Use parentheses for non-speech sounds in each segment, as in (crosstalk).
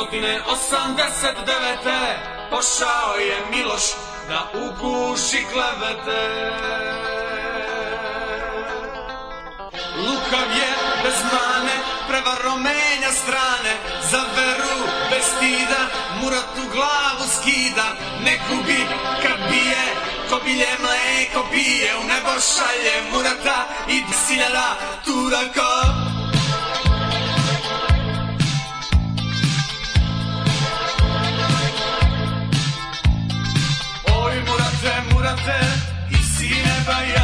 1989. Pošao je Miloš da uguši klevete. Lukav je bez mane, prevaro menja strane, za veru bez stida, Murat u glavu skida, ne kubi kad bije, kobilje mleko pije, u nebo šalje Murata i desiljada Turaka. Bye.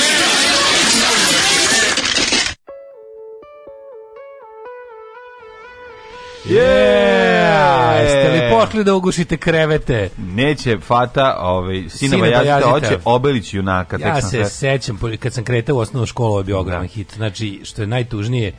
Yeah! Jeste li pošli da ugušite krevete? Neće Fata, ovaj, sinova da jazita, hoće Obelić junaka. Ja se sećam, kad sam kretao u osnovnu školu, je bio da. ogroman hit. Znači, što je najtužnije,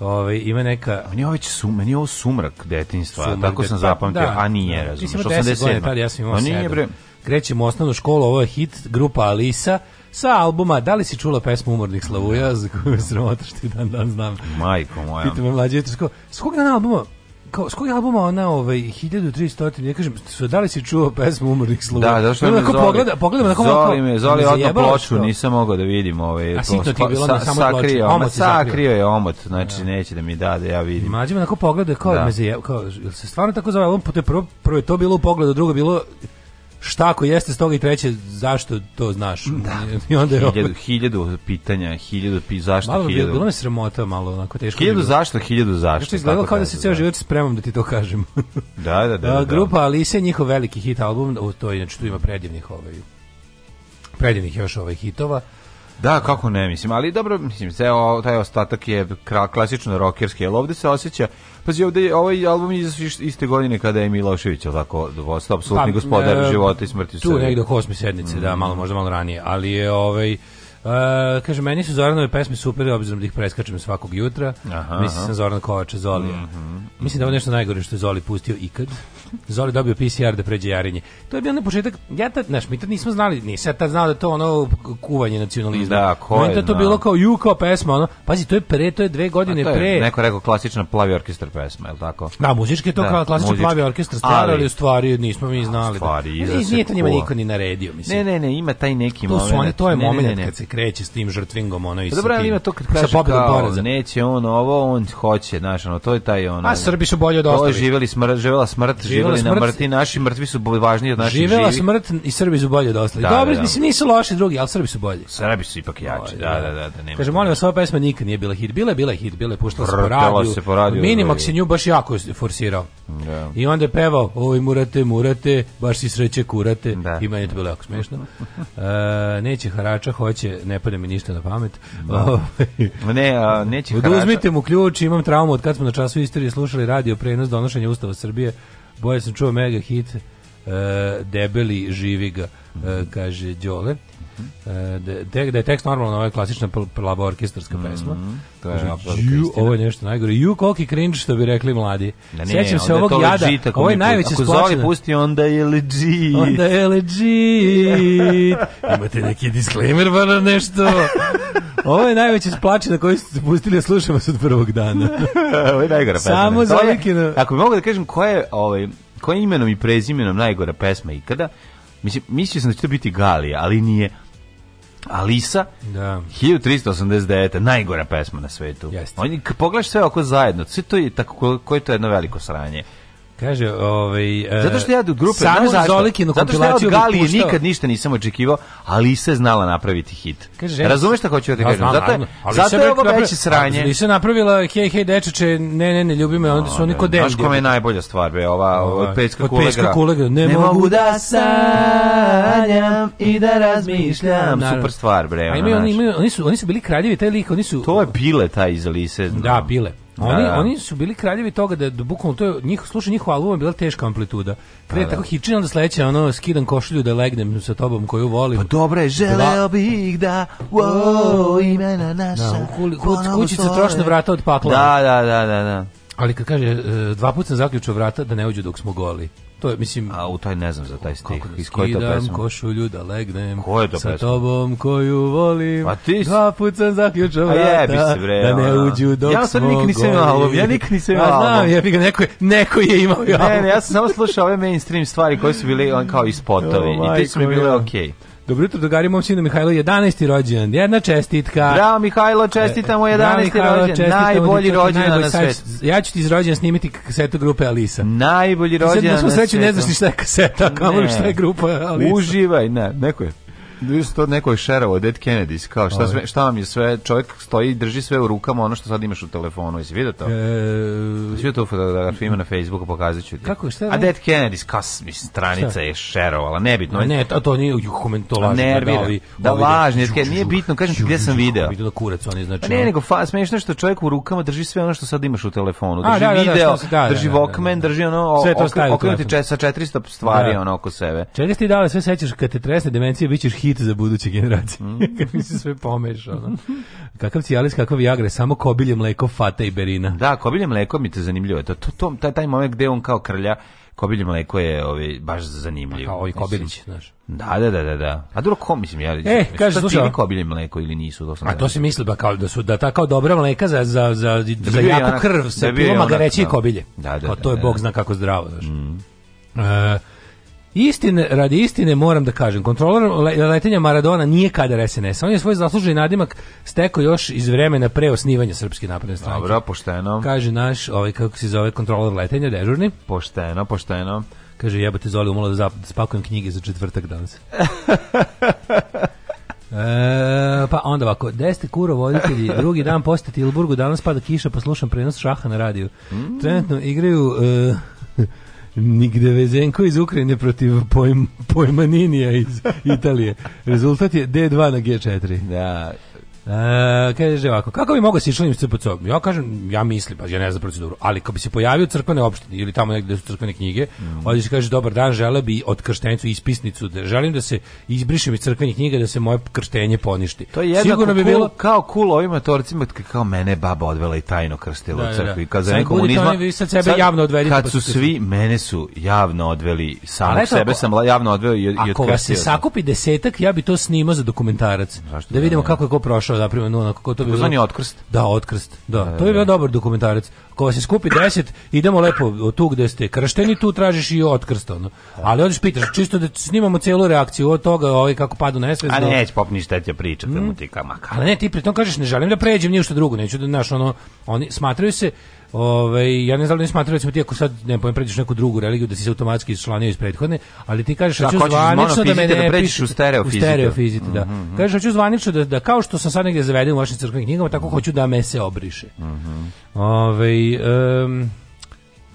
Ove, ovaj, ima neka... Meni je, ovaj sum, meni je ovo sumrak detinjstva, sumrak, tako sam pa, zapamtio, da, a da. nije, da, razumiješ, 87. Godine, tada ja sam imao 7. Bre... Krećemo u osnovnu školu, ovo je hit, grupa Alisa, sa albuma, da li si čula pesmu Umornih slavuja, za koju se što i dan dan znam. Majko moja. Pita me mlađe, s kog dana albuma? kao, s kojeg albuma ona, ovaj, 1300, ja kažem, su, da li si čuo pesmu umrlih slova? Da, da što me zoli. Pogleda, pogledam, onako, zoli me, zoli odno ploču, što? nisam mogao da vidim. Ovaj, a sikno ti je bilo na samo ploču. Sakrio, omot sakrio je omot, znači da. neće da mi da da ja vidim. Mađe me onako pogleda, kao, da. me zajebao, kao, se stvarno tako zove album, to je prvo, prvo je to bilo u pogledu, drugo bilo, šta ako jeste stoga i treće, zašto to znaš? Da. I onda je hiljadu, opet... hiljadu pitanja, hiljadu pi, zašto malo, hiljadu. Bilo me sramota malo, onako teško. Hiljadu bilo. zašto, hiljadu zašto. Što izgledalo kao da, da se ceo da. život spremam da ti to kažem. da, da, da. (laughs) Da, da, grupa Alice, njihov veliki hit album, o, to znači tu ima predivnih ovaj, predivnih još ovaj hitova. Da, kako ne, mislim, ali dobro, mislim, ceo taj ostatak je klasično rokerski, ali ovde se osjeća Pazi, ovde je ovaj album iz iste godine kada je Milošević, al tako, dosta apsolutni pa, gospodar e, života i smrti. Tu negde oko osmi sednice, mm. da, mhm. malo možda malo ranije, ali je ovaj Uh, kaže, meni su Zoranove pesme super, obzirom da ih preskačem svakog jutra. Aha, Mislim aha. sam Zoran Kovača, Zoli. Mm -hmm. Mislim da je ovo nešto najgore što je Zoli pustio ikad. Zoli dobio PCR da pređe jarenje. To je bio na početak, ja tad, znaš, mi tad nismo znali, nisam ja tad znao da to ono kuvanje nacionalizma. Da, ko je, da to no. bilo kao ju, kao pesma, ono. Pazi, to je pre, to je dve godine to je, pre. Neko rekao klasična plavi orkestar pesma, je li tako? Da, muzički je to da, kao klasična muzički. plavi orkestar stvar, ali u stvari nismo mi znali. Da- stvari, da. nije to njima niko ni naredio, mislim. Ne, ne, ne, ima taj neki to moment. To su oni, to je ne, moment kad se kreće s tim žrtvingom ono i pa dobro, ali ima to kad kaže kao, neće on ovo, on hoće, znaš, ono, to je taj ono. A Srbi su bolje od ostalih. Živeli smrt, živela smrt, živeli na mrtvi, naši mrtvi su važniji od naših živih. Živela smrt i Srbi su bolje od ostalih. Da, dobro, da, da, mislim nisu loši drugi, al Srbi su bolji. Srbi su ipak jači. Da, da, da, da, da, nema. Kaže, molim vas, ova pesma nikad nije bila hit, bila je bila hit, bila je puštala se po radiju. Se po radiju Minimax je nju baš jako forsirao. Da. I onda je pevao, oj murate, murate, baš si sreće kurate. Da. I meni to bilo jako smešno. (laughs) E, neće harača, hoće ne pada mi ništa na pamet. No. Da. Ovaj. ne, a, neće Oduzmite mu ključ, imam traumu od kad smo na času istorije slušali radio prenos donošenja Ustava Srbije. Boje sam čuo mega hit, uh, debeli živi ga, e, kaže Đole. E, da, da je tekst normalno ovaj klasična plava orkestarska mhm, pesma. Mm -hmm, to je Ju, ovo je nešto najgore. Ju, koliki cringe što bi rekli mladi. Ne, Sjećam se ovog jada. Ovo je najveće splačeno. Ako Zoli pusti, onda je legit. Onda je legit. (laughs) Imate neki disclaimer, bar nešto. Ovo je najveće splače na koji ste pustili, slušamo se od prvog dana. (laughs) ovo je najgora pesma. Samo za vikino. Ako bi mogu da kažem koja je, ovaj, koja imenom i prezimenom najgora pesma ikada, mislim, mislio sam da će to biti Galija, ali nije. Alisa, da. 1389. Najgora pesma na svetu. Jeste. Oni, pogledaš sve oko zajedno, sve to je tako, koje to je jedno veliko sranje. Kaže, ovaj e, Zato što ja od grupe sam Zolikinu Zato što ja od nikad ništa nisam očekivao, ali se znala napraviti hit. Kaže, Razumeš šta hoću da ti kažem? Znam, zato je, zato je ovo veće sranje. Ali se napravila hej hej dečeče, ne ne ne ljubi me, onda su oni kod Znaš kome je najbolja stvar be, ova od Peska Kulegra. Od Peska Kulegra, ne, mogu da, da sanjam i da (laughs) razmišljam. Super stvar bre. Ona, Oni su oni su bili kraljevi taj lik, oni su To je bile taj iz Alise. Da, bile. Oni, da, da. oni su bili kraljevi toga da, da bukvalno to je njih slušaj njihov album je bila teška amplituda. Kada da, tako hiči onda sledeće ono skidam košulju da legnem sa tobom koju volim. Pa dobro je, želeo bih da o imena naša. Da, kuli, kući kućica trošna vrata od pakla. Da, da, da, da, da. Ali kad kaže e, dva puta sam zaključio vrata da ne uđu dok smo goli. To je, mislim... A u taj ne znam za taj stih. Kako da Iz koje to pesma? košulju da legnem. Ko je to pesma? Sa tobom koju volim. A ti si... Dva put sam zaključao vrata. A jebi se bre. Da ne ona. uđu dok ja sam smo nikad nisam imao album. Ja nikad nisam imao album. Ja znam, ja bi ga neko, neko je imao album. Ne, ne, ja sam samo slušao ove mainstream stvari koje su bile kao ispotovi. Oh, I te su mi bile okej. Okay. Dobro jutro, drugari, mom sinu Mihajlo 11. rođendan. Jedna čestitka. Bravo Mihajlo, čestitamo 11. E, e, rođendan. Najbolji rođendan na svetu. Ja ću ti iz rođendan snimiti kasetu grupe Alisa. Najbolji rođendan na svetu. Sad na sreću ne znaš ni šta je kaseta, a kamoli šta je grupa Alisa. Uživaj, ne, neko je Ljudi su to neko je šerovo, Dead Kennedys, kao šta, ovaj. sve, šta vam je sve, čovjek stoji i drži sve u rukama ono što sad imaš u telefonu, jesi vidio to? E, jesi vidio to fotografiju na Facebooku, pokazat ću ti. Kako, šta je? A Dead Kennedys, kas, mislim, stranica šta? je šerovala, nebitno. ne, to, to nije, juhumen, to lažno. Da, da, nervira, da, ovi, da ovi, lažni, žuk, nije bitno, kažem ti gdje sam video. Vidio da kurac, oni znači. Pa ne, nego fa, smiješno što čovjek u rukama drži sve ono što sad imaš u telefonu, drži A, da, video, drži Walkman, drži ono, okrenuti sa 400 stvari ono oko sebe. Čega ti dale sve sećaš kad te tresne demencije, ćeš hit za buduće generacije. Mm. (laughs) Kako se sve pomeša. No? Kakav cijalis, kakav jagre, samo kobilje mleko, fata i berina. Da, kobilje mleko mi te zanimljivo. To, to, to, taj, taj moment gde on kao krlja, kobilje mleko je ovaj, baš zanimljivo. Pa, kao i kobilić, znaš. Da, da, da, da, da. A dobro, ko mislim ja? E, kaže, slušaj, kobilje mleko ili nisu, to sam. A to se misli ba kao da su da ta kao dobra mleka za za za da za jaku krv se da piloma ga reći da. kobilje. Da, da, da, to je da, bog da. zna kako zdravo, znaš. Mm. E, Istine, radi istine moram da kažem, kontroler letenja Maradona nije kadar SNS. On je svoj zasluženi nadimak stekao još iz vremena pre osnivanja Srpske napredne stranke. Dobro, pošteno. Kaže naš, ovaj kako se zove kontroler letenja, dežurni. Pošteno, pošteno. Kaže, jebate Zoli, umalo da, zap, da spakujem knjige za četvrtak danas. (laughs) E, pa onda ovako, gde ste kuro voditelji, drugi dan posjeti Tilburgu, danas pada kiša, pa prenos šaha na radiju. Mm. Trenutno igraju... E, Nigde Vezenko iz Ukrajine protiv pojm, pojmaninija iz Italije. Rezultat je D2 na G4. Da. E, kaže ovako, kako bi mogao da se s CPC-om? Ja kažem, ja mislim, pa ja ne znam proceduru, ali kad bi se pojavio u crkvene opštine ili tamo negde su crkvene knjige, mm. ovdje se kaže, dobar dan, žele bi od krštenicu ispisnicu, da želim da se izbrišem iz crkvenih knjiga, da se moje krštenje poništi. To je jednako Sigurno bi cool, bilo... kao cool ovim matorcima, kao mene baba odvela i tajno krstila da, u da, crkvi. Da, Kad, sad komunizma, vi sad sebe sad, javno odveli. Kad pa su svi, mene su javno odveli, samog sebe sam javno odveo i, i Ako vas se sakupi desetak, ja bi to snimao za dokumentarac. Zašto da vidimo kako je ko prošao upravo da napravio no, onako, to bi zvani otkrst. Da, otkrst. Da, e, to je bio dobar dokumentarac. Ako se skupi 10, idemo lepo tu gde ste kršteni, tu tražiš i otkrst ono. Ali odeš pitaš čisto da snimamo celu reakciju od toga, ovaj kako padu na nesvest. A neć pop ništa ti pričate, mm. ti kamaka. Ali ne, ti pritom kažeš ne želim da pređem ništa drugo, neću da naš ono oni smatraju se Ove, ovaj, ja ne znam da ne smatram recimo ti ako sad ne pojem pređeš neku drugu religiju da si se automatski članio iz prethodne, ali ti kažeš hoću zvanično da, da me ne da pređeš u stereofizitu. U stereofizitu, da. Mm -hmm. Kažeš hoću zvanično da, da kao što sam sad negde zaveden u vašim crkvenim knjigama, tako hoću da me se obriše. Mm -hmm. Ove, ovaj, um,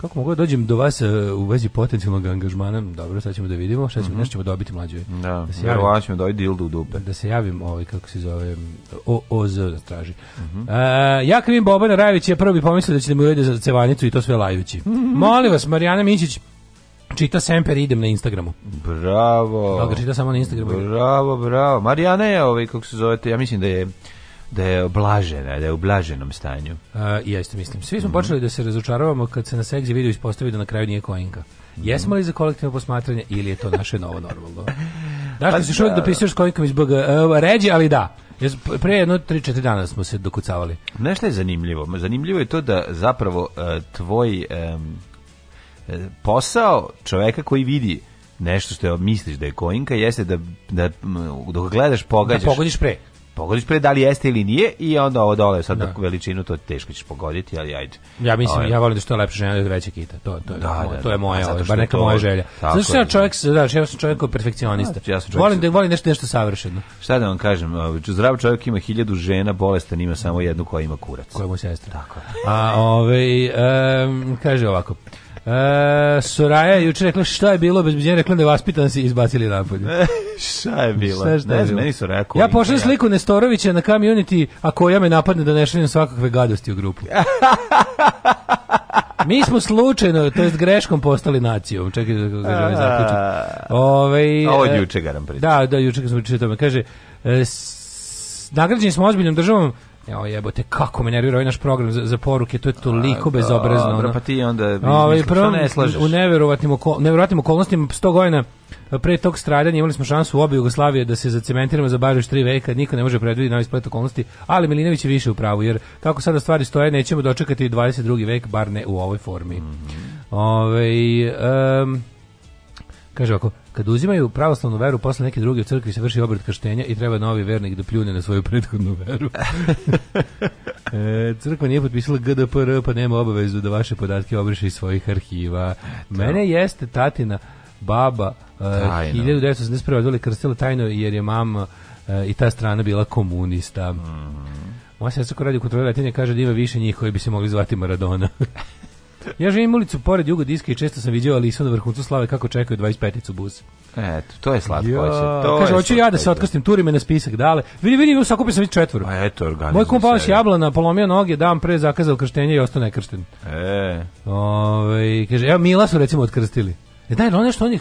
Kako mogu da dođem do vas uh, u vezi potencijalnog angažmana? Dobro, sad ćemo da vidimo, šta ćemo, mm -hmm. nešto ćemo dobiti mlađe. Da, da se javim, ćemo dobiti dildu u dupe. Da se javim, ovaj, kako se zove, o, OZ da traži. Mm -hmm. uh, ja krivim Bobana Rajevića, prvo bi pomislio da ćete mi uredi za cevanicu i to sve lajući. Mm (laughs) -hmm. Molim vas, Marijana Mićić, Čita Semper idem na Instagramu. Bravo. Da ga čita samo na Instagramu. Bravo, bravo. Marijana je ovaj kako se zovete, ja mislim da je da je blažena, da je u blaženom stanju. ja isto mislim. Svi smo mm počeli da se razočaravamo kad se na Segzi video ispostavi da na kraju nije kojinka. Mhm. Jesmo li za kolektivno posmatranje ili je to naše novo normalno? Daš pa, se što da, da pisuješ s kojinkom iz BG? E, ređi, ali da. Pre jedno 3-4 dana smo se dokucavali. Znaš Nešto je zanimljivo. Zanimljivo je to da zapravo e, tvoj um, posao čoveka koji vidi nešto što je, misliš da je kojinka jeste da, da dok gledaš da pogađaš. Da pogodiš pre pogodiš pre da li jeste ili nije i onda ovo dole sad da. veličinu to teško ćeš pogoditi, ali ajde. Ja mislim, Ove. Ovaj. ja volim da što da je lepše žena da veća kita. To, to, je, da, to, da, to je da. moje ovaj, bar neka to, moja želja. znači ja čovjek, znači ja sam čovjek koji perfekcionista. Znači, ja sam čovjek volim, da, volim nešto, nešto savršeno. Šta da vam kažem, ovaj, zdrav čovjek ima 1000 žena, bolestan ima samo jednu koja ima kurac. Koja mu sestra. Tako. A, ovaj um, kaže ovako, E, je juče rekla šta je bilo obezbeđenje, rekla da vaspitan si izbacili napolje. E, šta je bilo? Šta, šta ne znam, meni su rekao. Ja pošaljem sliku Nestorovića na community, a koja me napadne da ne šaljem svakakve gadosti u grupu. (laughs) Mi smo slučajno, to jest greškom postali nacijom. Čekaj da kažem da. zaključim. Ovaj Ovo e, juče garam Da, da, juče smo čitali. Kaže, e, s, nagrađeni smo ozbiljnom državom Evo jebote, kako me nervira ovaj naš program za, za poruke, to je toliko A, bezobrazno. Dobro, pa ti onda bi ovaj, prvom, ne slažeš. U neverovatnim, okol, neverovatnim okolnostima 100 godina eh, pre tog stradanja imali smo šansu u obe Jugoslavije da se zacementiramo za bar još tri veka, niko ne može predvidjeti novi splet okolnosti, ali Milinović je više u pravu, jer kako sada stvari stoje, nećemo dočekati 22. vek, bar ne u ovoj formi. Mm -hmm. Ove, ovaj, um, kaže ovako, Kad uzimaju pravoslavnu veru, posle neke druge u crkvi se vrši obred krštenja i treba novi vernik da pljune na svoju prethodnu veru. (laughs) e, crkva nije potpisala GDPR, pa nema obavezu da vaše podatke obriše iz svojih arhiva. Da. Mene jeste tatina baba uh, 1981. odvoli krstila tajno jer je mama uh, i ta strana bila komunista. Mm -hmm. Moja sestra koja radi u kontroli letenja kaže da ima više njih koji bi se mogli zvati Maradona. (laughs) ja živim ulicu pored Jugo Diska i često sam vidio Alisa na vrhuncu slave kako čekaju 25-icu bus. Eto, to je slatko. Ja, to kaže, hoću ja da se da. otkrstim, turi me na spisak dale. Vidi, vidi, sakupio sam već četvoru. A eto, organizam Moj kum palaš jablana, polomio noge, dan pre zakazao krštenje i ostao nekršten. E. Ove, kaže, evo, Mila su recimo otkrstili. Da, on nešto on je,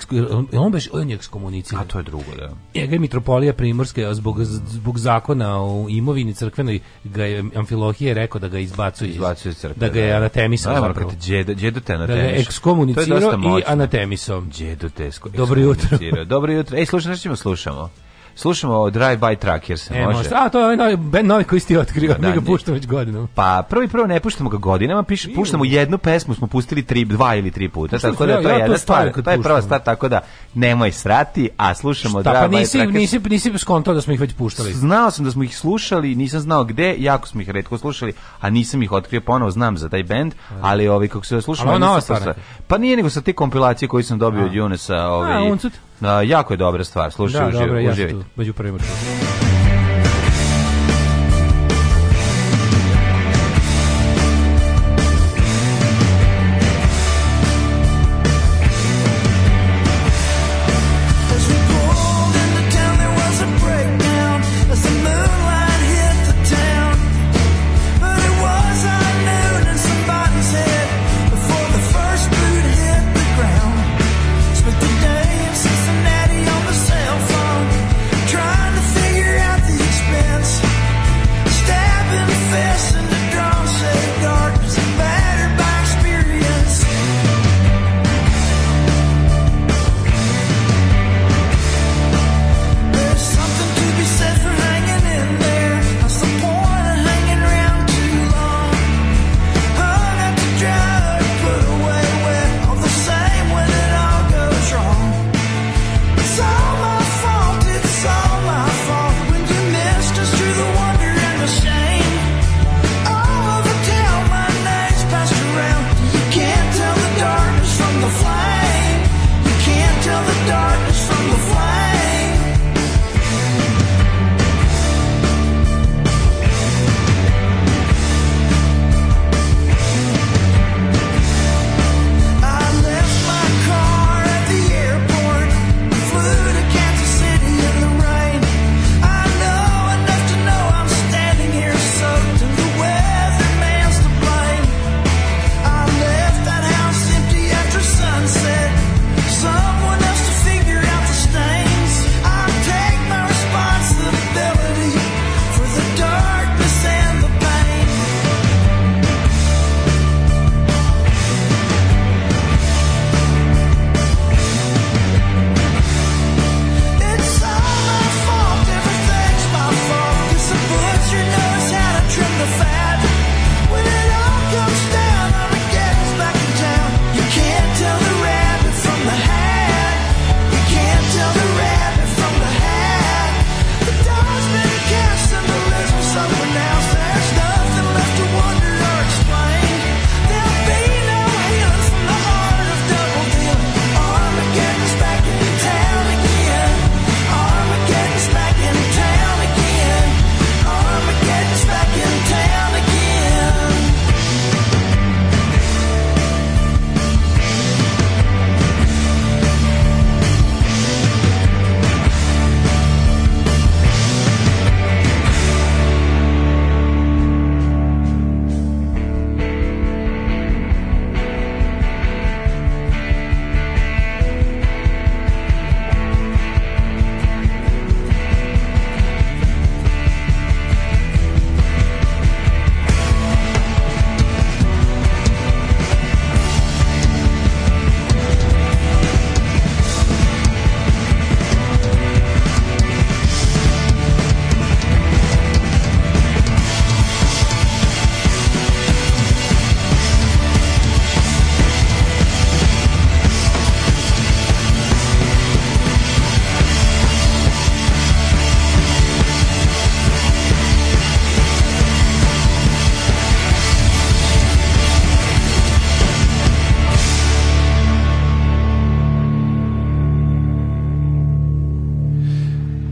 on baš on je ekskomuniciran. A to je drugo, da. Njega je mitropolija primorska zbog zbog zakona o imovini crkvenoj ga je Amfilohije rekao da ga izbacuje iz, izbacuje iz crkve. Da ga je da. anatemisao. Da, da, zapravo. Djedo, djedo te anatemisao. Da je ekskomunicirao i anatemisao. Djedo te Dobro jutro. Dobro jutro. Ej, slušaj, nešto ćemo slušamo. Slušamo Drive by Truckers, e, može. može. A to je ovaj novi bend novi koji ste otkrio, da, mi ga puštamo već godinama. Pa prvi prvo ne puštamo ga godinama, piše puštamo jednu pesmu, smo pustili tri, dva ili tri puta, Puštam tako da ja, to je ja jedna stvar, to je prva stvar, tako da nemoj srati, a slušamo Šta, pa Drive pa nisi, by Truckers. Nisi, nisi skontao da smo ih već puštali. Znao sam da smo ih slušali, nisam znao gde, jako smo ih retko slušali, a nisam ih otkrio ponovo, znam za taj bend, ali ovaj kako se slušamo, pa nije nego sa te kompilacije koje sam dobio od Junesa, ovaj. Na, jako je dobra stvar, slušaj, da, uživ, dobro, ja uživ. među prvima čuo.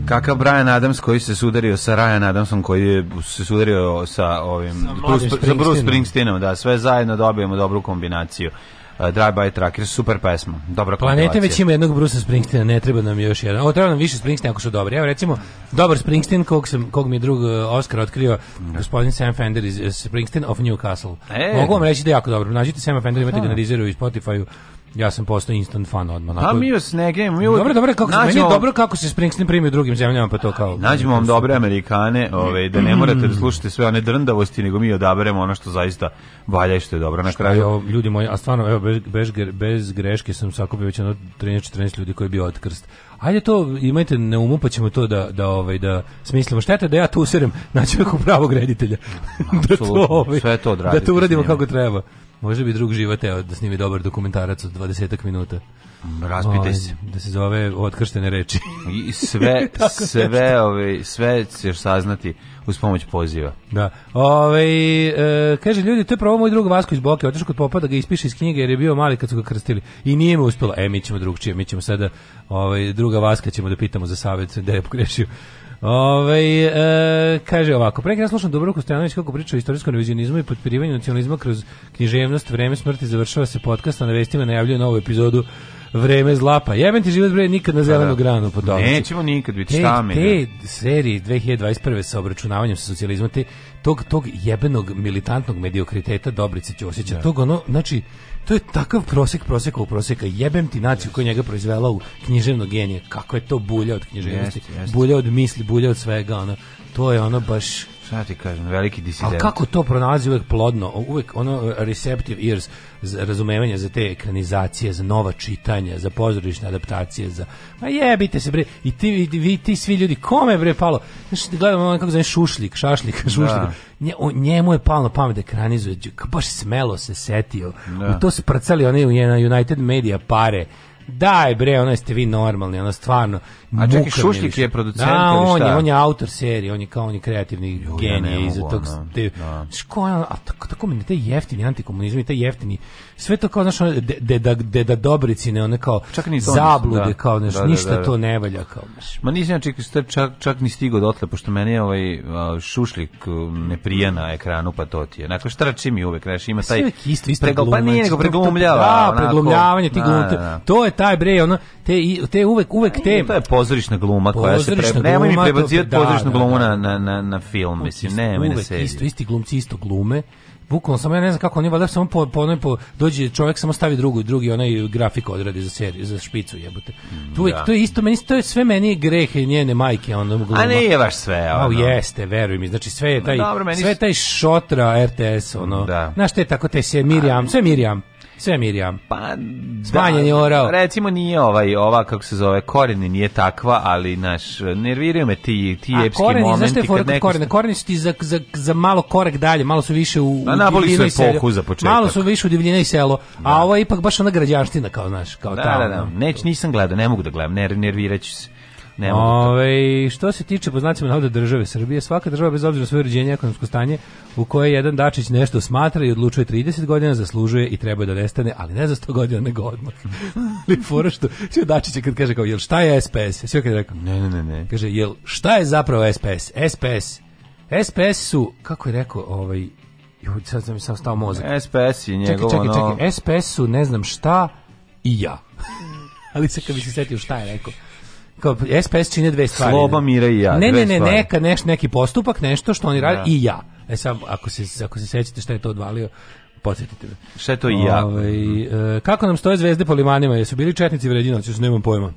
Kakav Brian Adams koji se sudario sa Ryan Adamsom koji se sudario sa ovim sa, Bruce, Springsteenom, da sve zajedno dobijemo dobru kombinaciju. Uh, Drive by Tracker, super pesma. Dobra Planete već ima jednog Brusa Springsteena, ne treba nam još jedan. Ovo treba nam više Springsteena ako su dobri. Evo recimo, dobar Springsteen, kog, sam, kog mi je drug uh, Oscar otkrio, mm. gospodin Sam Fender iz uh, Springsteen of Newcastle. E, Mogu vam reći da je jako dobro. Nađite Sam Fender, imate ga na Deezeru i Spotify-u. Ja sam postao instant fan odmah. Pa, onako... Da, mi još ne game. Mi dobro, dobro, kako, nađemo... meni dobro kako se Springsteen primi u drugim zemljama, pa to kao... Nađemo vam dobre Amerikane, ove, ovaj, da ne morate da slušate sve one drndavosti, nego mi odaberemo ono što zaista valja i što je dobro. Na kraju... Evo, ljudi moji, a stvarno, evo, bez, bez, bez greške sam sakupio već ono 13-14 ljudi koji bi bio otkrst ajde to imajte na umu pa ćemo to da da ovaj da smislimo šteta da ja tu userem naći nekog pravog reditelja (laughs) da to ovaj, sve to da to uradimo kako treba Može bi drug život teo da snimi dobar dokumentarac od 20 minuta. Mm, raspitaj ovaj, se. Da se zove otkrštene reči. I sve, (laughs) sve, ove, sve ćeš saznati uz pomoć poziva. Da. Ove, e, kaže, ljudi, to je pravo moj drug Vasko iz Boke, otišao kod popa da ga ispiše iz knjige jer je bio mali kad su ga krstili. I nije mu uspjelo. E, mi ćemo drugčije, mi ćemo sada ove, druga Vaska ćemo da pitamo za savjet da je pogrešio. Ove, ovaj, e, kaže ovako, pre ja slušam Dubrovku Stojanović kako priča o istorijskom revizionizmu i potpirivanju nacionalizma kroz književnost, vreme smrti, završava se podcast, a na vestima najavljuje novu epizodu vreme zlapa. Jebem ti život bre nikad na zelenu pa da. granu po domaći. Nećemo nikad biti te, šta me. Te serije 2021. sa obračunavanjem sa socijalizmom, te tog, tog jebenog militantnog mediokriteta Dobrice Ćosića, da. tog ono, znači, to je takav prosek proseka u proseka. Jebem ti naciju koja njega proizvela u književno genije. Kako je to bulja od književnosti. Yes, Bulja od misli, bulja od svega. Ono. To je ono baš Šta ti kažem, veliki disident. Ali kako to pronalazi uvek plodno, uvek ono uh, receptive ears, razumevanje za te ekranizacije, za nova čitanja, za pozorišne adaptacije, za... Ma jebite se bre, i ti, vi, ti svi ljudi, kome bre palo? Znaš, gledamo ono kako zove šušlik, šašlik, da. šušlik. Da. Nje, o, njemu je palo na pamet da ekranizuje, baš smelo se setio. Da. U to su prcali one United Media pare Daj bre, ono jeste vi normalni, ono stvarno. A čekaj, Šušljik je producent da, ili šta? on je, on je autor serije, on je kao on je kreativni Ljude, genije iz tog. Te, da. Škola, a tako, tako mi taj jeftini antikomunizam i taj jeftini, sve to kao, znaš, ono, deda, deda Dobricine, one kao zablude, da, kao, znaš, da, da ništa da, da, to ne valja. Kao, znaš. Ma nisam čak, čak, čak ni stigo dotle, pošto meni je ovaj Šušljik um, ne prija na ekranu, pa to ti je. Nakon štrači mi uvek, znaš, ima taj... Sve isto, isto preglum, pa nije, nego preglumljava. Da, preglumljavanje, ti da, glumte. To je taj bre, ona te, te uvek, uvek te... To je pozorišna gluma koja se treba... Nemoj mi prebacivati da, pozorišnu da, glumu da. na, na, na film, mislim, ne na seriju. Isto, isti glumci isto glume, bukvalno samo ja ne znam kako oni valjda samo po po, po dođe čovjek samo stavi drugu drugi onaj grafik odradi za seriju za špicu jebote. Mm, tu da. to je isto meni to je sve meni greh i njene majke ono gluma. A ne je baš sve ono. Au jeste, veruj mi. Znači sve je taj Dobro, meni... sve je taj šotra RTS ono. Da. Znaš te tako te se Mirjam, sve Mirjam. Sve Mirjam. Pa, Smanjen da, je orao. Recimo nije ovaj, ova, kako se zove, koreni nije takva, ali, naš, nerviraju me ti, ti A, epski koreni, momenti. Znaš je fora neko... korene? Koreni su ti za, za, za malo korak dalje, malo su više u, na, u napoli su epohu za početak. Malo su više u divljine i selo, da. a ovo je ipak baš ona građanština, kao, znaš, kao da, ta. Da, da, da, neć, nisam gledao, ne mogu da gledam, ner, nerviraću se. Ne Ove, što se tiče poznacima navoda države Srbije, svaka država bez obzira na svoje uređenje ekonomsko stanje u koje jedan Dačić nešto smatra i odlučuje 30 godina, zaslužuje i treba da nestane, ali ne za 100 godina nego odmah. (laughs) Ali fora što sve Dačić kad kaže kao jel šta je SPS? Sve kad rekao. Ne, ne, ne, ne. Kaže jel šta je zapravo SPS? SPS SPS su kako je rekao ovaj Joj, sad sam mi sam stao mozak. SPS i njegovo... Čekaj, čekaj, čekaj, SPS su ne znam šta i ja. (laughs) ali sad kad bi se setio šta je rekao kao SPS čine dve stvari. Sloba, Mira i ja. Ne, ne, ne, neka, neš, neki postupak, nešto što oni rade da. i ja. E sad, ako se, ako se sećate šta je to odvalio, podsjetite me. Šta je to i ja? Ove, ovaj, e, kako nam stoje zvezde po limanima? Jesu bili četnici vređinoci? Nemam pojma.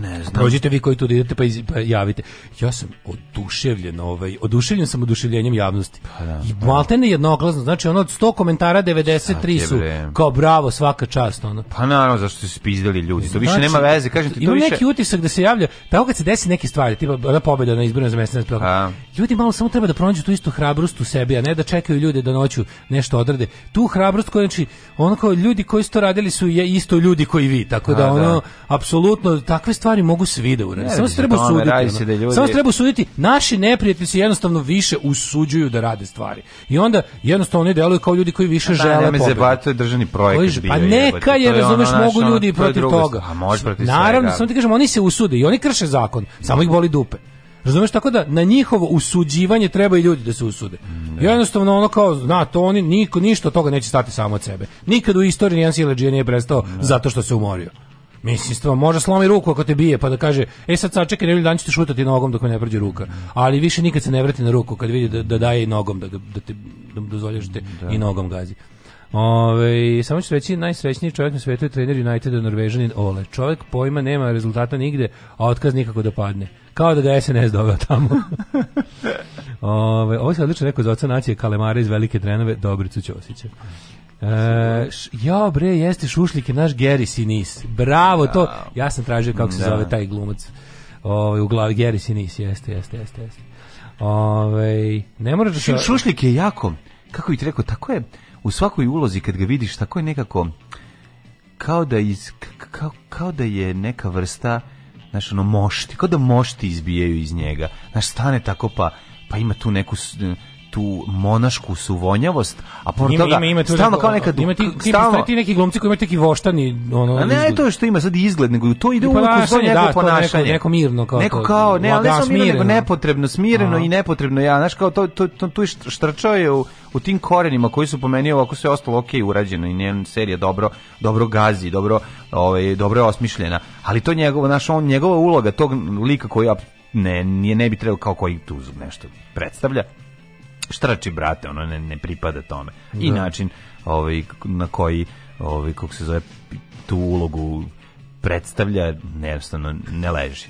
Ne znam. Prođite vi koji tu da idete pa, iz, pa javite. Ja sam oduševljen, ovaj, oduševljen sam oduševljenjem javnosti. Pa da, I pa da. maltene jednoglasno, znači ono od 100 komentara 93 su kao bravo, svaka čast ono. Pa naravno zašto su spizdali ljudi. Znači, to više znači, nema veze, kažem ti, to više. Ima neki utisak da se javlja, tako kad se desi neke stvari, tipa da pobeda na izborima za mesne pa- pa. Ljudi malo samo treba da pronađu tu istu hrabrost u sebi, a ne da čekaju ljude da noću nešto odrade. Tu hrabrost koja znači ono kao ljudi koji su to radili su isto ljudi koji vi, tako da, a, ono da. apsolutno takve stvari stvari mogu svi da urade. Samo se treba suditi. Se da ljudi... Samo se treba suditi. Naši neprijatelji se jednostavno više usuđuju da rade stvari. I onda jednostavno oni deluju kao ljudi koji više da, žele ne pobedu. državni projekat Pa neka je, razumeš, ono mogu ljudi ono, protiv toga. Protiv Naravno, samo ti kažem, oni se usude i oni krše zakon. Samo ih boli dupe. Razumeš tako da na njihovo usuđivanje treba i ljudi da se usude. Mm, da. Jednostavno ono kao zna to oni niko ništa od toga neće stati samo od sebe. Nikad u istoriji nijedan sileđija nije prestao mm, zato što se umorio. Mislim, stvo, može slomi ruku ako te bije, pa da kaže, e sad sad čekaj, nevi dan ću te šutati nogom dok me ne prođe ruka. Ali više nikad se ne vrati na ruku kad vidi da, da daje i nogom, da, da te da dozvolješ te da. i nogom gazi. Ove, samo ću reći, najsrećniji čovjek na svetu je trener Uniteda Norvežanin Ole. Čovjek pojma nema rezultata nigde, a otkaz nikako da padne. Kao da ga SNS doveo tamo. (laughs) Ove, ovo se odlično rekao za oca nacije Kalemara iz Velike Drenove, Dobricu Ćosića. E, ja bre, jeste šušlike naš Gary Sinis. Bravo to. Da. Ja sam tražio kako se da. zove taj glumac. Ovaj u glavi Gary Sinis, jeste, jeste, jeste, jeste. Ovaj ne može da Šušlik je jako kako bih ti rekao, tako je u svakoj ulozi kad ga vidiš, tako je nekako kao da iz kao, kao da je neka vrsta znaš, ono, mošti, kao da mošti izbijaju iz njega. Znaš, stane tako pa, pa ima tu neku tu monašku suvonjavost, a pored toga ima, ima stalno kao neka ima ti, ti, stalno... ti neki glumci koji imaju neki voštani ono. A ne, izgled. to što ima sad izgled, nego to ide u ponašanje, da, ponašanje. Neko, neko mirno kao neko kao ne, ali ne samo mirno, nego nepotrebno smireno a. i nepotrebno ja, znaš kao to to to, to štrčao je u, u tim korenima koji su pomenio ovako sve ostalo okej okay, urađeno i njen serija dobro dobro gazi, dobro ovaj dobro je osmišljena, ali to njegovo naš on njegova uloga tog lika koji ja ne, nije, ne bi trebao kao koji tu nešto predstavlja strači brate, ono ne, ne pripada tome. I da. način ovaj, na koji ovaj, kako se zove tu ulogu predstavlja, jednostavno ne leži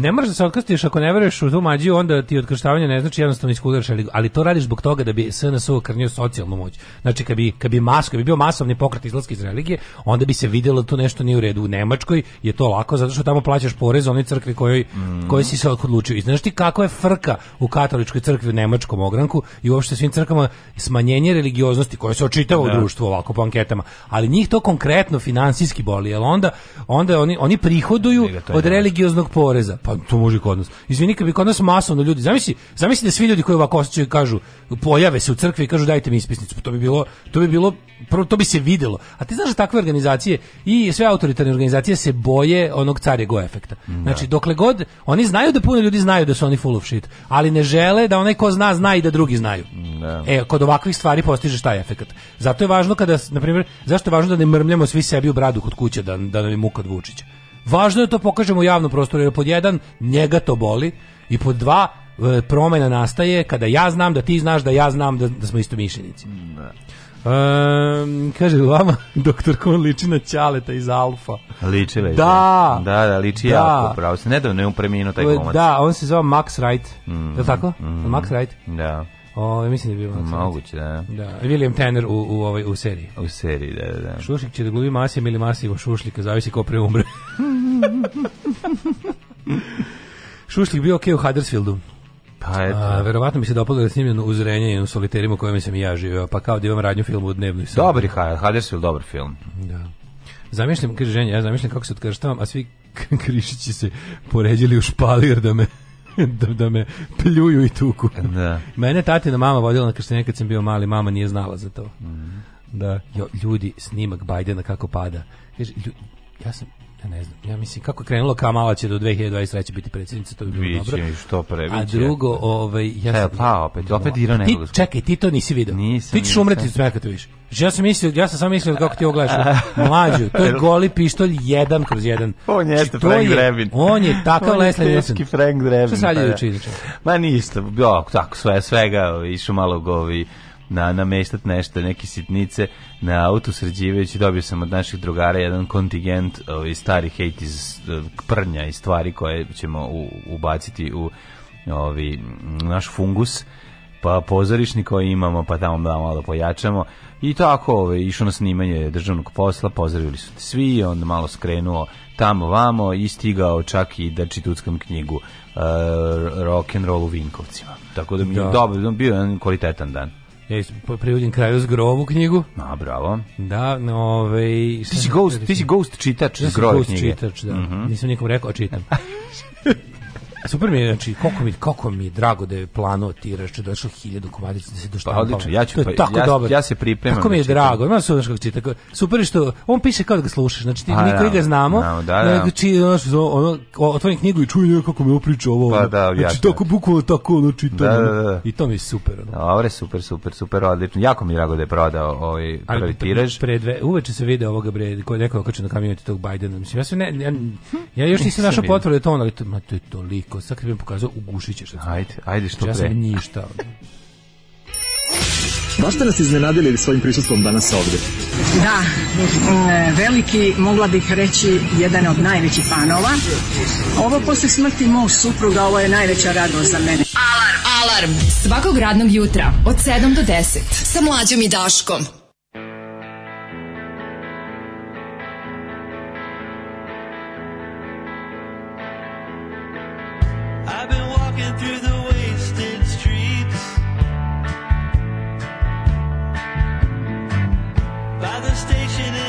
ne moraš da se otkrstiš ako ne veruješ u tu mađiju, onda ti otkrštavanje ne znači jednostavno iskudaraš, ali, ali to radiš zbog toga da bi SNS-u socijalnu moć. Znači, kad bi, kad bi, mas, kad bi bio masovni pokret izlaska iz religije, onda bi se vidjelo da tu nešto nije u redu. U Nemačkoj je to lako, zato što tamo plaćaš porez onoj crkvi kojoj, mm. kojoj si se odlučio. I znaš ti kako je frka u katoličkoj crkvi u nemačkom ogranku i uopšte svim crkvama smanjenje religioznosti koje se očitava da. u društvu ovako po anketama. Ali njih to konkretno finansijski boli, jer onda, onda oni, oni prihoduju od religioznog nikakvog poreza. Pa to može kod nas. Izvini, kad bi kod nas masovno ljudi, zamisli, zamisli da svi ljudi koji ovako osjećaju kažu, pojave se u crkvi i kažu dajte mi ispisnicu. Pa, to bi bilo, to bi bilo, prvo to bi se videlo. A ti znaš da takve organizacije i sve autoritarne organizacije se boje onog carjego efekta. Znači, da. dokle god, oni znaju da puno ljudi znaju da su oni full of shit, ali ne žele da onaj ko zna, zna i da drugi znaju. Da. E, kod ovakvih stvari postižeš taj efekat. Zato je važno kada, na primjer, zašto je važno da ne mrmljamo svi sebi u bradu kod kuće da, da nam je muka od Vučića? Važno je da to pokažemo u javnom prostoru, jer pod jedan, njega to boli, i pod dva, e, promena nastaje kada ja znam da ti znaš da ja znam da, da smo isto mišljenici. Um, da. kaže vama, (laughs) doktor Kon liči na Ćaleta iz Alfa. Liči već. Da. da. Da, da, liči da. jako, pravo se. Nedavno je preminuo taj e, glumac. Da, on se zove Max Wright. Mm, je li tako? Mm, Max Wright? Da. O, mislim da je bilo. Moguće, da. Da, William Tanner u, u, ovoj u seriji. U seriji, da, da, da. Šušlik će da glubi Masija ili Masivo Šušlika, zavisi ko pre umre. (laughs) šušlik bio okej okay u Huddersfieldu. Pa eto. A, verovatno mi se dopalo da je snimljeno uz renje u soliterima u kojem sam i ja živeo, pa kao da imam radnju filmu u dnevnoj sami. Dobri je Huddersfield, dobar film. Da. Zamišljam, kaže ženja, ja zamišljam kako se otkrštavam, a svi (laughs) krišići se poređili u špalir da me (laughs) da, da me pljuju i tuku. Da. Mene tatina mama vodila na krštenje kad sam bio mali, mama nije znala za to. Mm. Da. Jo, ljudi, snimak Bajdena kako pada. Kaže, ljudi, ja sam Ja ne znam. Ja mislim kako je krenulo Kamala će do 2023 biti predsjednica, to bi bilo Biće, dobro. što pre, A drugo, ovaj ja sam pa opet, opet dirao nekog. Ti čekaj, ti to nisi video. Nisam, ti ćeš umreti sve smeka, to više. Ja sam mislio, ja sam samo mislio kako ti oglašaš. (laughs) Mlađu, to je goli pištolj jedan kroz jedan. On znači, je Frank Drebin. On je takav Leslie Nielsen. On Frank Drebin. Šta sad je pa da. učinio? Ma ništa, jo, tako, sve, svega, išu malo govi na nameštati nešto, neke sitnice na autu sređivajući. Dobio sam od naših drugara jedan kontingent ovih starih 80s e, prnja i stvari koje ćemo u, ubaciti u ovi, naš fungus pa pozorišni koji imamo, pa tamo da malo pojačamo. I tako, ove, išlo na snimanje državnog posla, pozdravili su te svi, on malo skrenuo tamo vamo i stigao čak i da čituckam knjigu uh, rock and roll u Vinkovcima. Tako da mi je da. dobro, bio jedan kvalitetan dan. Ja privodim kraju zgro ovu knjigu. A, bravo. Da, no, ovaj... Ti si ghost, ti si ghost čitač ja ghost knjige. čitač, da. Mm -hmm. Nisam nikom rekao, čitam. (laughs) E, super mi je, znači, koliko mi, koliko mi je drago da je plano tiraš, da je došlo hiljadu komadica da se doštampava. Pa odlično, ja ću, to je pa, tako ja, dobro. ja se pripremam. Tako mi je znači, drago, ima se kako čita. Super je što, on piše kao da ga slušaš, znači ti pa niko ga da, znamo. Da, da, pa da. Znači, ono, ono, otvorim knjigu i čujem kako mi opriča ovo. Pa da, znači, tako bukvalno tako, znači, da, da, da. i to mi je super. Ono. Dobre, super, super, super, odlično. Jako mi je drago da je prodao ovaj prvi pa tiraž. Pre dve, uveče se vide ovoga bre, koji neko okačio na kamion tog Bajdena. Mislim, ja, se ne, ja, hm. ja još nisam našao potvrde to on, ali to, to je toliko Ko sad kad bi mi pokazao, ugušit ćeš. Ajde, ajde što pre. Ja sam ništa. Baš ste nas iznenadili svojim prisustvom danas ovde. Da, e, veliki, mogla bih reći, jedan od najvećih panova. Ovo posle smrti mog supruga, ovo je najveća radost za mene. Alarm! Alarm! Svakog radnog jutra od 7 do 10 sa mlađom i Daškom.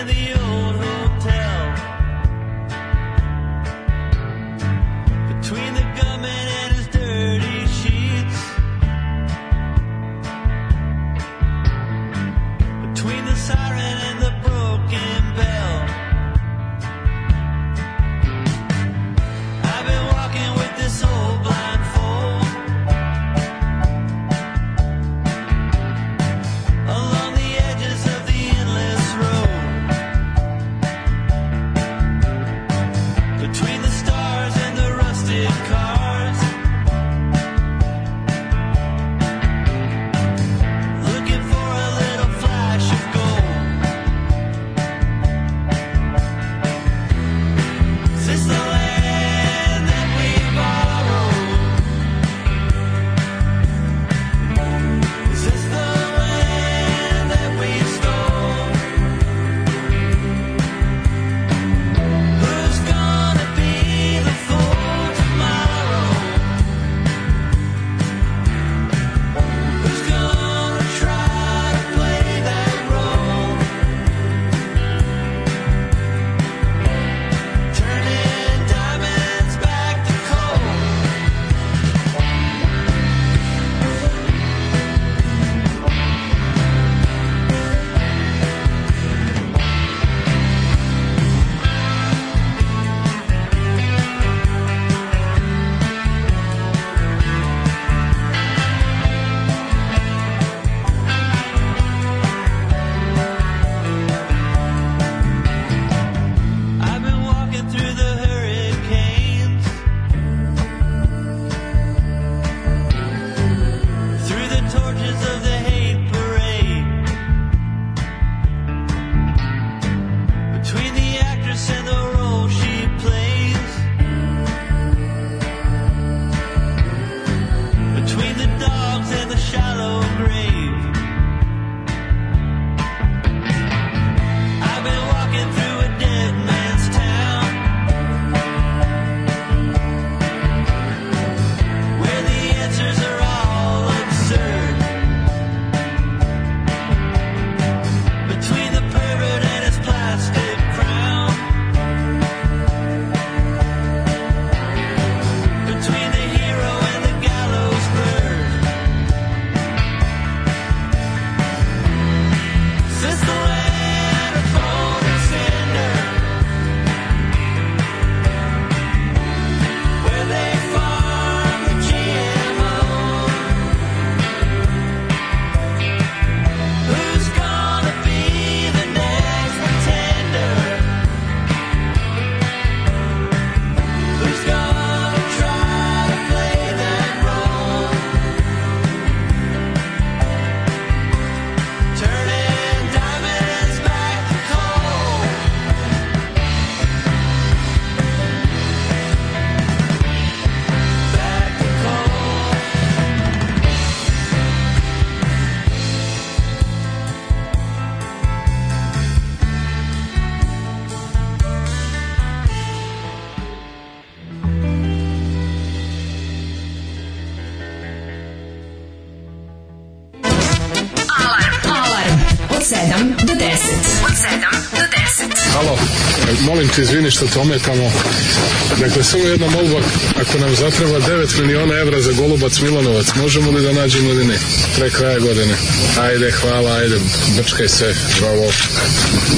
the and the molim te, izvini što te ometamo. Dakle, samo jedna molba, ako nam zatreba 9 miliona evra za Golubac Milanovac, možemo li da nađemo ili ne? Pre kraja godine. Ajde, hvala, ajde, brčkaj se, bravo.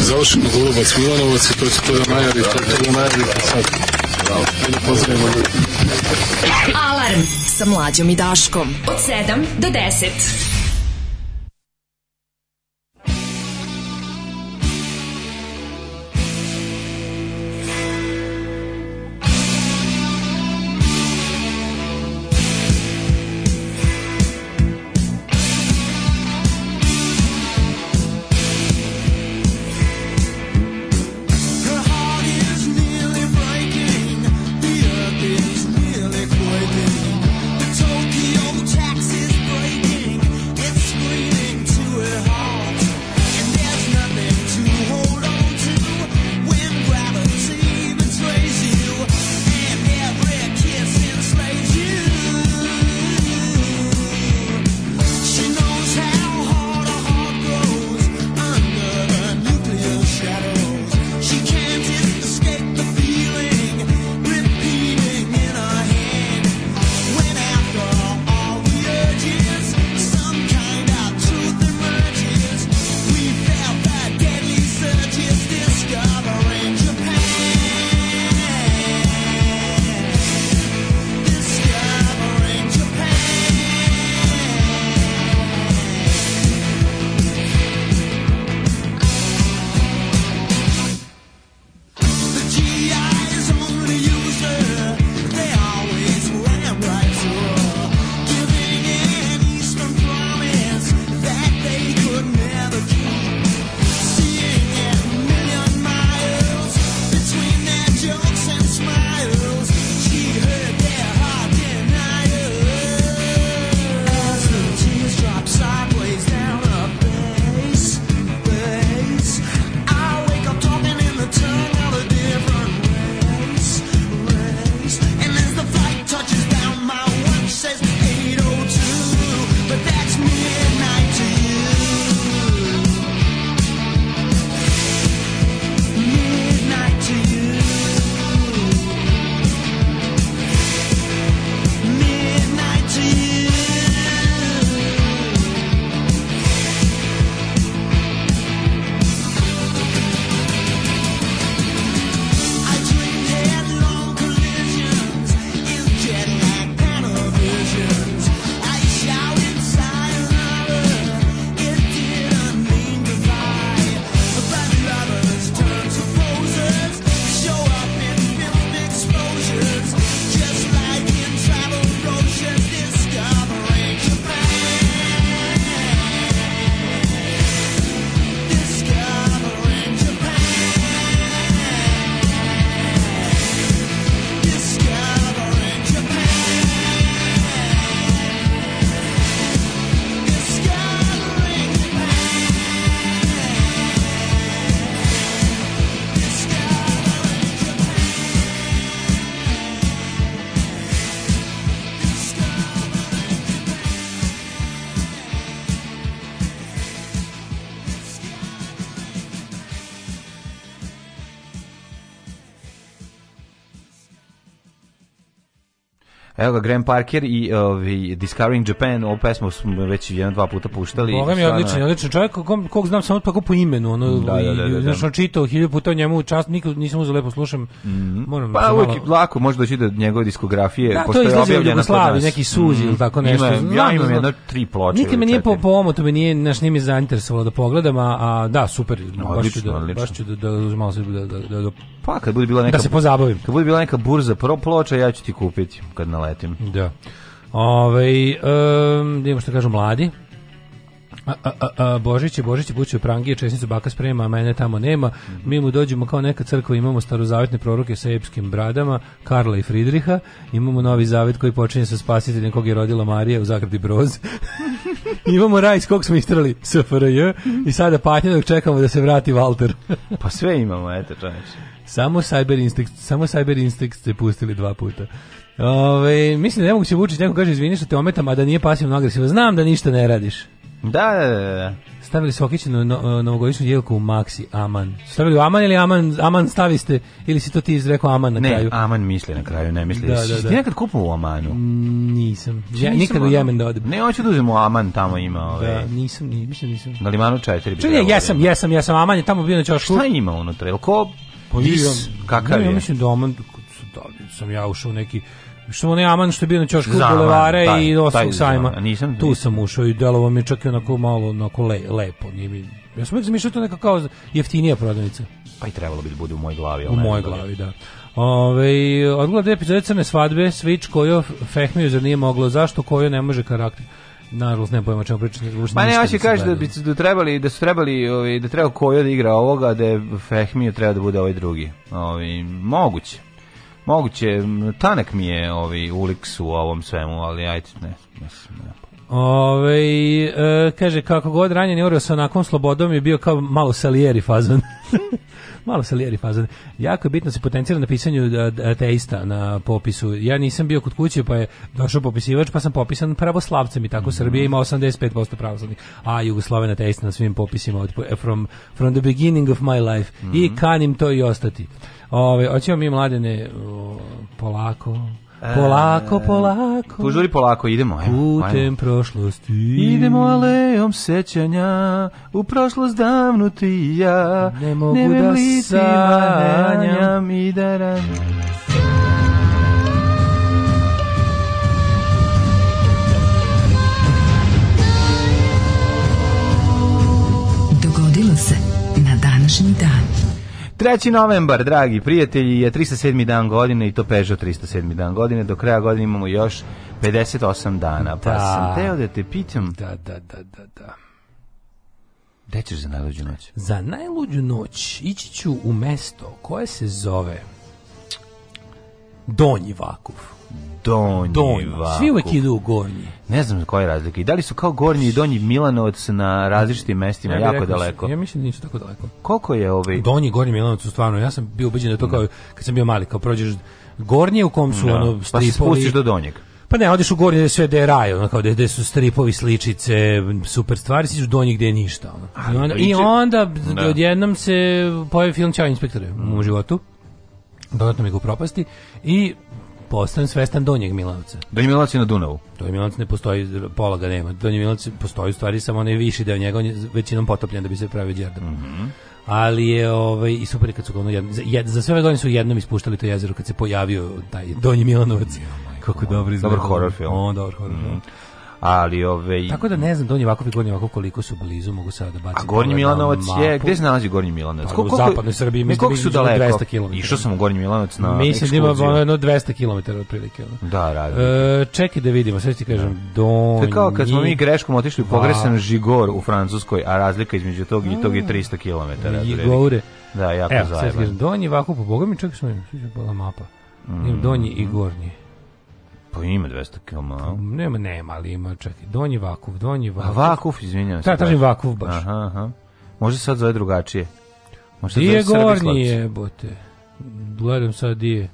Završimo Golubac Milanovac i to će to da najavi, to će to da najavi sad. Bravo. Ajde, da pozdravimo ljudi. Alarm sa mlađom i Daškom od 7 do 10. Evo ga, Graham Parker i ovi, ovaj, Discovering Japan, ovu pesmu smo već jedan, dva puta puštali. Boga mi je odličan, odličan čovjek, kog, kog znam samo tako po imenu, ono, da, da, da i, da, da, da, znaš, on čitao hilju puta o njemu, čast, nikad nisam uzeo lepo slušam. Mm -hmm. Moram, pa uvijek malo... lako, može doći do njegove diskografije, da, pošto je objavljena kod nas. neki suzi mm -hmm. ili mhm. tako nešto. Ima, znam, ja imam da jedno tri ploče. Niti me nije po, po omotu, me nije, naš nije mi zainteresovalo da pogledam, a, a da, super, no, baš, odlično, ću da, baš ću da, da, da, da, da, da, da Pa kad bude bila da neka da se pozabavim. Kad bude bila neka burza pro ploča ja ću ti kupiti kad naletim. Da. Ovaj um, što kažu mladi. A, a, a, Božić je Božić buće u prangije, česnicu baka sprema, a mene tamo nema. Mhm. Mi mu dođemo kao neka crkva, imamo starozavetne proruke sa epskim bradama, Karla i Fridriha, imamo novi zavet koji počinje sa spasiteljem kog je rodila Marija u zagradi Broz. (laughs) imamo raj s kog smo istrali SFRJ i sada patnje dok čekamo da se vrati Walter. pa sve imamo, eto čoveče. Samo Cyber Instinct, samo Cyber Instinct ste pustili dva puta. Ove, mislim da ne mogu se vučiti, neko kaže izvini što te ometam, a da nije pasivno agresivan. Znam da ništa ne radiš. Da, da, da. da, da. Stavili su okićenu no, e, novogodišnju jelku u Maxi Aman. Stavili u Aman ili Aman, Aman staviste, ili si to ti izrekao Aman na ne, kraju? Ne, Aman misli na kraju, ne misli. Da, da, da. Ti nekad kupao u Amanu? Mm, nisam. Ja nisam nikad ono, u Jemen da odem. Ne, hoću da uzem u Aman, tamo ima da, ove. Da, nisam, nisam, mislim nisam. Na Limanu 4 bi Čekaj, jesam, jesam, jesam, Aman je tamo bio na čošku. Šta ima unutra? Jel ko Pa Dis, kakav je? Ja mislim da Aman, da, sam ja ušao neki što onaj Aman što je bio na Ćošku bulevara i ostalog sajma. nisam, tu sam ušao i delovo mi čak i onako malo onako le, lepo. Nije mi, ja sam uvijek zamišljao to neka kao jeftinija prodavnica. Pa i trebalo bi da bude u mojoj glavi. U mojoj da glavi, da. Ove, odgleda epizode crne svadbe, Svič kojo fehmiju, zar nije moglo, zašto kojo ne može karakter? Nažalost ne pojma čemu pričam. Pa ne, hoće kaže da bi da trebali da su trebali ovaj da treba Kojo da igra ovoga, da je Fehmio treba da bude ovaj drugi. Ovaj moguće. Moguće, tanak mi je ovaj uliks u ovom svemu, ali ajte, ne, mislim, ne. Ove, ovaj, e, kaže, kako god ranjen Euro sa onakvom slobodom je bio kao malo Salieri fazon. (laughs) Malo Salieri fazan. Jako je bitno da se potencira na pisanju e, teista na popisu. Ja nisam bio kod kuće, pa je došao popisivač, pa sam popisan pravoslavcem i tako mm -hmm. Srbija ima 85% pravoslavnih, a Jugoslavena teista na svim popisima od, e, from, from the beginning of my life. Mm -hmm. I mhm. kanim to i ostati. Ove, oćemo mi mladene o, polako, Polako, polako. Požuri polako, idemo. Evo, putem ajmo. prošlosti. Idemo alejom sećanja, u prošlost davnu ti i ja. Ne mogu ne da sanjam i da ranjam. Dogodilo se na današnji dan. 3. novembar, dragi prijatelji, je 307. dan godine i to Peugeot 307. dan godine. Do kraja godine imamo još 58 dana. Pa da. sam teo da te pitam. Da, da, da, da, da. Gde ćeš za najluđu noć? Za najluđu noć ići ću u mesto koje se zove Donji Vakuf. Donji, donji Vakuf. Svi uvek idu u Gornji. Ne znam koje razlike. I da li su kao Gornji i Donji Milanovac na različitim mestima, ja jako rekao, da daleko? Ja mislim da nisu tako daleko. Koliko je ovaj... Donji i Gornji Milanovac su stvarno, ja sam bio ubeđen da to kao, kad sam bio mali, kao prođeš Gornje u kom su no. Da. ono stripovi... Pa se spustiš do Donjeg. Pa ne, odeš u gornje sve da je raj, ono kao gde, su stripovi, sličice, super stvari, siđu do donji gde je ništa. Ono. I onda, i onda da. odjednom se pojavi film Ćao inspektore u mm. životu dodatno mi ga upropasti i pretpostavljam svestan Donjeg Milanovca. Donji Milanovac je na Dunavu. Donji Milanovac ne postoji, pola ga nema. Donji Milanovac postoji u stvari samo onaj viši deo njega, on je većinom potopljen da bi se pravio đerdam. Mm -hmm. Ali je ovaj i super kad su ga ono jedno, za, jed, za sve ove godine su jednom ispuštali to jezero kad se pojavio taj Donji Milanovac. Kako dobro izgleda. Dobar horor film. O, dobar horor film. Mm -hmm ali ove Tako da ne znam, donji ovako figurni ovako koliko su blizu, mogu sada da bacim. A Gornji Milanovac je, gde se nalazi Gornji Milanovac? Pa, koliko u zapadnoj Srbiji, mislim koliko da su daleko? 200 km. Išao sam u Gornji Milanovac na Mislim da ima ono 200 km otprilike. Da, radi. E, čekaj da vidimo, sve ti kažem, da. do To je kao kad smo mi greškom otišli u pogresan Žigor u Francuskoj, a razlika između tog i tog je 300 km. Žigore. Da, jako zajedno. Evo, sad ti kažem, donji ovako po pa Boga mi čekaj, sam, mapa. Mm. Donji i mm. gornji. Pa ima 200 km. Nema, nema, ali ima, čekaj, Donji Vakuf, Donji Vakuf. A Vakuf, izvinjavam se. Da, tražim da. Vakuf baš. Aha, aha. Može sad zove drugačije. Može di je gornji jebote? Gledam sad di je.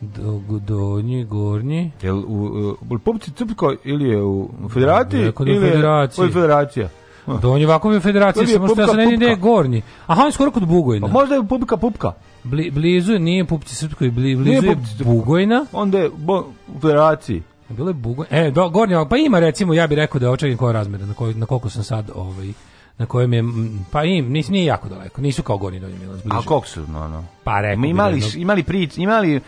Do, donji, gornji. Jel u, u Republici Srpskoj ili je u Federaciji? Da, ili je federacija. federacija. Donji Vakuf je u Federaciji, samo što ja sam ne, ne, gornji. Aha, on je skoro kod Bugojna. Pa možda je Pupka Pupka. Bli, blizu nije Pupci Srpskoj, bli, blizu nije je Bugojna. Onda je bo, u Federaciji. Bilo je Bugojna. E, do, gornja, pa ima recimo, ja bih rekao da je očekin koja razmjera, na, koj, na koliko sam sad ovaj, na kojem je, pa im, nis, nije jako daleko, nisu kao Gornji Donji Milan. A koliko su, no, no. Pa rekao. Mi imali, da jedno, imali prič, imali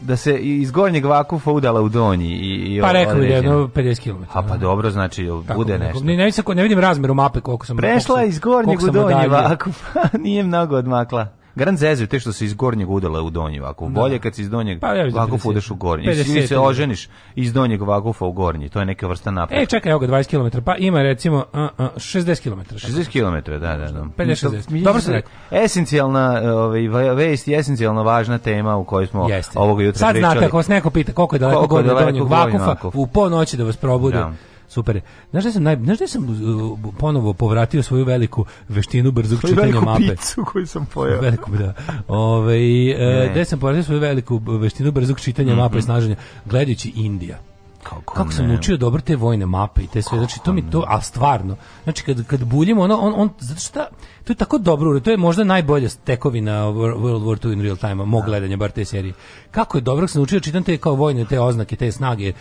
da se iz Gornjeg Vakufa udala u Donji. I, i pa rekao da je jedno 50 km. A pa dobro, znači Tako, bude nešto. Ne, ne, ne vidim razmeru mape koliko sam... Prešla koliko sam, iz Gornjeg u Donji Vakuf, (laughs) nije mnogo odmakla. Garant zezaju te što se iz gornjeg udala u donji vakuf. Bolje da. kad se iz donjeg pa, ja vakuf udeš da u gornji. Ili se oženiš iz donjeg vakufa u gornji. To je neka vrsta napretka. E, čekaj, evo ga 20 km. Pa ima recimo a, a, 60 km. 60 km, da, da. da. 50, 60. Dobro se da- rekao. Esencijalna, ovaj, vest je esencijalno važna tema u kojoj smo Jeste. ovog jutra Sad pričali. Sad znate, ako vas neko pita koliko je daleko, koliko je daleko do donjeg vakufa, vakuf. u ponoći da vas probude. Da super. Znaš da sam naj, znaš da sam uh, ponovo povratio svoju veliku veštinu brzog svoju čitanja veliku mape. Picu koju sam pojao. Veliku, da. Ovaj uh, sam povratio svoju veliku veštinu brzog čitanja mm -hmm. mape i snaženja gledajući Indija. Kako, kako sam učio dobro te vojne mape i te sve, znači to mi to, a stvarno, znači kad, kad buljimo, ono, on, on, zato ta, to je tako dobro, to je možda najbolja tekovina World War II in real time, mog da. gledanja, bar te serije. Kako je dobro, sam učio, čitam te kao vojne, te oznake, te snage, eh,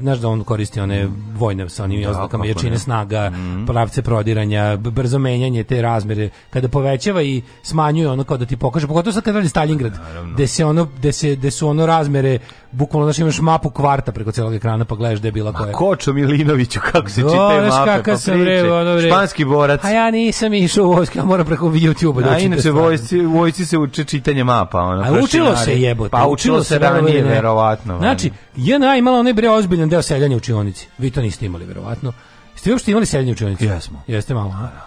znaš da on koristi one vojne sa onim da, oznakama, jačine snaga, mm. pravce prodiranja, brzo menjanje te razmere, kada povećava i smanjuje ono kao da ti pokaže, pogotovo sad kad radi Stalingrad, gde se ono, gde se, gde su ono razmere bukvalno znači imaš mapu kvarta preko celog ekrana pa gledaš gde je bila koja. Ma kočo Milinoviću kako se čita mape. Kako pa sam revo, ono Španski borac. A ja nisam išao u vojsku, ja moram preko YouTube da učim. inače vojsci, vojsci se uči čitanje mapa, ona. A učilo se jebote. Pa učilo se ranije verovatno. Znači, JNA imala onaj bre ozbiljan deo seljanja u učionici. Vi to niste imali verovatno. Ste uopšte imali seljanje u učionici? Jesmo. Jeste malo. Da.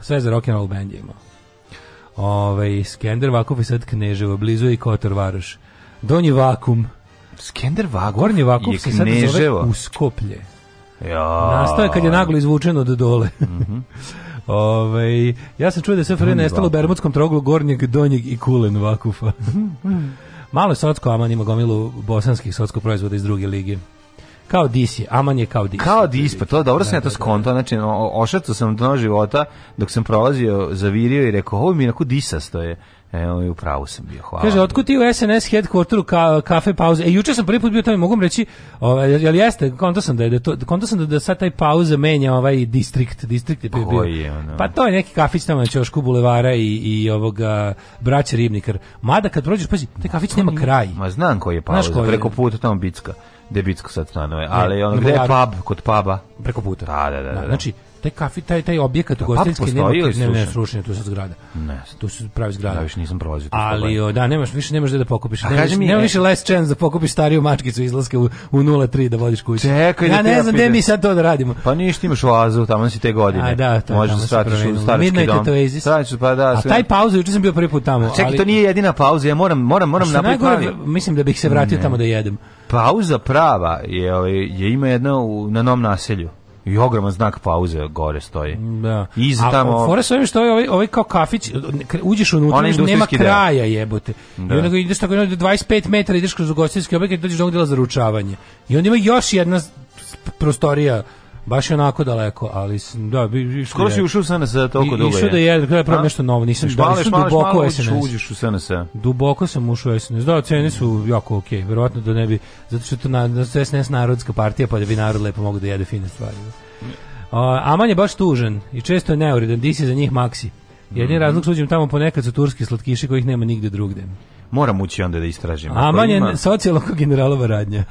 Sve za rock'n'roll band je imao. Ove, ovaj, Skender Vakuf i sad Kneževo, blizu i Kotor Varoš. Donji Vakum. Skender Vakuf Gornji Vakuf se sad zove Uskoplje. Ja. Nastao je kad je naglo izvučeno od dole. Mhm. Mm (laughs) Ove, ovaj, ja sam čuo da se SFRJ nestalo u Bermudskom troglu Gornjeg, Donjeg i Kulen Vakufa. (laughs) Malo je socko, aman ima gomilu bosanskih socko proizvoda iz druge lige. Kao disi, aman je kao disi. Kao dis, pa to da, dobro da, sam ja to da, skonto, znači ošacu sam dno života dok sam prolazio, zavirio i rekao, ovo mi je onako disasto je. Evo ovaj, i upravo sam bio, hvala. Kaže, otkud ti u SNS headquarteru ka, kafe pauze? E, juče sam prvi put bio tamo, mogu reći, ovaj, jel jeste, konto sam da je, to, konto sam da, da sad taj pauze menja ovaj distrikt, distrikt je bio. Je ono? Pa to je neki kafić tamo na Ćošku bulevara i, i ovoga braća Ribnikar. Mada kad prođeš, pazi, taj kafić nema kraj. Ma znam koji je pauza, preko puta tamo Bicka debitsko sad stanuje, ali ono, gde je pub, kod puba? Preko puta. Da, da, da. da. da. Znači, taj kafi, taj, taj objekat ugostiteljski nema, ne, ne, srušen tu sad zgrada. Ne. Tu se pravi zgrada. Ja više nisam prolazio. Ali, pa o, da, nemaš, više nemaš gde da pokupiš. nema, mi, e- nemaš više last chance da pokupiš stariju mačkicu izlaske u, u 0.3 da vodiš kući Čekaj da ja da ne znam gde mi sad to da radimo. Pa ništa imaš oazu, tamo si te godine. A da, to, Možeš da stratiš u starički Midnight dom. pa da. A taj pauza, juče sam bio prvi put tamo. Čekaj, ali, to nije jedina pauza, ja moram, moram, moram napraviti. Mislim da bih se vratio tamo da jedem. Pauza prava je, ovaj, je ima jedna u, na nom naselju. I ogroman znak pauze gore stoji. Da. I za tamo. Fore sa ovim što je ovaj, ovaj kao kafić, uđeš unutra, nema kraja jebote. Da. I onda ideš tako 25 metara ideš kroz ugostinski objekat i dođeš do dela za ručavanje. I onda ima još jedna prostorija baš je onako daleko, ali da bi skoro da, si ušao u SNS toliko dugo. Išao da je, da je pravo nešto novo, nisam da šmale, duboko šmale, SNS. Uđeš u SNS. Duboko sam ušao u SNS. Da, cene su jako okej, okay. verovatno da ne bi zato što to na, da su SNS narodska partija, pa da bi narod lepo mogao da jede fine stvari. Uh, Aman je baš tužen i često je neuridan, disi za njih maksi. Jedni mm -hmm. razlog suđem tamo ponekad su turski slatkiši kojih nema nigde drugde. Moram ući onda da istražim. Aman je socijalnog generalova radnja.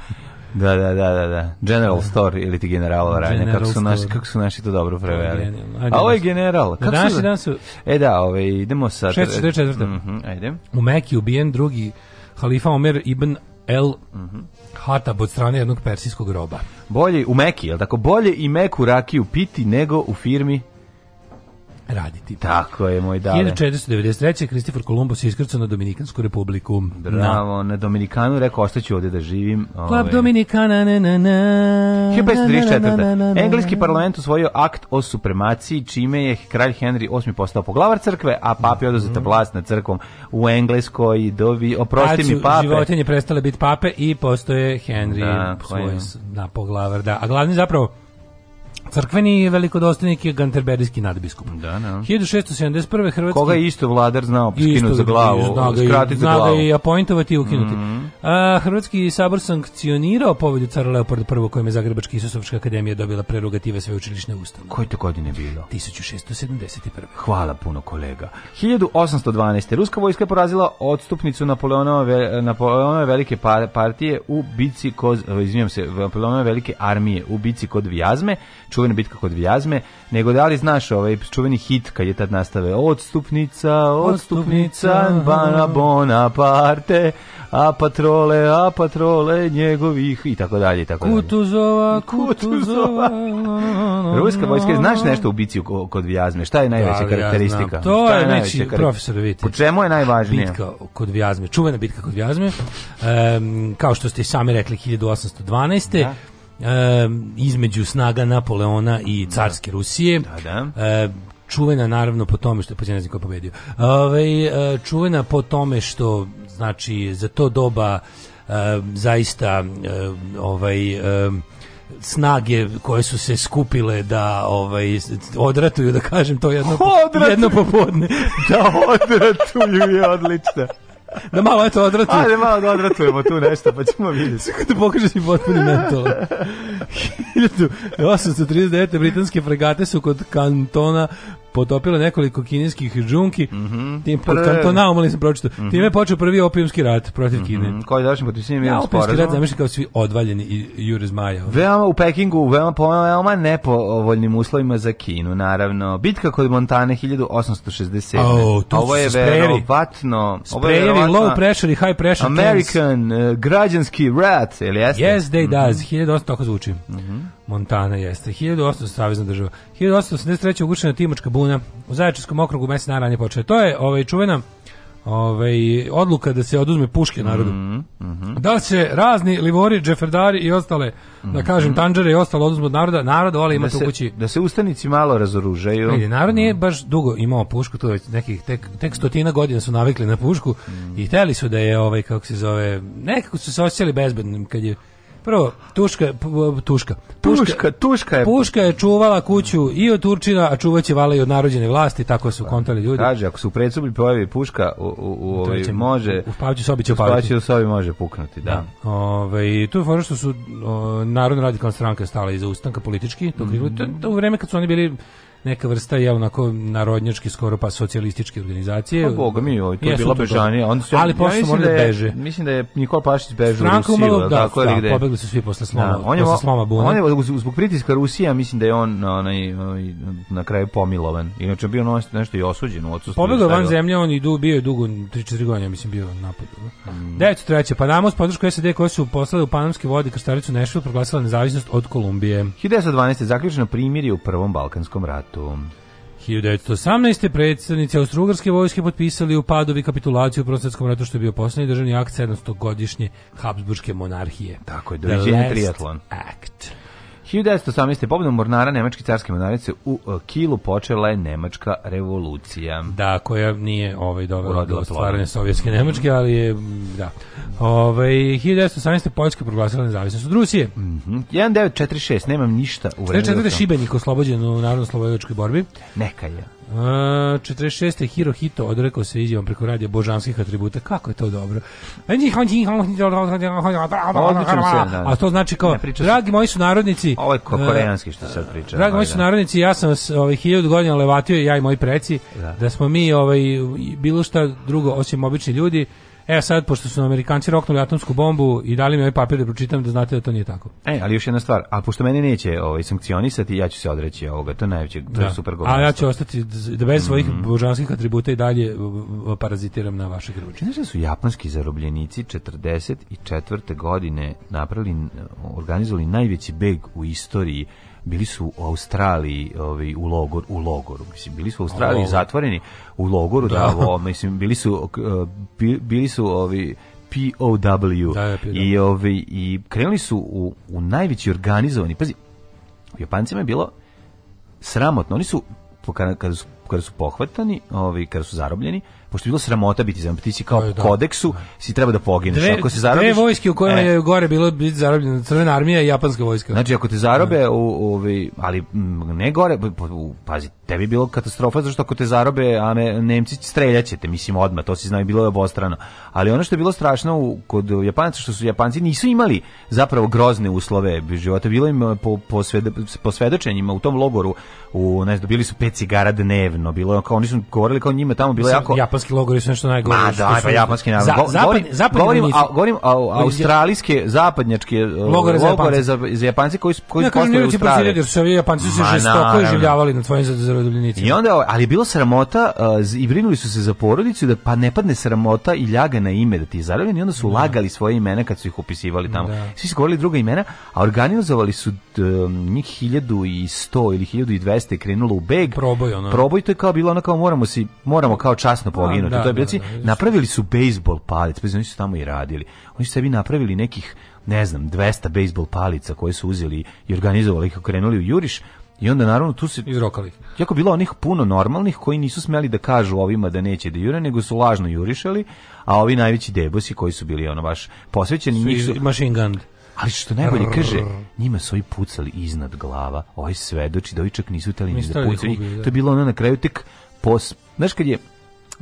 Da, da, da, da, da. General da. Store ili ti Generalova radnja, kako su naši kako su naši to dobro preveli. A ovo je General. Kako da, su? Dan su e da, ovaj idemo sa 644. Mhm, mm ajde. U Mekki ubijen drugi halifa Omer ibn El mm -hmm. Hatab od strane jednog persijskog roba. Bolje u Meki, jel tako? Bolje i Meku rakiju piti nego u firmi raditi. Tako je, moj dale. 1493. Kristofor Kolumbus je iskrcao na Dominikansku republiku. Bravo, na, na Dominikanu rekao, ostaću ovde da živim. Club ovaj. Dominikana, na, na, na. 1534. Engleski parlament usvojio akt o supremaciji, čime je kralj Henry VIII postao poglavar crkve, a papi oduzeta vlast nad crkvom u Engleskoj. Dobi, oprosti mi pape. Životinje prestale biti pape i postoje Henry da, svoj na poglavar. Da. A glavni zapravo Crkveni velikodostojnik je Ganterberijski nadbiskup. Da, da. 1671. Hrvatski... Koga je isto vladar znao skinuti za glavu, skratiti za glavu. Zna i apointovati i ukinuti. Mm -hmm. uh, Hrvatski sabor sankcionirao povelju cara Leopolda I kojim je Zagrebačka Isusovačka akademija dobila prerogative sveučilišne ustave. Koje to godine bilo? 1671. Hvala puno kolega. 1812. Ruska vojska je porazila odstupnicu Napoleonova, Napoleonove, Napoleonove velike partije u bici kod, izvinjam se, Napoleonove velike armije u bici kod Vjazme. Ču čuvena bitka kod Vijazme, nego da li znaš ovaj čuveni hit kad je tad nastave odstupnica, odstupnica, bana bona parte, a patrole, a patrole njegovih i tako dalje i tako dalje. Kutuzova, Kutuzova. Ruska vojska, znaš nešto u bici kod Vijazme? Šta je da, najveća da, karakteristika? Ja to Šta je, je neći, profesor da vidite. Po čemu je najvažnije? Bitka kod Vijazme, čuvena bitka kod Vijazme. Um, kao što ste sami rekli 1812. Da e, između snaga Napoleona i da. carske Rusije. Da, da. E, čuvena naravno po tome što je ne znam ko je pobedio. Ove, ovaj, čuvena po tome što znači za to doba e, zaista ovaj snage koje su se skupile da ovaj odratuju da kažem to jedno po, jedno popodne (laughs) da odratuju je odlično (laughs) da malo eto odratujemo. Ajde malo da odratujemo tu nešto, pa ćemo vidjeti. Sve kada pokaže si potpuni mental. 1839. (laughs) britanske fregate su kod kantona potopilo nekoliko kineskih džunki, mm tim pod kantona, umali sam pročito. Mm -hmm. Time je počeo prvi opijumski rat protiv mm -hmm. Kine. Mhm. Koji dašim potpisivanjem ja, opijumski rat zamišljam kao svi odvaljeni i Jure Zmaja. Veoma u Pekingu, veoma, po veoma nepovoljnim uslovima za Kinu, naravno. Bitka kod Montane 1860. Oh, ovo je verovatno... Sprejevi, low pressure i high pressure. American, uh, građanski rat, ili jeste? Yes, they mm -hmm. does. 1800, tako zvuči. Mm Montana jeste. 1800 savezna država. 1883. ugušena Timočka buna. U Zaječarskom okrugu mesec naranje počeo. To je ovaj, čuvena ovaj, odluka da se oduzme puške narodu. Mm -hmm. Da se razni livori, džeferdari i ostale, mm -hmm. da mhm. kažem, tanđere i ostalo oduzme od naroda, narod ima imati da u kući. Da se ustanici malo razoružaju. Ajde, narod nije mm -hmm. baš dugo imao pušku, to je nekih, tek, tek stotina godina su navikli na pušku mhm. i hteli su da je, ovaj, kako se zove, nekako su se osjećali bezbednim kad je Prvo, Tuška, Tuška. Tuška, Tuška je... Puška je čuvala kuću i od Turčina, a čuvaće vala i od narođene vlasti, tako su pa, kontali ljudi. Kaže, ako su u predsoblju pojavi Puška, u, u, u, da ovaj, će, može... U spavaću sobi će upaviti. U sobi može puknuti, da. da. Ove, ovaj, tu je fora što su o, Narodna radikalna stranka stala iza ustanka politički, to mm -hmm. u vreme kad su oni bili neka vrsta je onako narodnjački skoro pa socijalističke organizacije. Pa boga mi, ovo, to je bila bežanija. Onda su, ali posle ja morali da, da beže. Mislim da je Nikola Pašić bežao u Rusiju. Malo, da, tako, da, da, pobegli su svi posle sloma, da, on je, posle sloma Buna. On je, zbog pritiska Rusija, mislim da je on onaj, na kraju pomilovan. Inače, bio ono, nešto i osuđen u odsustvu. Pobegao van zemlje, on i bio je dugo, 3-4 godine, mislim, bio napad. Mm. 903. Panama s podršku SAD koje su poslali u Panamske vode krstaricu Nešvil proglasila nezavisnost od Kolumbije. 1912. zaključeno primjer je u Prvom Balkanskom ratu ratom. 1918. predsednici Austro-Ugrske vojske potpisali u Padovi kapitulaciju u Prostatskom ratu što je bio poslednji državni akt 700-godišnje Habsburgske monarhije. Tako je, doviđenje triatlon. Act. 1918. pobedom mornara nemačke carske mornarice u e, Kilu počela je nemačka revolucija. Da, koja nije ovaj dovela do stvaranja sovjetske nemačke, ali je da. Ovaj 1918. Poljska proglasila nezavisnost od Rusije. Mhm. Mm 1946. Nemam ništa u vremenu. Znači da Šibenik oslobođen u narodno-slobodilačkoj borbi. Neka je. Uh, 46. Hirohito odrekao se izjavom preko radija božanskih atributa. Kako je to dobro? A to znači kao, dragi moji su narodnici... Ovo je e, koreanski što sad priča. Dragi moji ovaj, su da. narodnici, ja sam vas ovaj, hiljadu godina levatio, ja i moji preci, da, da smo mi ovaj, bilo šta drugo, osim obični ljudi, E sad, pošto su Amerikanci roknuli atomsku bombu i dali mi ovaj papir da pročitam da znate da to nije tako. E, ali još jedna stvar, a pošto mene neće ovaj, sankcionisati, ja ću se odreći ovoga, to je najveće, to da. je super govno. A ja ću ostati, da bez svojih mm -hmm. božanskih atributa i dalje parazitiram na vaše grbuče. Znaš da su japanski zarobljenici 44. godine napravili, organizovali najveći beg u istoriji bili su u Australiji ovaj, u, logoru, u logoru. Mislim, bili su u Australiji oh. zatvoreni u logoru. Da. da o, mislim, bili su, e, bili su ovi, POW. Da, da I, ovi, I krenuli su u, u najveći organizovani. Pazi, Japancima je bilo sramotno. Oni su, kada su, kada su pohvatani, ovi, kada su zarobljeni, pošto je bilo sramota biti zarobljen, ti si kao po da. kodeksu, da. si treba da pogineš. Dve, ako se zarobiš, dve vojske u kojima e, je gore bilo biti zarobljena crvena armija i japanska vojska. Znači ako te zarobe da. u, u ali mm, ne gore, pa, pa, pazi, tebi je bilo katastrofa zato što ako te zarobe, a ne, Nemci streljaće te, mislim odmah, to se znao i bilo je obostrano. Ali ono što je bilo strašno u, kod Japanaca što su Japanci nisu imali zapravo grozne uslove života, bilo im eh, po, po, svede, po svedočenjima u tom logoru, u ne znam, bili su pet cigara dnevno, bilo je, kao oni su govorili kao njima tamo bilo je jako japanski logori su nešto najgore. Ma da, pa japanski naravno. govorim, govorim, australijske, zapadnjačke e, logore, za, logore za, japanci koji, koji ja, u Australiji. Ne, ne, Ja kažem, japanci su se žestoko življavali na tvojim zarobljenicima. I onda, ali je bilo sramota e, i brinuli su se za porodicu da pa ne padne sramota i ljaga na ime da ti je zarobljen i onda su da. lagali svoje imena kad su ih upisivali tamo. Da. Svi su govorili druga imena, a organizovali su um, njih 1100 ili 1200 krenulo u beg. Proboj, ono. Proboj, to je kao bilo ono kao moramo, si, moramo kao časno pobjeći. Da, poginuti da, u toj bici. Da, da, da, napravili su bejsbol palic, pa oni su tamo i radili. Oni su sebi napravili nekih, ne znam, 200 bejsbol palica koje su uzeli i organizovali ih krenuli u Juriš. I onda naravno tu se izrokali. Jako bilo onih puno normalnih koji nisu smeli da kažu ovima da neće da jure, nego su lažno jurišali, a ovi najveći debosi koji su bili ono baš posvećeni njih su machine gun. Ali što najbolje kaže, njima su ovi pucali iznad glava, ovi svedoči da ovi čak nisu teli ni da, da pucaju. To je bilo ono na kraju tek pos... Znaš kad je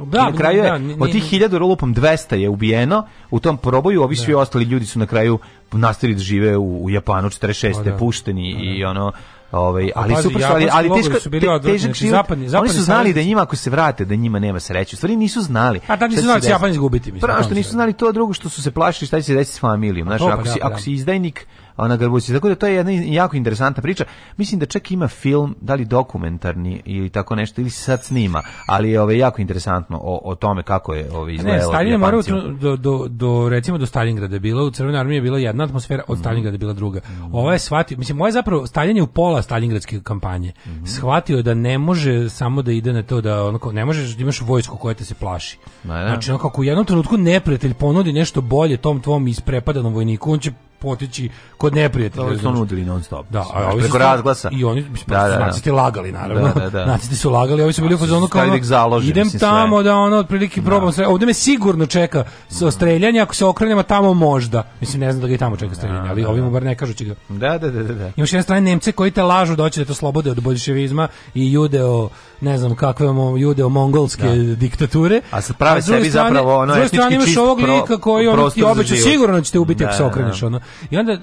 Da, na da, kraju je, da, nije, od tih hiljadu lupom 200 je ubijeno u tom proboju, ovi svi da. ostali ljudi su na kraju nastavili da žive u, u Japanu 46. Pa da. pušteni o, da. i da. ono Ovaj, ali su ali, ali teško, su bili od težak život, zapadni, zapadni oni su znali da njima ako se vrate da njima nema sreće. U stvari nisu znali. pa da nisu znali da Japan izgubiti, mislim. Prvo što nisu znali to, drugo što su se plašili šta će se desiti s familijom. Pa Znaš, pa ako si, ako si izdajnik, ona Grbusić. Tako da to je jedna jako interesantna priča. Mislim da čak ima film, da li dokumentarni ili tako nešto, ili sad snima, ali je ovaj, jako interesantno o, o tome kako je ovaj, izgledalo. Ne, Stalin morao do, do, do, recimo do Stalingrada je bila, u Crvenoj armiji je bila jedna atmosfera, od mhm. Stalingrada je bila druga. Mm. Ovo je shvatio, mislim, ovo je zapravo staljanje u pola stalingradske kampanje. Mm. Shvatio je da ne može samo da ide na to da onako, ne možeš da imaš vojsku koja te se plaši. Ma, da. Znači, onako, u jednom trenutku neprijatelj ponudi nešto bolje tom tvom isprepadanom vojniku, on će potići kod neprijatelja. Da, to nudili non stop. Da, a znači, ovi preko razglasa. I oni mislim, da, pa da, da, nacisti lagali naravno. Da, da, da. Nacisti su lagali, ovi su bili kod onog kao idem tamo sve. da ono otprilike da. probam sve. Ovde me sigurno čeka sa streljanje, ako se okrenem tamo možda. Mislim ne znam da ga i tamo čeka streljanje, da, ali ovi mu bar ne kažu će ga. Da, da, da, da. Imaš jedne strane Nemce koji te lažu da hoće da te slobode od boljševizma i judeo ne znam kakve jude o mongolske diktature. A se prave sebi zapravo ono etnički čist ovog lika koji on ti obećao sigurno će te ubiti ako se okreneš ono. I onda e,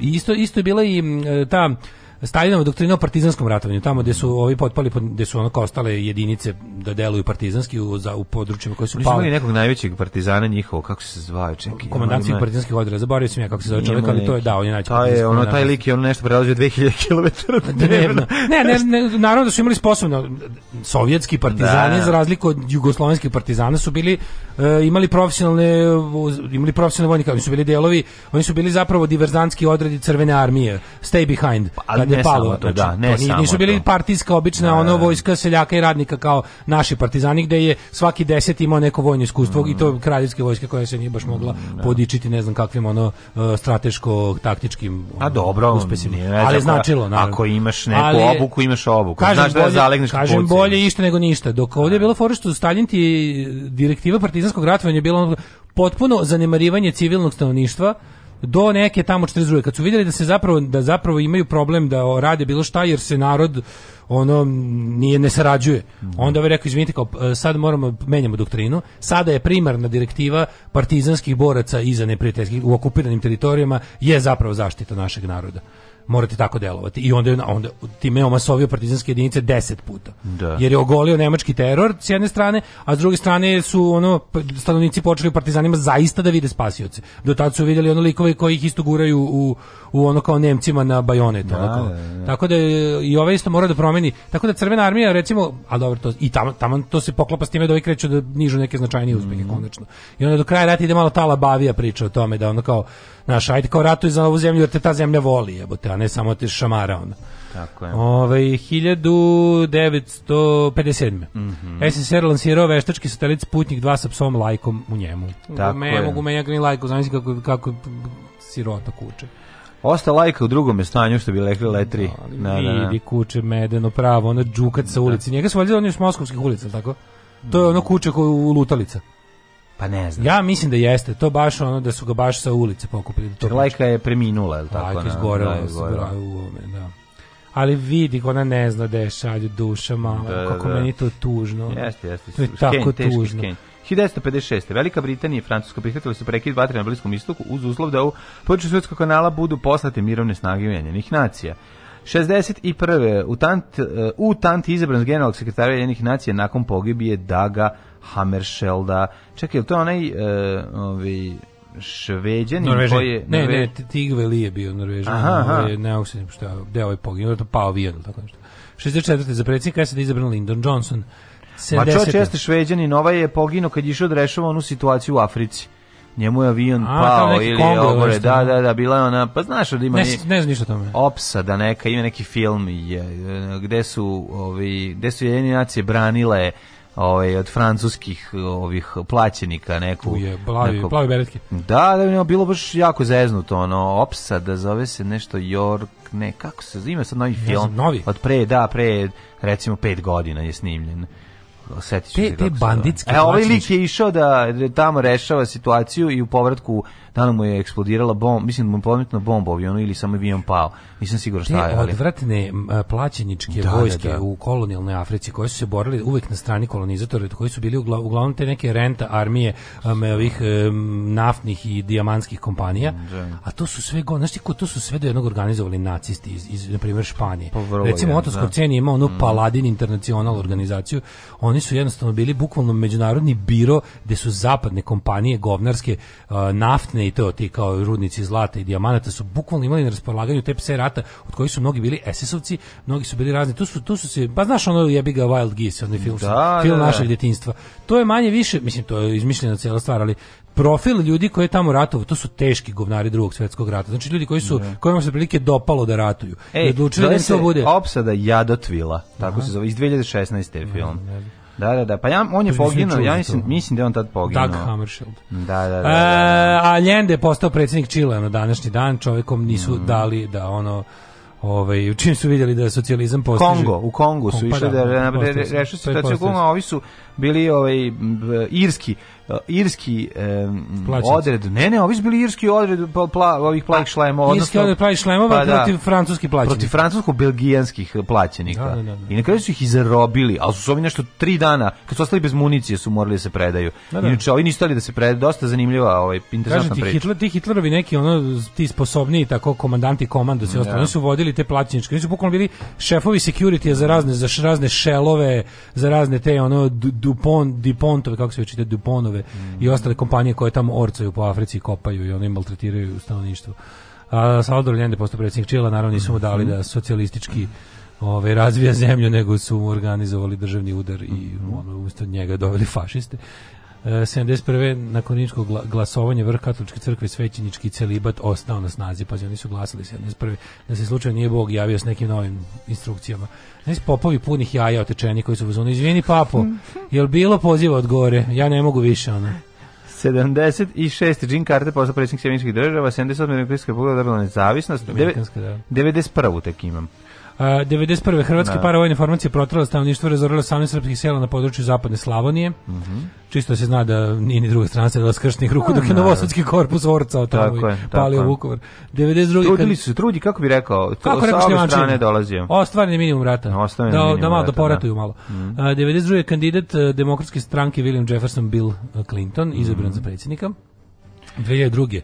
isto isto je bila i e, ta Staljinova doktrina o partizanskom ratovanju, tamo gdje su ovi potpali, gdje su ono kao ostale jedinice da deluju partizanski u, za, u područjima koje su Nisu pali. Nisu nekog najvećeg partizana njihovog, kako se zvao, čekaj. Komandantskih ja, partizanskih odreda, zaboravio sam ja kako se zove čovjek, ali to je da, on je najveći. Ta je, ono, taj lik je on nešto prelazio 2000 km dnevno. Ne, (laughs) ne, ne, naravno da su imali sposobno, sovjetski da, partizani, da. za razliku od jugoslovenskih partizana, su bili, uh, imali profesionalne, imali profesionalne vojnike, oni su bili delovi, oni su bili zapravo diverzantski odredi crvene armije, stay behind. Pa, ali kad je palo. To, da, da, ne to, samo nisu bili to. partijska obična da, ono da, vojska seljaka i radnika kao naši partizani gde je svaki 10 imao neko vojno iskustvo mm. i to mm. kraljevske vojske koja se nije baš mogla mm, podičiti ne znam kakvim ono e, strateško taktičkim a dobro uspesima. Ali značilo na Ako imaš neku ali, obuku, imaš obuku. Kažem Znaš bolje, da zalegneš Kažem kuci. bolje išta nego ništa. Dok ovdje je bilo fora što Stalin ti direktiva partizanskog ratovanja bila bilo potpuno zanemarivanje civilnog stanovništva do neke tamo 42. Kad su videli da se zapravo da zapravo imaju problem da rade bilo šta jer se narod ono nije ne sarađuje. Onda bi ovaj rekao izvinite kao sad moramo menjamo doktrinu. Sada je primarna direktiva partizanskih boraca iza neprijateljskih u okupiranim teritorijama je zapravo zaštita našeg naroda morate tako delovati. I onda, onda time je omasovio partizanske jedinice deset puta. Da. Jer je ogolio nemački teror s jedne strane, a s druge strane su ono, stanovnici počeli partizanima zaista da vide spasioce. Do tad su vidjeli ono likove koji ih isto guraju u, u ono kao Nemcima na bajonet. Da, ono da, da, da, tako da i ove isto mora da promeni. Tako da crvena armija recimo, a dobro, to, i tamo, tamo to se poklapa s time da ovi kreću da nižu neke značajnije uspjehe mm. konačno. I onda do kraja rata ide malo tala bavija priča o tome da ono kao, naš, ajde kao ratu za ovu zemlju jer te ta zemlja voli jebote, a ne samo te šamara onda. Tako je. Ove, 1957. Mm -hmm. SSR lansirao veštački satelit Sputnik 2 sa psom lajkom u njemu. Tako Me, je. Mogu menjati ni lajku, znam kako, kako sirota kuče. Osta lajka u drugom stanju, što bi rekli letri. Da, da, da, da. Vidi kuće medeno pravo, ona džukat sa da. ulici. Njega su valjda oni s moskovskih ulica, tako? To je ono kuče koju u Lutalica. Pa ne znam. Ja mislim da jeste, to baš ono da su ga baš sa ulice pokupili. To Lajka je preminula, je li tako? Lajka je izgorela, da, izgorela. u ovome, da. Ali vidi, ona ne zna da je šalju duša, mama, da, kako da, da. meni to tužno. Jeste, jeste. To je škenj, tako teški, tužno. Škenj. 1956. Velika Britanija i Francuska prihvatili su prekid vatre na Bliskom istoku uz uslov da u području Svetskog kanala budu poslate mirovne snage Ujedinjenih nacija. 61. U tant, e, u tant izabran generalnog sekretara jednih nacija nakon pogibije Daga Hammershelda. Čekaj, to onaj uh, ovi, Šveđanin Norvežan. koji je... Ne, Norvež... ne, Tigveli je bio Norvežan. Aha, ovaj, aha. Ovaj, ne, ne, šta, deo je pogibio, to pao avion, tako nešto. 64. za predsjednika SAD izabran Lyndon Johnson. 70. Ma čo često Šveđanin, Nova je poginuo kad je išao da rešava onu situaciju u Africi njemu je avion A, pao ili ogore, da, da, da, bila je ona, pa znaš da ima ne, ne znam ništa o tome. Opsada neka, ima neki film je, gde su ovi, gde su jedine nacije branile ovaj od francuskih ovih plaćenika neku je plavi neko, plavi beretke. Da, da je bilo baš jako zeznuto ono opsada zove se nešto York ne kako se zove sad novi film. Znam, novi. Od pre da pre recimo 5 godina je snimljen setit te, te banditske E, ovaj lik je išao da tamo rešava situaciju i u povratku dano mu je eksplodirala bomba, mislim da mu je podmetna bomba avionu ili samo avion pao. Nisam siguran šta je. Te odvratne plaćeničke da, da vojske da, da. u kolonijalnoj Africi koje su se borili uvek na strani kolonizatora, koji su bili uglav, uglavnom te neke renta armije um, ovih um, naftnih i dijamantskih kompanija, mm, da. a to su sve, znaš ti ko, to su sve do jednog organizovali nacisti iz, iz na primjer, Španije. Pa Recimo, Oto Skorceni da. ima onu mm. Paladin internacional organizaciju, oni oni su jednostavno bili bukvalno međunarodni biro gde su zapadne kompanije govnarske uh, naftne i to ti kao rudnici zlata i dijamanata su bukvalno imali na raspolaganju te pse rata od kojih su mnogi bili SS-ovci, mnogi su bili razni. Tu su tu su se pa znaš ono jebi ga Wild Geese, onaj film, da, da film da, našeg djetinjstva. To je manje više, mislim to je izmišljena cela stvar, ali profil ljudi koji je tamo ratovao, to su teški govnari drugog svjetskog rata. Znači ljudi koji su ne. Da. kojima se prilike dopalo da ratuju. Ej, odlučili da im to bude. Opsada Jadotvila, tako Aha. se zove iz 2016. film. Ne, ne. Da, da, da. Pa ja, on je poginuo, ja mislim, mislim da je on tad poginuo. Doug Hammarskjöld. Da, da, da. da, da. E, Allende je postao predsjednik Čilea na današnji dan, čovjekom nisu mm. dali da ono ovaj u čim su vidjeli da je socijalizam postiže Kongo u Kongu su pa išli da, da, da, da reše situaciju Kongo ovi su bili ovaj irski e, irski um, odred. Ne, ne, ovi su bili irski odred pla, pla, ovih pa, plavih šlemova. odnosno Irski odred plavih šlemova pa, da. protiv da, francuskih plaćenika. Protiv francusko-belgijanskih plaćenika. Da, da, da, da. I na kraju su ih i al su, su ovi nešto tri dana, kad su ostali bez municije, su morali da se predaju. Da, da. Inače, ovi nisu stali da se predaju, dosta zanimljiva ovaj, interesantna priča. Hitler, ti Hitlerovi neki, ono, ti sposobniji, tako, komandanti komando se ostalo, su vodili te plaćeničke. Oni su bukvalno bili šefovi security za razne, za razne šelove, za razne te, ono, Dupont, Dupontove, kako se već čita, Duponove mm. i ostale kompanije koje tamo orcaju po Africi, kopaju i oni maltretiraju stanovništvo. A Salvador Allende postao predsjednik Čila, naravno nisu mu dali mhm. da socijalistički ovaj razvija zemlju nego su organizovali državni udar i mhm. ono umesto njega doveli fašiste 71. Eh, nakon rimskog glasovanja vrh katoličke crkve svećenički celibat ostao na snazi, pa oni su glasali 71. da se slučajno nije Bog javio s nekim novim instrukcijama. Znači popovi punih jaja otečeni koji su uzmano, izvini papo, mhm. jel bilo poziva od gore, ja ne mogu više, ono. 76. Jim Carter postao predsjednik Sjemeničkih država, 78. Amerikanska republika dobila nezavisnost, da. 91. tek imam. 91. Hrvatske da. paravojne formacije protrala stanovništvo razorila 18 srpskih sela na području zapadne Slavonije. Mm -hmm. Čisto se zna da nije ni druga strana sedela skršnih ruku, dok je da, da. Novosadski korpus orcao tamo i je, palio tako. Vukovar. 92. Trudili su se, trudi, kako bi rekao, kako sa ove strane dolazio. Ostvarni je minimum rata. da, minimum da malo, da poratuju malo. Mm -hmm. uh, 92. kandidat e, demokratske stranke William Jefferson Bill e, Clinton, izabran mm -hmm. za predsjednika. 2002.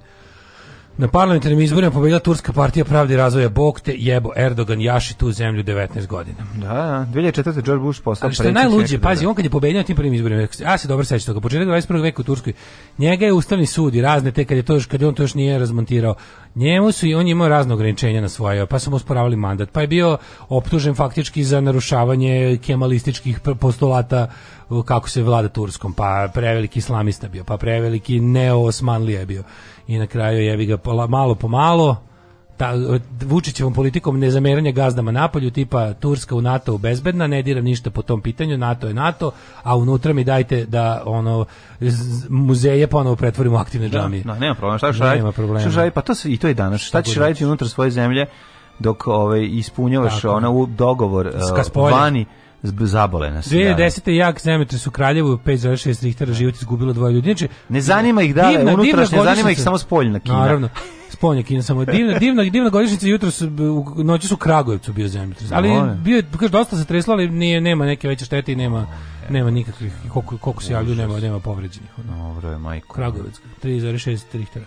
Na parlamentarnim izborima pobedila Turska partija pravde i razvoja. Bokte, te jebo, Erdogan jaši tu zemlju 19 godina. Da, da, 2004. Da. George Bush postao predsjednik. Ali što je najluđe, pazi, on kad je pobedio na tim prvim izborima, ja se dobro sećam toga, početak 21. veka u Turskoj, njega je ustavni sud i razne te, kad, je to, kad on to još nije razmontirao, njemu su i on je imao razne ograničenja na svoje, pa su mu sporavali mandat, pa je bio optužen faktički za narušavanje kemalističkih postulata uh, kako se vlada Turskom, pa preveliki islamista bio, pa preveliki neoosmanlija je bio i na kraju jevi ga malo po malo ta, Vučićevom politikom nezameranja gazdama napolju, tipa Turska u NATO bezbedna, ne diram ništa po tom pitanju, NATO je NATO, a unutra mi dajte da ono muzeje ponovo pretvorimo u aktivne da, džamije. Da, da, nema problema, šta ćeš raditi? Šta ćeš raditi? Pa to se, i to je danas. Šta ćeš raditi unutar svoje zemlje dok ovaj ispunjavaš Tako. dogovor uh, vani? zabole nas. 2010. Da. da. jak zemetre su Kraljevu 5,6 Richtera da. život izgubilo dvoje ljudi. Znači, ne zanima ih da divna, unutrašnje, divna zanima ih samo spoljna Kina. Naravno. Spoljna Kina samo divna, (laughs) divna, divna godišnjica jutro su u noći su Kragujevcu bio zemetri. Ali bio je dosta se treslo, ali nije nema neke veće štete i nema nema nikakvih koliko koliko se javlju nema nema povređenih. Dobro je majko. Kragujevac 3,6 Richtera.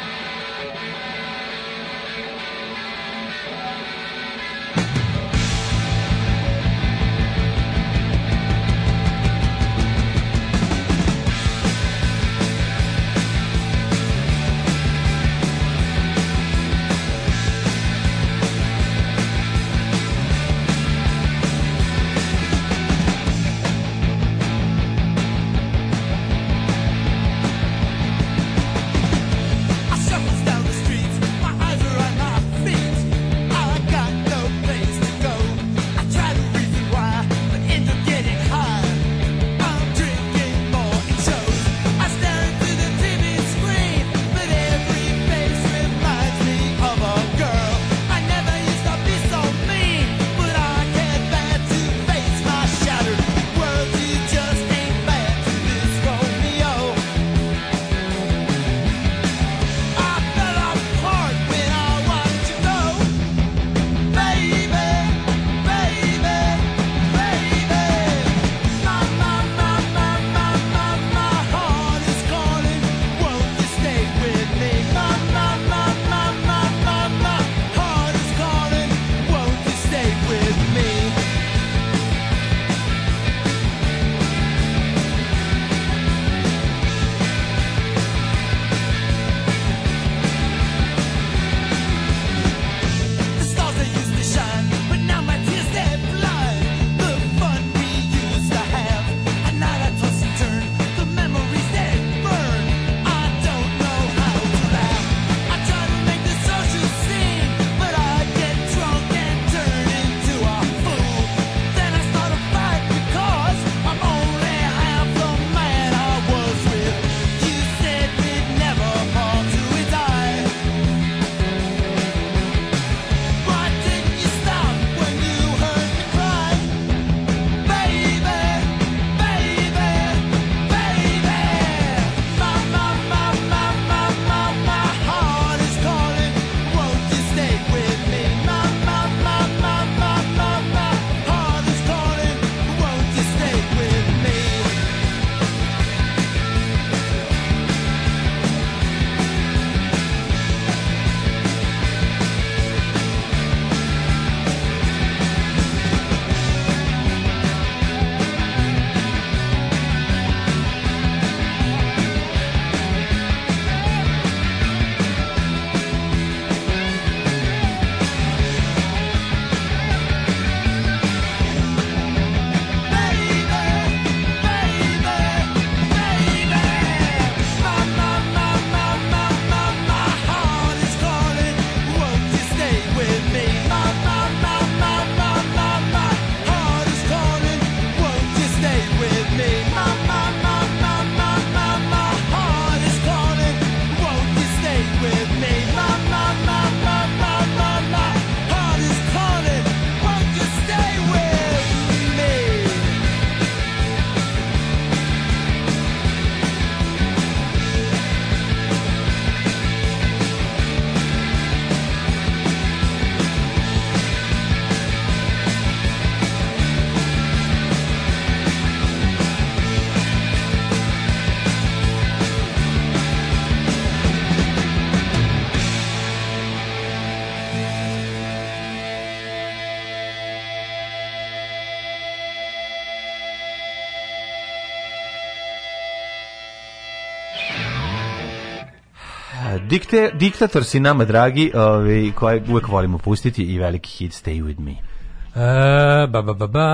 dikte, diktator si nama, dragi, ovaj, koje uvek volimo pustiti i veliki hit Stay With Me. E, ba, ba, ba, ba.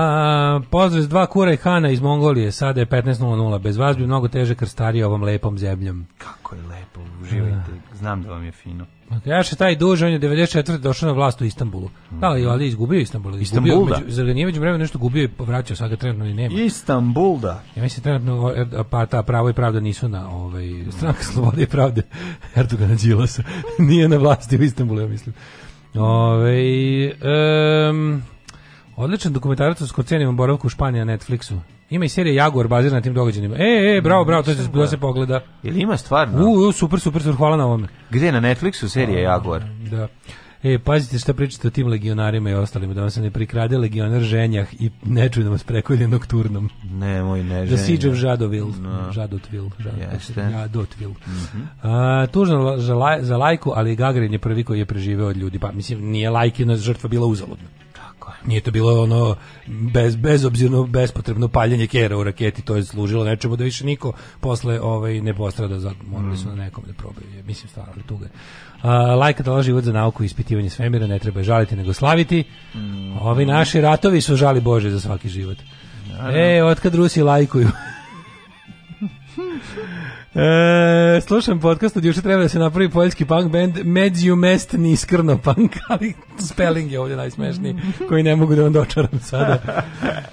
Pozdrav dva kura i Hana iz Mongolije, sada je 15.00, bez vas bi mnogo teže krstari ovom lepom zemljom. Znam da vam je fino. Makljaš je taj duže, on je 94. došao na vlast u Istanbulu. Mm. Da, mhm. ali je izgubio Istanbul. Istanbul, izgubio, da. Među, zar ga nije među vremena nešto gubio i vraćao, sad ga trenutno i nema. Istanbul, da. Ja mislim, trenutno er, pa, ta pravo i pravda nisu na ovaj, stranka slobode i pravde (laughs) Erdogana Đilasa. (laughs) nije na vlasti u Istanbulu, ja mislim. Ove, ovaj, um, Odličan dokumentarac o Skorcenijevom boravku u Španiji na Netflixu. Ima i serija Jaguar bazirana na tim događanjima. E, e, bravo, bravo, to da se da se pogleda. Ili ima stvarno? U, u, super, super, super, hvala na ovome. Gde na Netflixu serija Jaguar? Da. E, pazite šta pričate o tim legionarima i ostalim, da vam se ne prikrade legionar ženjah i ne čuj da vas turnom. Ne, moj ne ženjah. The Siege of Žadovil. No. Žadotvil. Žadotvil. Mm -hmm. tužno za, laj, za lajku, ali Gagarin je prvi koji je preživeo od ljudi. Pa, mislim, nije lajkina žrtva bila uzaludna. Tako je. Nije to bilo ono bez, bezobzirno, bespotrebno paljenje kera u raketi, to je služilo nečemu da više niko posle ovaj, ne postrada, zato morali su na mm. nekom da probaju, mislim stvarno tuga. A, lajka da život za nauku i ispitivanje svemira, ne treba žaliti nego slaviti. Mm. Ovi naši ratovi su žali Bože za svaki život. Ja, ja. E, otkad Rusi lajkuju. (laughs) E, slušam podcast od juče, treba da se napravi poljski punk band Međumestni iskrno punk, (laughs) ali spelling je ovdje najsmešniji, koji ne mogu da vam dočaram sada.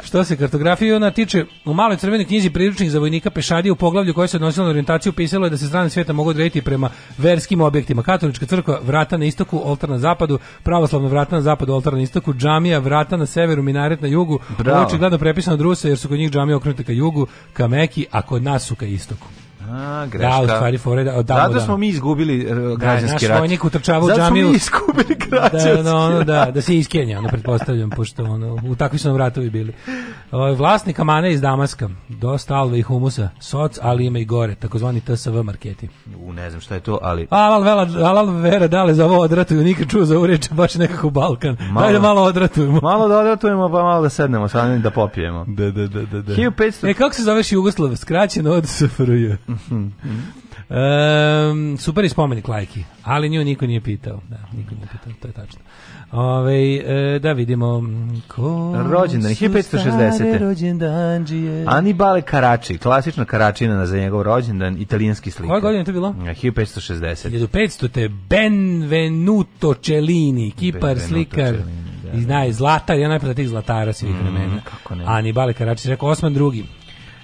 Što se kartografije ona tiče, u maloj crvenoj knjizi priručnih za vojnika pešadije u poglavlju koje se odnosilo na orijentaciju pisalo je da se strane svijeta mogu odrediti prema verskim objektima. Katolička crkva, vrata na istoku, oltar na zapadu, pravoslavna vrata na zapadu, oltar na istoku, džamija, vrata na severu, minaret na jugu, je očigledno prepisano od Rusa jer su kod njih džamije okrenute ka jugu, ka Meki, a kod nas su ka istoku. A, greška. Da, u stvari fore da, da od da. e, da, Zato smo mi izgubili građanski rat. Da, vojnik utrčavao u džamiju. Zato smo mi izgubili građanski da, no, ono, da, da se iz Kenije, ono pretpostavljam, pošto ono, u takvi su nam ratovi bili. O, vlasnik Amane iz Damaska, dosta alve i humusa, soc, ali ima i gore, takozvani TSV marketi. U, ne znam šta je to, ali... Alal, vela, alal vera, dale za ovo odratuju, nikad čuo za ureče, baš nekako Balkan. Malo, Daj malo odratujemo. Malo da odratujemo, pa malo da sednemo, sad da popijemo. Da, da, da, da. da. 1500... E, kako se zoveš Jugoslav? Skraćeno od SFRJ um, super je spomenik lajki, ali nju niko nije pitao. Da, niko nije pitao, to je tačno. Ove, e, da vidimo mm, ko Rođendan, 1560. Rođendan Anibale Karači, klasična Karačina za njegov rođendan, italijanski slikar. Koje godine to bilo? 1560. 1500. te Benvenuto Cellini, kipar Benvenuto slikar. Cellini, da, I zna, zlatar, ja najprije tih zlatara svih mm, vremena. Mm, kako ne. Anibale Karači, rekao Osman drugi.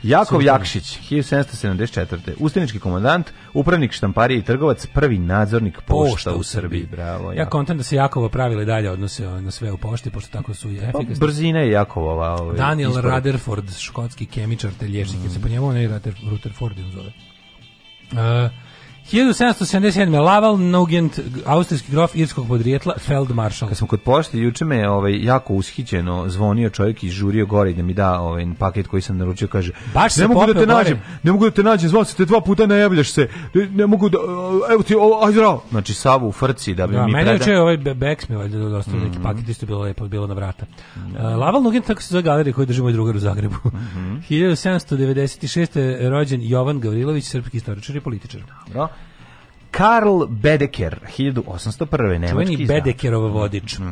Jakov Jakšić, 1774. Ustanički komandant, upravnik štamparije i trgovac, prvi nadzornik pošta, pošta u Srbiji. Bravo. Ja, kontam da se Jakova pravile dalje odnose na sve u pošti, pošto tako su pa, efikasni. Pa, brzina je Jakova. Ovaj, Daniel ispored. Rutherford, škotski kemičar, te liječnik, mm. se po mm. njemu onaj Rutherfordium zove. Uh, 1777. Laval Nugent, austrijski grof irskog podrijetla, Feldmaršal. Kad smo kod pošte, juče me ovaj, jako ushićeno zvonio čovjek i žurio gore da mi da ovaj, paket koji sam naručio, kaže, Baš ne mogu da te gore. nađem, ne mogu da te nađem, zvon se te dva puta ne javljaš se, ne, ne mogu da, evo ti, ovo, aj zdravo. Znači, savu u frci da bi da, mi meni preda... Meni ovaj Bex mi valjda dosta mm -hmm. neki mhm. paket, isto bilo lepo, bilo na vrata. Mm -hmm. uh, Laval Nugent, tako se zove galerija koju drži moj drugar u Zagrebu. Mm -hmm. 1796. rođen Jovan Gavrilović, srpski istoričar i političar. Dobro. Karl Bedeker, 1801. Nemački Čuveni Bedekerov mhm, vodič. Mm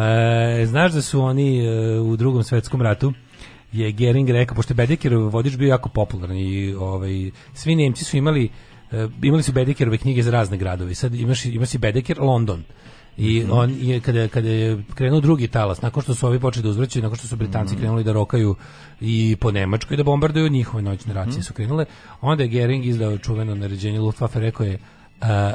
e, znaš da su oni e, u drugom svetskom ratu je Gering rekao, pošto je Bedekerov vodič bio jako popularan i ovaj, svi Nemci su imali e, imali su Bedekerove knjige za razne gradove. Sad imaš, imaš i Bedeker London. I mhm. on je kada kada je krenuo drugi talas, nakon što su ovi počeli da uzvraćaju, nakon što su Britanci mhm. krenuli da rokaju i po Nemačkoj da bombarduju, njihove noćne racije su krenule. Onda je Gering izdao čuveno naređenje Luftwaffe, rekao je uh,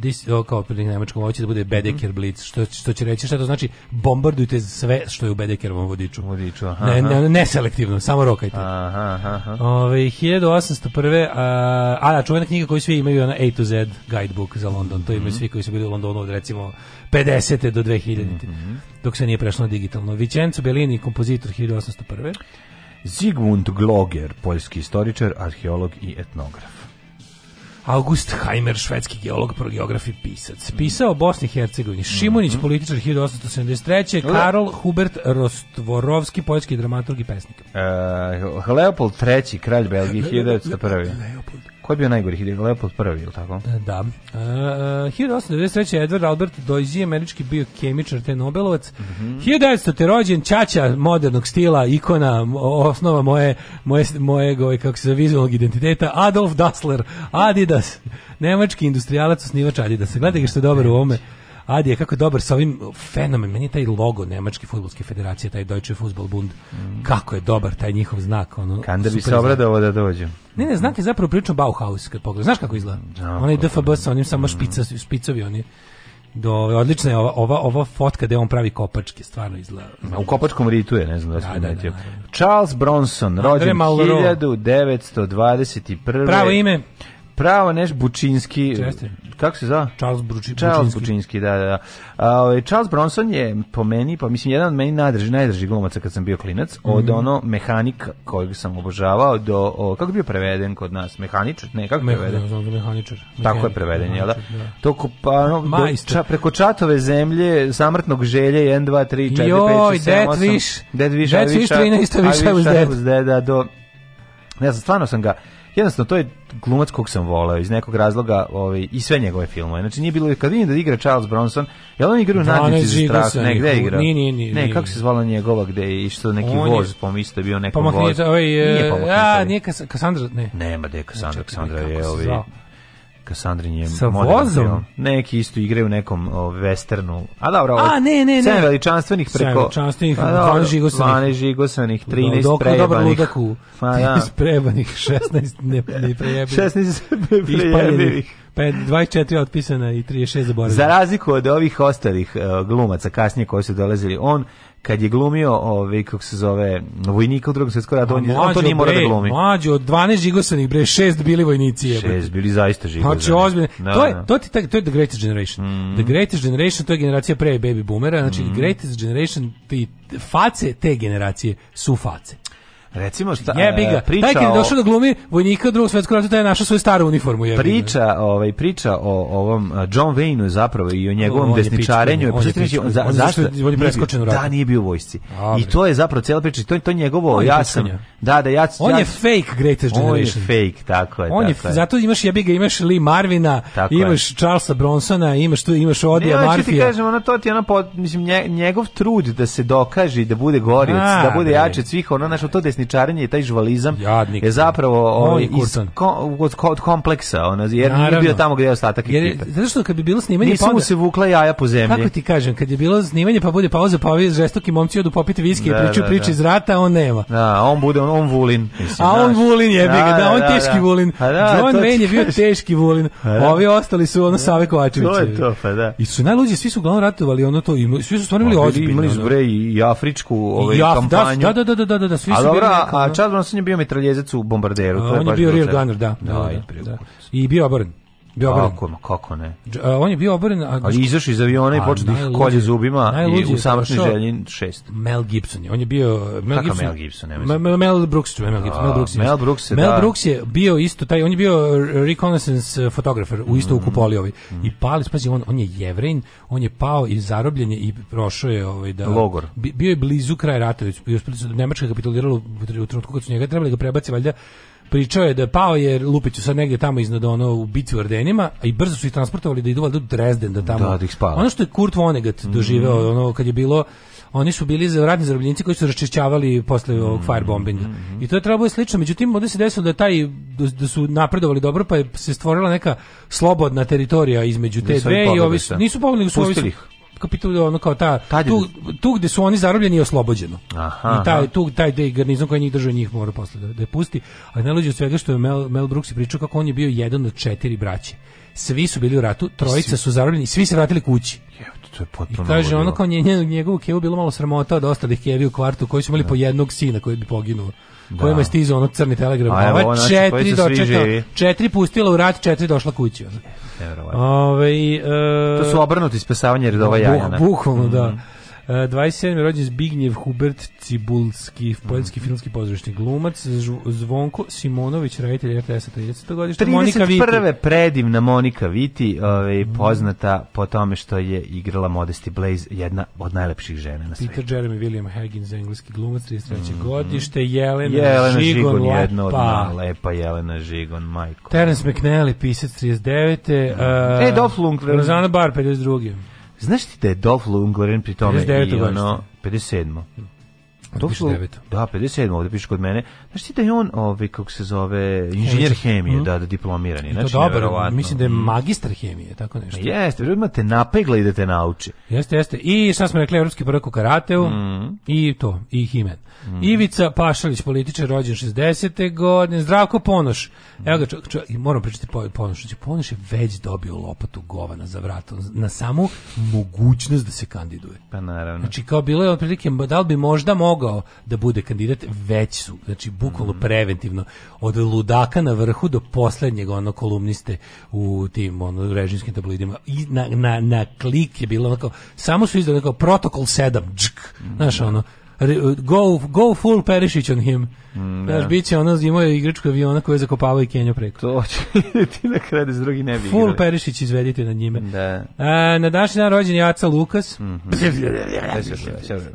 this, oh, kao pri nemačkom hoće da bude Bedeker mhm. Blitz, što, što će reći šta to znači bombardujte sve što je u Bedekerovom vodiču. Vodiču, aha. Ne, ne, ne selektivno, samo rokajte. Aha, aha. Ove, 1801. Uh, a da, čuvena knjiga koju svi imaju, ona A to Z guidebook za London, mm -hmm. to imaju mhm. svi koji su bili u Londonu od recimo 50. do 2000. Mm -hmm. Dok se nije prešlo digitalno. Vicenzo Bellini, kompozitor 1801. Zygmunt Gloger, poljski istoričar, arheolog i etnograf. August Heimer, švedski geolog, geograf i pisac. Mhm. Pisao o Bosni i Hercegovini. Mhm. Šimunić, političar 1873. Karol Hubert Rostvorovski, poljski dramaturg i pesnik. Uh, Leopold III, kralj Belgije, 1901. Le, Le, Ko je bio najgori? Leopold prvi, ili tako? E, da. E, e, uh, 1893. Edward Albert Doizi, američki biokemičar te Nobelovac. Mm -hmm. 1900. rođen Čača modernog stila, ikona, osnova moje, moje, mojeg, ovaj, kako se vizualnog identiteta, Adolf Dassler, Adidas, nemački industrijalac, osnivač Adidasa. Gledajte ga što je dobar u ovome. Adi je kako dobar sa ovim fenomen, meni je taj logo Nemačke futbolske federacije, taj Deutsche Fußballbund, mm. kako je dobar taj njihov znak. Ono, Kanda bi se obradovao da dođu. Ne, ne, znate zapravo prilično Bauhaus kad pogled, Znaš kako izgleda? No, da, Onaj DFB sa onim samo špica, špicovi, oni do odlična je ova ova ova fotka gde on pravi kopačke, stvarno izgleda. U kopačkom ritu je, ne znam da se da, da, da, da, Charles Bronson, rođen 1921. Pravo ime Pravo neš Bučinski. Jeste. Kako se zove? Charles Bručinski. Charles Bučinski. Bučinski, da, da. da. A, ovaj, Charles Bronson je po meni, pa mislim jedan od meni najdraži, najdraži glumaca kad sam bio klinac, od mhm. ono mehanik kojeg sam obožavao do o, kako je bio preveden kod nas, mehaničar, ne, kako je preveden? Mehaničar. Da, mehaničar. Tako je preveden, jel da? da. To pa no, do, preko čatove zemlje, samrtnog želje 1 2 3 4 5 6 7 8. Dead Wish. Dead Wish, Dead Wish, Dead Wish, Dead Wish, Dead Wish, Dead Wish, Dead Wish, Dead Wish, jednostavno to je glumac kog sam voleo iz nekog razloga ovaj, i sve njegove filmove. Znači nije bilo kad vidim da igra Charles Bronson, jel on igra u Nadici za strah, ne gde ne Nije, nije, ne, kako se zvala njegova gde i što neki on voz, pomislio pa bio neki voz. Pomaknite, ovaj, nije e, pomaknite. A, ovaj. nije Kassandra, ne. Nema da je Kassandra, Kassandra je ovaj... Kasandrin je sa vozom. Neki isto igraju u nekom o, westernu. A dobro, ovo, A, ne, ne, ne. veličanstvenih preko... 7 veličanstvenih, 12 pa žigosanih. 12 žigosanih, 13 Dok, prejebanih. Dobro ludaku, 13 prejebanih, 16 ne, ne prejebanih. 16 prejebivih. Pa 24 otpisana i 36 zaboravljena. Za razliku od ovih ostalih uh, glumaca kasnije koji su dolazili, on kad je glumio ovaj kako se zove vojnik u drugom svetskom ratu, on, je, on to nije morao da glumi. Mlađi od 12 žigosanih bre, šest bili vojnici je. Šest bili zaista žigosani. Znači pa ozbiljno. No, da, to je no. Da. to ti taj to je the greatest generation. Mm. The mhm. greatest generation to je generacija pre baby boomera, znači mm. greatest generation ti face te generacije su face. Recimo šta jebi ga. E, priča taj kad je došao da glumi vojnika drugog svetskog rata, taj je našao svoju staru uniformu, je. Priča, ovaj priča o ovom John Wayneu je zapravo i o njegovom desničarenju, on je on, je, zašto preskočen u ratu. Da, nije bio u vojsci. I to je zapravo cela priča, to je to njegovo, ja sam. Da, da, ja On ja, je fake greatest generation. On je fake, tako je, on tako je. Zato imaš jebi ga, imaš Lee Marvina, tako imaš Charlesa Bronsona, imaš tu imaš Odija Marfija. Ja ti kažem, ona to ti ona mislim njegov trud da se dokaže da bude goric, da bude jači svih, ona našo to desničarenje i taj žvalizam Jadnik, je zapravo ovaj, iz kom, od, kompleksa, ona, jer Naravno. nije bio tamo gdje je ostatak jer, ekipe. Zato što kad bi bilo snimanje... Nisu pa mu se vukla jaja po zemlji. Kako ti kažem, kad je bilo snimanje pa bude pauza, pa ovi žestoki momci odu popiti viski da, i pričaju da, priče da. iz rata, on nema. Da, on bude, on, on vulin. Mislim, a on naš. vulin je, da, da, da, on da, pa teški vulin. John Wayne je bio teški vulin. Ovi ostali su ono Save Kovačević. To je to, pa da. I su najluđi, svi su uglavnom ratovali, ono to, i svi su stvarno imali pa ozbiljno. Imali su bre i afričku ovaj, kampanju. Da, da, da, da, da, svi su bili da, a Charles Bronson je bio mitraljezac u bombarderu. A, to on je, bio rear gunner, da. da, da, da I da. bio oboren. Bio oboren. Kako, kako ne? a, on je bio oboren. A, Ali izaš iz aviona i počeo da ih kolje zubima i u samošnji željin šest. Mel Gibson je. On je bio... Mel Gibson, Mel Gibson? Ne mislim. Mel, Brooks, Brooks. Mel, Gibson, Mel Brooks, je, Mel Brooks, je, Mel da. Brooks je bio isto taj... On je bio reconnaissance fotografer u isto mm. u Kupoli Mm. I pali, spazi, on, on je jevrein, on je pao i zarobljen je i prošao je ovaj, da... Logor. Bio je blizu kraja rata. I uspili su Nemačka kapitulirala u trenutku kad su njega trebali da ga prebaci valjda pričao je da je pao jer Lupiću sad negde tamo iznad ono u bitvi u Ardenima, a i brzo su ih transportovali da idu valjda do Dresden da tamo. Da, da ih spava. Ono što je Kurt Vonnegut mhm. doživeo, mm -hmm. ono kad je bilo oni su bili za ratni zarobljenici koji su raščišćavali posle mm -hmm. ovog firebombinga. Mm -hmm. I to je trebalo slično, međutim ovdje se desilo da taj da su napredovali dobro pa je se stvorila neka slobodna teritorija između te da dve i ovi nisu pobegli su ovi kapitul ono kao ta Tad tu, da tu gde su oni zarobljeni i oslobođeno. Aha, I taj tu taj dej garnizon koji njih drži njih mora posle da, da je pusti, a najluđe od svega što je Mel, Mel Brooks pričao kako on je bio jedan od četiri braće. Svi su bili u ratu, trojica su zarobljeni, svi se vratili kući. To je potpuno I kaže ono kao njenog njegovog kevu bilo malo sramota od ostalih kevi u kvartu koji su imali da. po jednog sina koji bi poginuo da. kojima je stizao ono crni telegram. A, Ova ono znači, četiri, dočeta, četiri pustila u rat, četiri došla kući. Ove, ovaj, e, to su obrnuti spasavanje redova da, jajana. Buk, bukvalno, mm. da. Mhm. 27. rođen Zbignjev Hubert Cibulski, poljski mm filmski pozorišni glumac, Zvonko Simonović, reditelj RTS-a 30. godišta. 31. Monika Viti. predivna Monika Viti, ovaj, mhm. poznata po tome što je igrala Modesty Blaze, jedna od najlepših žena na svijetu. Peter Jeremy William Higgins, engleski glumac, 33. Mm godište, Jelena, Jelena Žigon, Žigon jedna od najlepa Jelena Žigon, majko. Terence McNally, pisac 39. Mm -hmm. Uh, e, Dolph Lundgren. Rozana Bar, 52. Znaš ti da je Dolph Lundgren pri tome i ono 57. Pa to da, 57. ovdje piše kod mene. Znaš ti da je on, ovaj, kako se zove, inženjer hemije, mm. da, da diplomirani. I to znači, dobro, mislim da je mhm. magistar hemije, tako pa nešto. Jeste, imate napegla i da te nauči. Jeste, jeste. I sad smo rekli evropski prvak u karateu mm. i to, i himen. Mm. Ivica Pašalić, političar, rođen 60. godine. Zdravko Ponoš. Mhm. Evo ga, čak, čak, moram pričati po, Ponoš. Znači, Ponoš je već dobio lopatu govana za vratom, Na samu mogućnost da se kandiduje. Pa naravno. Znači, kao bilo je otprilike, da li bi možda mogao mogao da bude kandidat, već su, znači bukvalno mm. preventivno, od ludaka na vrhu do poslednjeg ono kolumniste u tim ono, režimskim tabloidima. I na, na, na klik je bilo onako, samo su izdali kao protokol 7, džk, mm. znaš da. ono, go, go full Perišić on him. Mm, Znaš, bit će ono, imao je igračku aviona koju je zakopavao i Kenjo preko. To će (laughs) ti na kraju s drugi ne bi Full igrali. Perišić izvedite na njime. Da. A, e, na današnji dan rođen je Aca Lukas. Mm -hmm.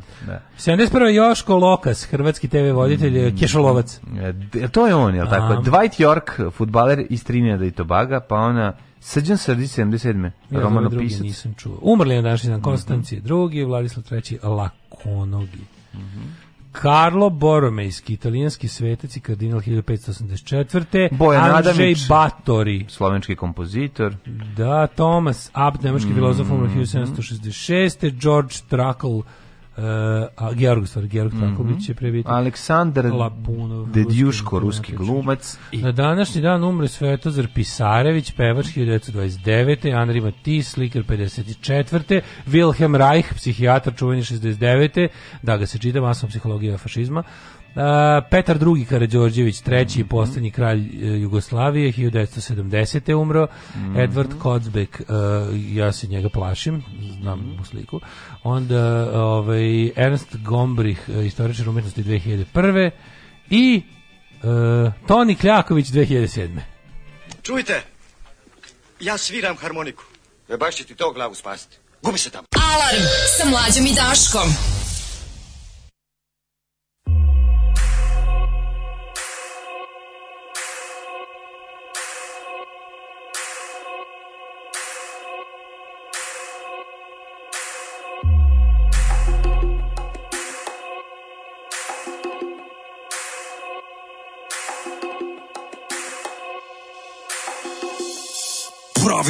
71. Joško Lokas, hrvatski TV voditelj, mm, Kešolovac. E, e, to je on, jel tako? Um. Dwight York, futbaler iz Trinida i Tobaga, pa ona... Srđan Srdi 77. Ja romanopisac. Nisam čuo. Umrli je na današnji dan mhm. Konstancije mm -hmm. drugi, Vladislav treći Lakonogi. Karlo Boromejski, italijanski svetac i kardinal 1584. Andrzej Adamić, Batori, slovenski kompozitor. da, Thomas Abt, nemački filozof umro 1766. Mhm. George Trakl, a Georg stvar, Georg mhm. Taković mm -hmm. će prebiti. Aleksandar Lapunov, Dedjuško, ruski glumac. I... Na današnji dan umre Svetozar Pisarević, pevač 1929. Andri Matis, slikar 54. Wilhelm Reich, psihijatar čuveni 69. Da ga se čita masom psihologija fašizma. Petar II. Karadžorđević, treći i poslednji kralj e, Jugoslavije, 1970. umro. Mm -hmm. Edward Kocbek, e, ja se njega plašim, znam mm -hmm. u sliku. Onda ovaj, Ernst Gombrich, e, istoričar umetnosti 2001. I uh, Toni Kljaković 2007. Čujte, ja sviram harmoniku. E baš će ti to glavu spasiti. Gubi se tamo. Alarm sa mlađom i Daškom.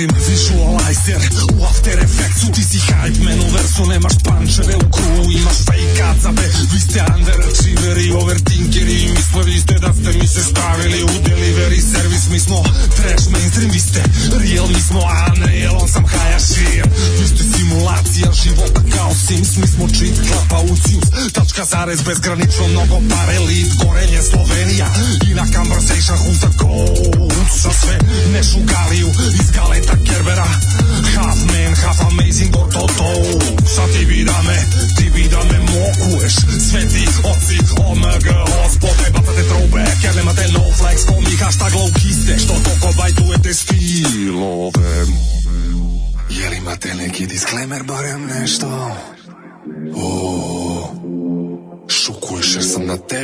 pravim visualizer U After Effectsu ti si hype man U nemaš pančeve u crew Imaš fake acabe Vi ste underachieveri, overthinkeri Mislili ste da ste mi se stavili u delivery service Mi smo trash mainstream, vi ste real Mi smo unreal, on sam Hayashi Vi ste simulacija života kao Sims Mi smo cheat, klapa u cius Tačka zarez, bezgranično mnogo pare Lead, gorenje Slovenija I na conversation, who's the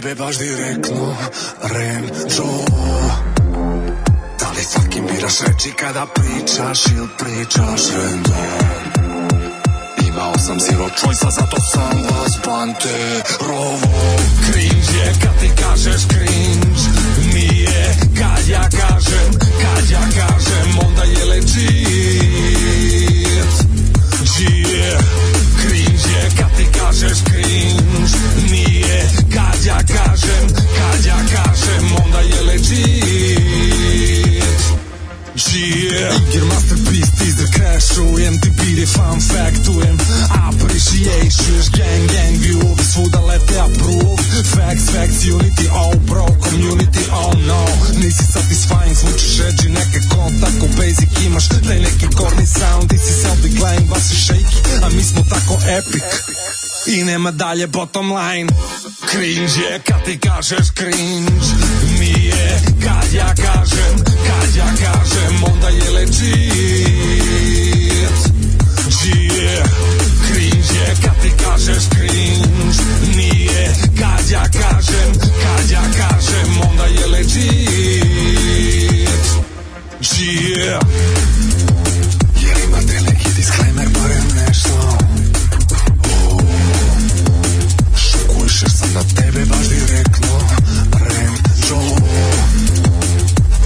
tebe baš direktno Renđo Da li fucking biraš reči kada pričaš ili pričaš Renđo Imao sam zero choice-a, zato sam vas panterovo Cringe je kad ti kažeš cringe Nije kad ja kažem, kad ja kažem Onda je legit Čije Cringe je kad ti kažeš cringe ja kažem, kad ja kažem, onda je legit. Yeah. Iger masterpiece, teaser crashujem Ti biri fun factujem Appreciations, gang, gang view Svuda lete approve Facts, facts, unity, oh bro Community, oh no Nisi satisfying, zvučiš edgy Nekako tako basic imaš Taj neki corny sound Ti si self decline, basi shaky A mi smo tako epic, epic. I nema dalje bottom line Cringe je kad ti kažeš cringe Mi je kad ja kažem Kad ja kažem onda je legit Čije cringe je kad ti kažeš cringe Nije kad ja kažem Kad ja kažem onda je legit Čije Jel imate neki disclaimer barem nešto na tebe baš direktno Renđo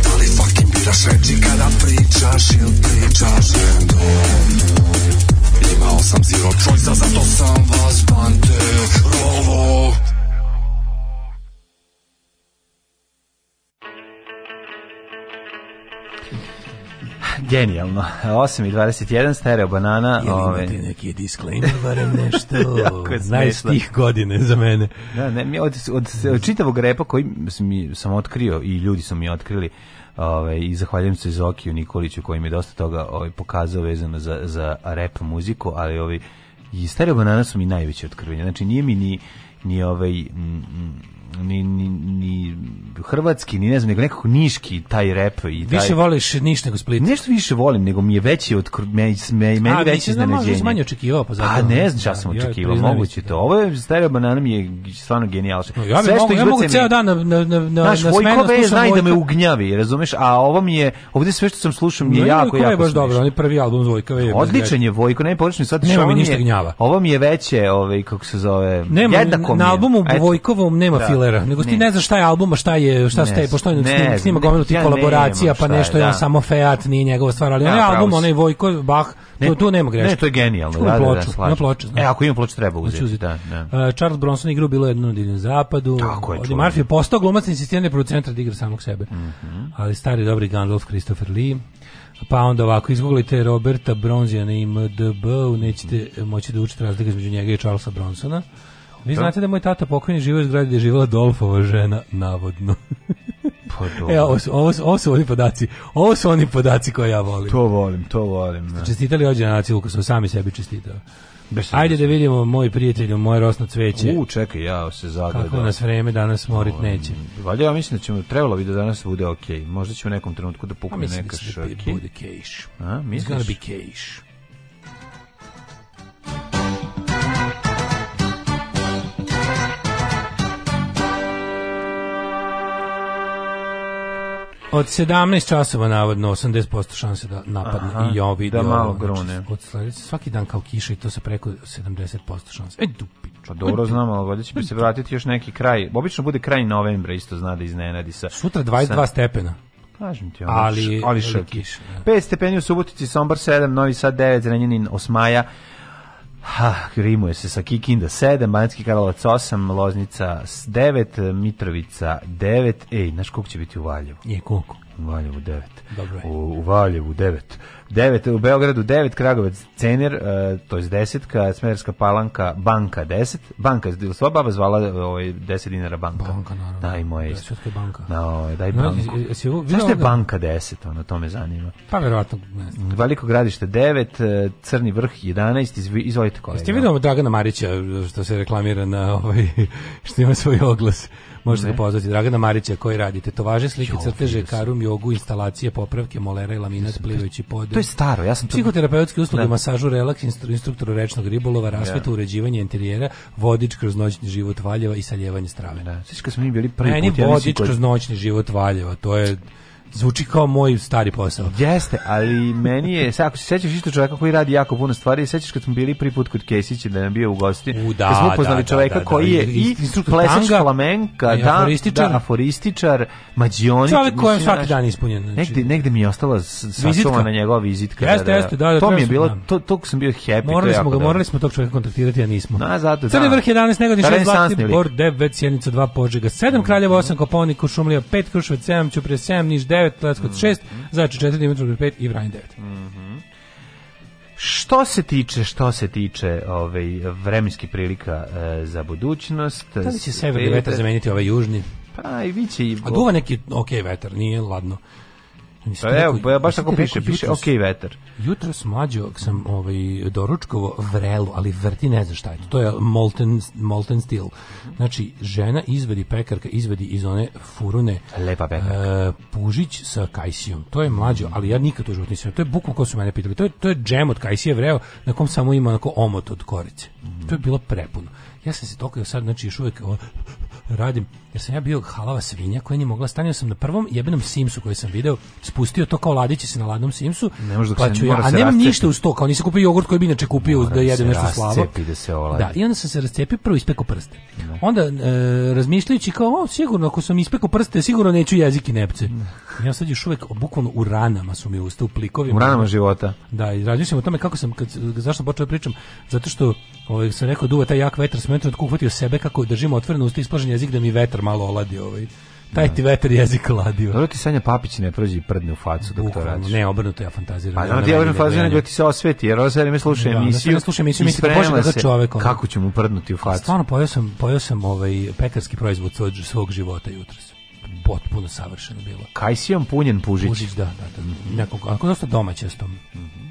Da li fucking biraš reči kada pričaš ili pričaš random Imao sam zero choice zato sam vas rovo Genijalno. 8 i 21, stereo banana. Jel ove... imate ovaj. neki disclaimer, barem nešto? (laughs) Znaš tih godine za mene. Da, ne, od, od, od čitavog repa koji sam, sam otkrio i ljudi su mi otkrili, Ove, ovaj, i zahvaljujem se Zokiju Nikoliću koji mi je dosta toga ove, ovaj, pokazao vezano za, za rap muziku, ali ovi i Stereo Banana su mi najveće otkrivenje. Znači nije mi ni, ni ovaj, mm, ni, ni, ni hrvatski, ni ne znam, nego nekako niški taj rep i taj... Više voliš niš nego Split. Nešto više volim, nego mi je veći od meni, meni A, veći iznenađenje. A, manje očekivao, pa zato. A ne znam šta sam ja, očekivao, moguće to. Ovo je stereo banana mi je stvarno genijalno. No, ja, Sve mogu, što ja mogu ceo dan na, na, na, znaš, na smenu slušam znaj Vojka. da me ugnjavi, razumeš? A ovo mi je, ovdje sve što sam slušao mi je no, jako, jako smiješno. je baš dobro, on je prvi album Vojkove. Je Odličan je Vojko, ne pogrešno, sad što mi ništa gnjava. Ovo mi je veće, ovaj, kako se zove, jednako mi je. Na albumu Vojkovom nema fila da. Trailera, nego ti ne znaš šta je album, šta je, šta ste, pošto ne, snima gomilu ti kolaboracija, pa nešto je da. on samo Feat, nije njegova stvar, ali da, onaj album, onaj Vojko, Bach, to, tu nema greške. Ne, to je genijalno. Na da, ploču, na ploču. E, ako ima ploče, treba uzeti. uzeti. Da, da. E, Charles Bronson igrao bilo jedno na Divljem zapadu. Tako je Odi Marfi je postao glumac i insistirane producenta da igra samog sebe. Mhm. Ali stari dobri Gandalf, Christopher Lee. Pa onda ovako, izgooglite Roberta Bronzija na IMDB, nećete moći da učite razlike između njega i Charlesa Bronsona. Vi da. znate da moj tata pokojni živo u zgradi gdje je živjela Dolfova žena, navodno. Pa e, ovo, su, ovo, su, ovo su oni podaci. Ovo su oni podaci koje ja volim. To volim, to volim. Ne. Da. Čestitali ođe na Luka, sam sami sebi čestitao. Ajde da vidimo moj prijatelju, moje rosno cveće. U, čekaj, ja se zagledam. Kako nas vreme danas morit um, neće. Valjda ja mislim da ćemo, trebalo bi da danas bude ok. Možda ćemo u nekom trenutku da pukne neka pa A Mislim da će da bude kejš. A, misliš? It's gonna be kejš. Od 17 časova navodno 80% šanse da napadne Aha, i ja vidio. Da malo znači, grune. Od sledeće svaki dan kao kiša i to sa preko 70% šanse. E dupi. Pa dobro znam, ali valjda će se vratiti još neki kraj. Obično bude kraj novembra, isto zna da iznenadi sa... Sutra 22 sa... stepena. Kažem ti, ono, ali, š, ali šoki. 5 da. stepeni u Subotici, Sombar 7, Novi Sad 9, Zrenjanin 8 maja, Ha, rimuje se sa Kikinda 7, Banacki Karlovac 8, Loznica 9, Mitrovica 9. Ej, znaš koliko će biti u Valjevu? Je, koliko? Valjevu 9. Dobro. U, u Valjevu 9. 9 u Beogradu 9, Kragovac Cener, uh, to jest 10, ka Smederska Palanka, Banka 10. Banka je sva baba zvala e, ovaj 10 dinara banka. Banka naravno. Daj moje. Da, banka. Da, no, ovaj, daj banku. Jesi Zašto je da- banka 10? Ono to me zanima. Pa verovatno ne Veliko gradište 9, e, Crni vrh 11, izvolite kolega. Jeste vidimo Dragana Marića što se reklamira na ovaj (laughs) što ima svoj oglas Možete ne. ga pozvati Dragana Marića koji radi tetovaže, slike, crteže, karum, jogu, instalacije, popravke, molera i laminat, plivajući pod. To je staro, ja sam to... Psihoterapeutske usluge, da. masažu, relaks, instruktor rečnog ribolova, rasvetu, uređivanje interijera, vodič kroz noćni život Valjeva i saljevanje strave. Da. Sveći smo mi bili prvi put, ja vodič kroz noćni život Valjeva, to je zvuči kao moj stari posao. Jeste, ali meni je, ako se sećaš isto čoveka koji radi jako puno stvari, sećaš kad smo bili prvi put kod Kesića da nam bio u gosti, u, da, kad smo upoznali da, da čovjeka da, da, koji je i, i plesač flamenka, da, da, aforističar, da, aforističar mađionik. Čovek koji je svaki dan ispunjen. Znači, negde, negde mi je ostala sačuvana njegova vizitka. Jeste, da, jeste, da, da, to mi je bilo, to, to sam bio happy. Morali smo ga, morali smo tog čoveka kontaktirati, a nismo. Da, zato, da. Crni vrh 11, Negodin 6, Zlatibor 9, Sjenica 2, Požega 7, Kraljevo 8, Koponik, Šumlija 5, Kruševac 7, Ćuprije 7, Niš 9, 9, Leskovac 6, Zajče 4, Dimitrovgrad 5 i Vranje 9. Mhm. Što se tiče, što se tiče ovaj vremenskih prilika e, za budućnost, da li će sever 9 zameniti ovaj južni? Pa i vi će i... A duva neki ok vetar, nije ladno. Pa evo, pa baš tako piše, piše okej ok vetar. Jutro s mlađo sam ovaj, doručkovo vrelu, ali vrti ne zna šta je. To je molten, molten steel. Znači, žena izvedi pekarka, izvedi iz one furune Lepa pekarka. Uh, pužić sa kajsijom. To je mlađo, ali ja nikad to život nisam. To je bukva ko su mene pitali. To je, to je džem od kajsije vreo na kom samo ima onako omot od korice. Mm. To je bilo prepuno. Ja sam se tokao sad, znači, još uvijek radim jer sam ja bio halava svinja koja nije mogla stanio sam na prvom jebenom Simsu koji sam video spustio to kao ladiće se na ladnom Simsu ne može pa ću ja, da a nemam ništa uz to kao nisam kupio jogurt koji bi inače kupio mora da, da jedem nešto slabo da se da i onda sam se rascepio prvo ispekao prste ne. Da. onda e, razmišljajući kao o, sigurno ako sam ispekao prste sigurno neću jezik i nepce ne. (laughs) ja sad još uvek bukvalno u ranama su mi usta u plikovima u ranama života da i razmišljam o tome kako sam kad, zašto počeo pričam zato što ovaj sam rekao duva taj jak vetar smetno uhvatio sebe kako držimo otvoreno usta isplažen jezik da mi vetar vetar malo oladi ovaj. Taj da. ti vetar jezik ladio. Ovaj. Dobro ti Sanja Papić ne prođi prdne u facu dok to radiš. Ne, obrnuto ja fantaziram. Pa znam ja obrnuto fantaziram nego ti se osveti, jer ovo sad me sluša da, da, emisiju. Da, sluša emisiju, misli da bože da čovek. Ono. Kako će mu prdnuti u pa facu? Stvarno pojao sam, pojao sam ovaj pekarski proizvod od svog života jutros potpuno savršeno bilo. Kajsijom punjen pužić. Pužić, da, da, da. Mm -hmm. Nekog, ako dosta domaće s tom. Mm -hmm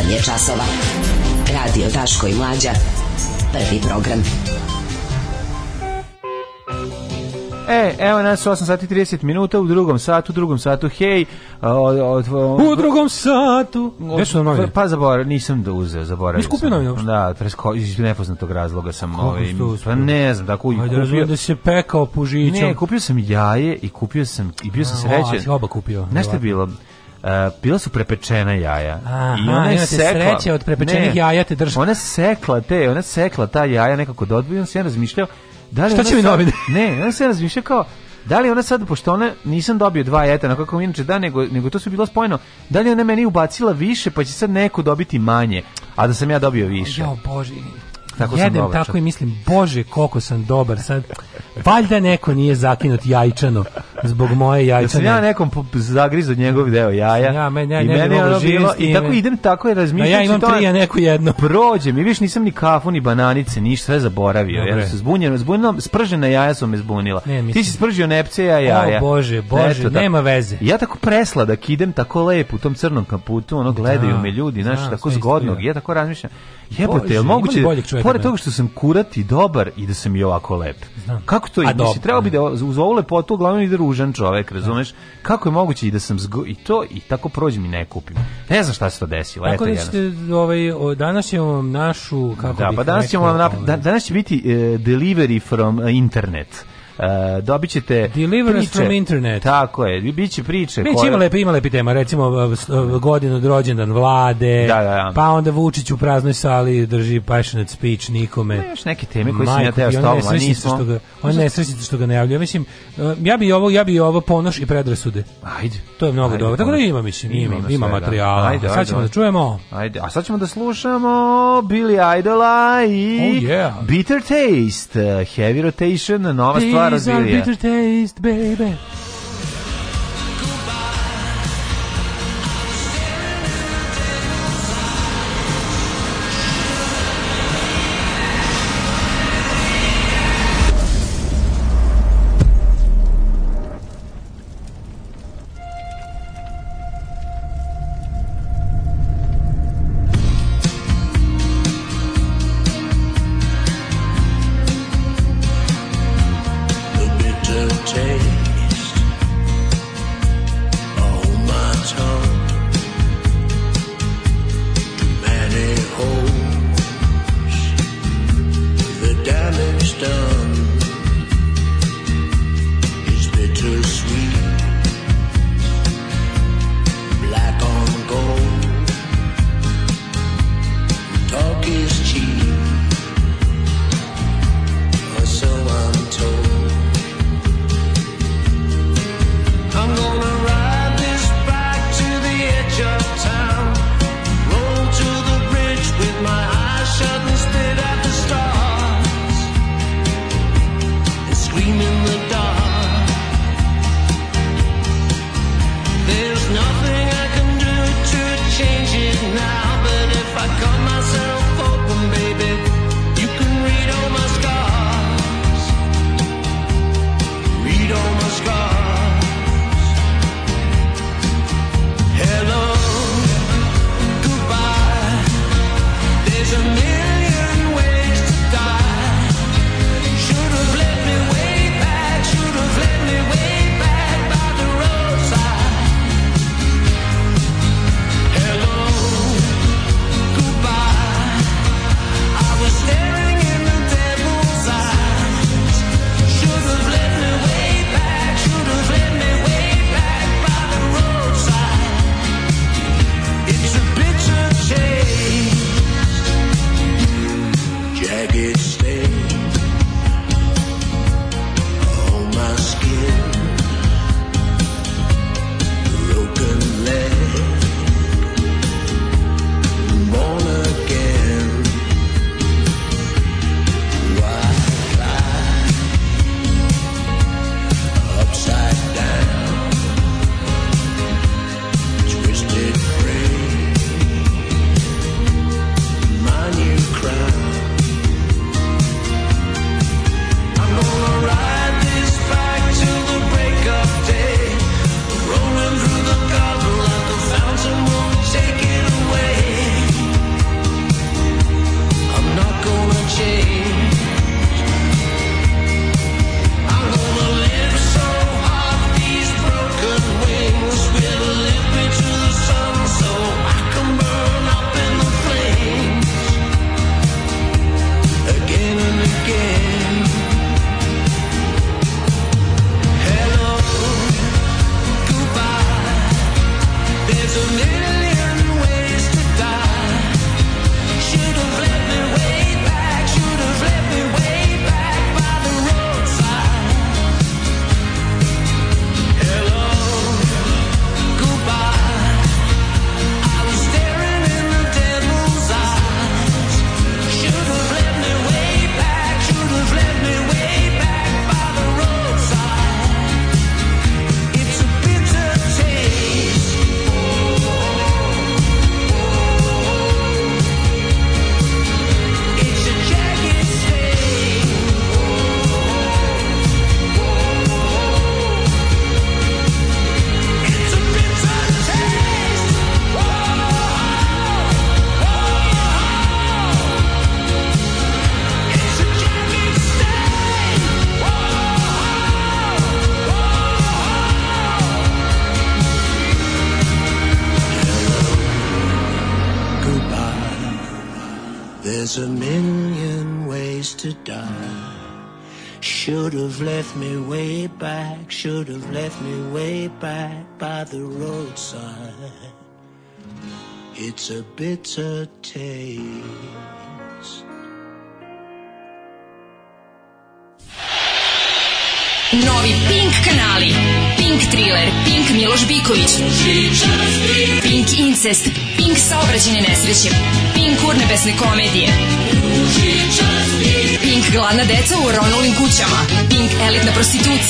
Osam je časova. Radio Daško i Mlađa. Prvi program. E, evo nas 8 sati 30 minuta u drugom satu, u drugom satu, hej. Od, od, u drugom satu. Gde su novine? Pa zaborav, nisam da uzeo, zaboravio Nisi kupio novine uopšte? Da, presko, iz nepoznatog razloga sam Kako ovaj, pa ne znam, tako Ajde, kupio. Ajde, da se pekao pužićom. Ne, kupio sam jaje i kupio sam, i bio sam srećen. A, si oba kupio. Nešto je bilo, Uh, bila su prepečena jaja. Aha, I ona je sekla, sreće od prepečenih ne, jaja te drži. Ona sekla te, ona sekla ta jaja nekako dodbio, on se ja razmišljao da li Šta će mi dobiti? Ne, on se razmišljao kao da li ona sad, pošto ona nisam dobio dva jeta, na kako inače da, nego, nego to su bilo spojeno, da li ona meni ubacila više, pa će sad neko dobiti manje, a da sam ja dobio više. Jo, bože, tako jedem sam dobar, tako i mislim, bože, koliko sam dobar sad. Valjda neko nije zakinut jajčano zbog moje jajčane. Da sam ja nekom zagrizo njegov deo jaja. Ja, men, ja, I mene je bilo, i tako idem tako je razmišljam. Da ja imam tri, ja neko jedno. Prođem i viš nisam ni kafu, ni bananice, ništa, sve zaboravio. Ja se zbunjeno, zbunjeno, spržena jaja su me zbunila. Ne, Ti si spržio nepce ja jaja. O bože, bože, Eto, nema veze. Ja tako presladak idem, tako lep u tom crnom kaputu, ono gledaju da, me ljudi, znaš, tako zgodnog. Da. Ja tako razmišljam. Jebote, je moguće, pored toga što sam kurati dobar i da sam i ovako lep. Kako to ide? Mislim, trebao bi da uz ovu lepotu uglavnom ide tužan čovjek, da. razumeš? Kako je moguće i da sam zgo... i to i tako prođem i ne kupim. Ne znam šta se to desilo. Tako da ćete, ovaj, danas ćemo našu... Kako da, pa danas ćemo vam napraviti, ovaj, da, danas će biti uh, delivery from uh, internet. Uh, dobit ćete priče. from internet. Tako je, bit će priče. Biće koje... ima lepe, ima lepe tema, recimo godinu rođendan vlade, da, da, da. pa onda Vučić u praznoj sali drži passionate speech nikome. Ne, još neke teme koje sam ja teo stavom, a nismo. Što ga, on nesrećnice što ga najavlja. Mislim, e, ja bi ovo, ja bi ovo ponoš i predrasude. Ajde. To je mnogo ajde, dobro. Tako da ima, mislim, ima, ima, ima da. materijala. Ajde, ajde, sad ćemo da čujemo. Ajde, a sad ćemo da slušamo Billy Idola i oh, yeah. Bitter Taste, Heavy Rotation, nova stvar bitter taste, baby.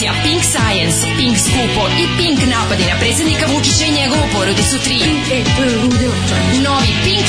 emisija Pink Science, Pink Skupo i Pink napadi na predsednika Vučića i njegovu porodicu 3. E, Novi Pink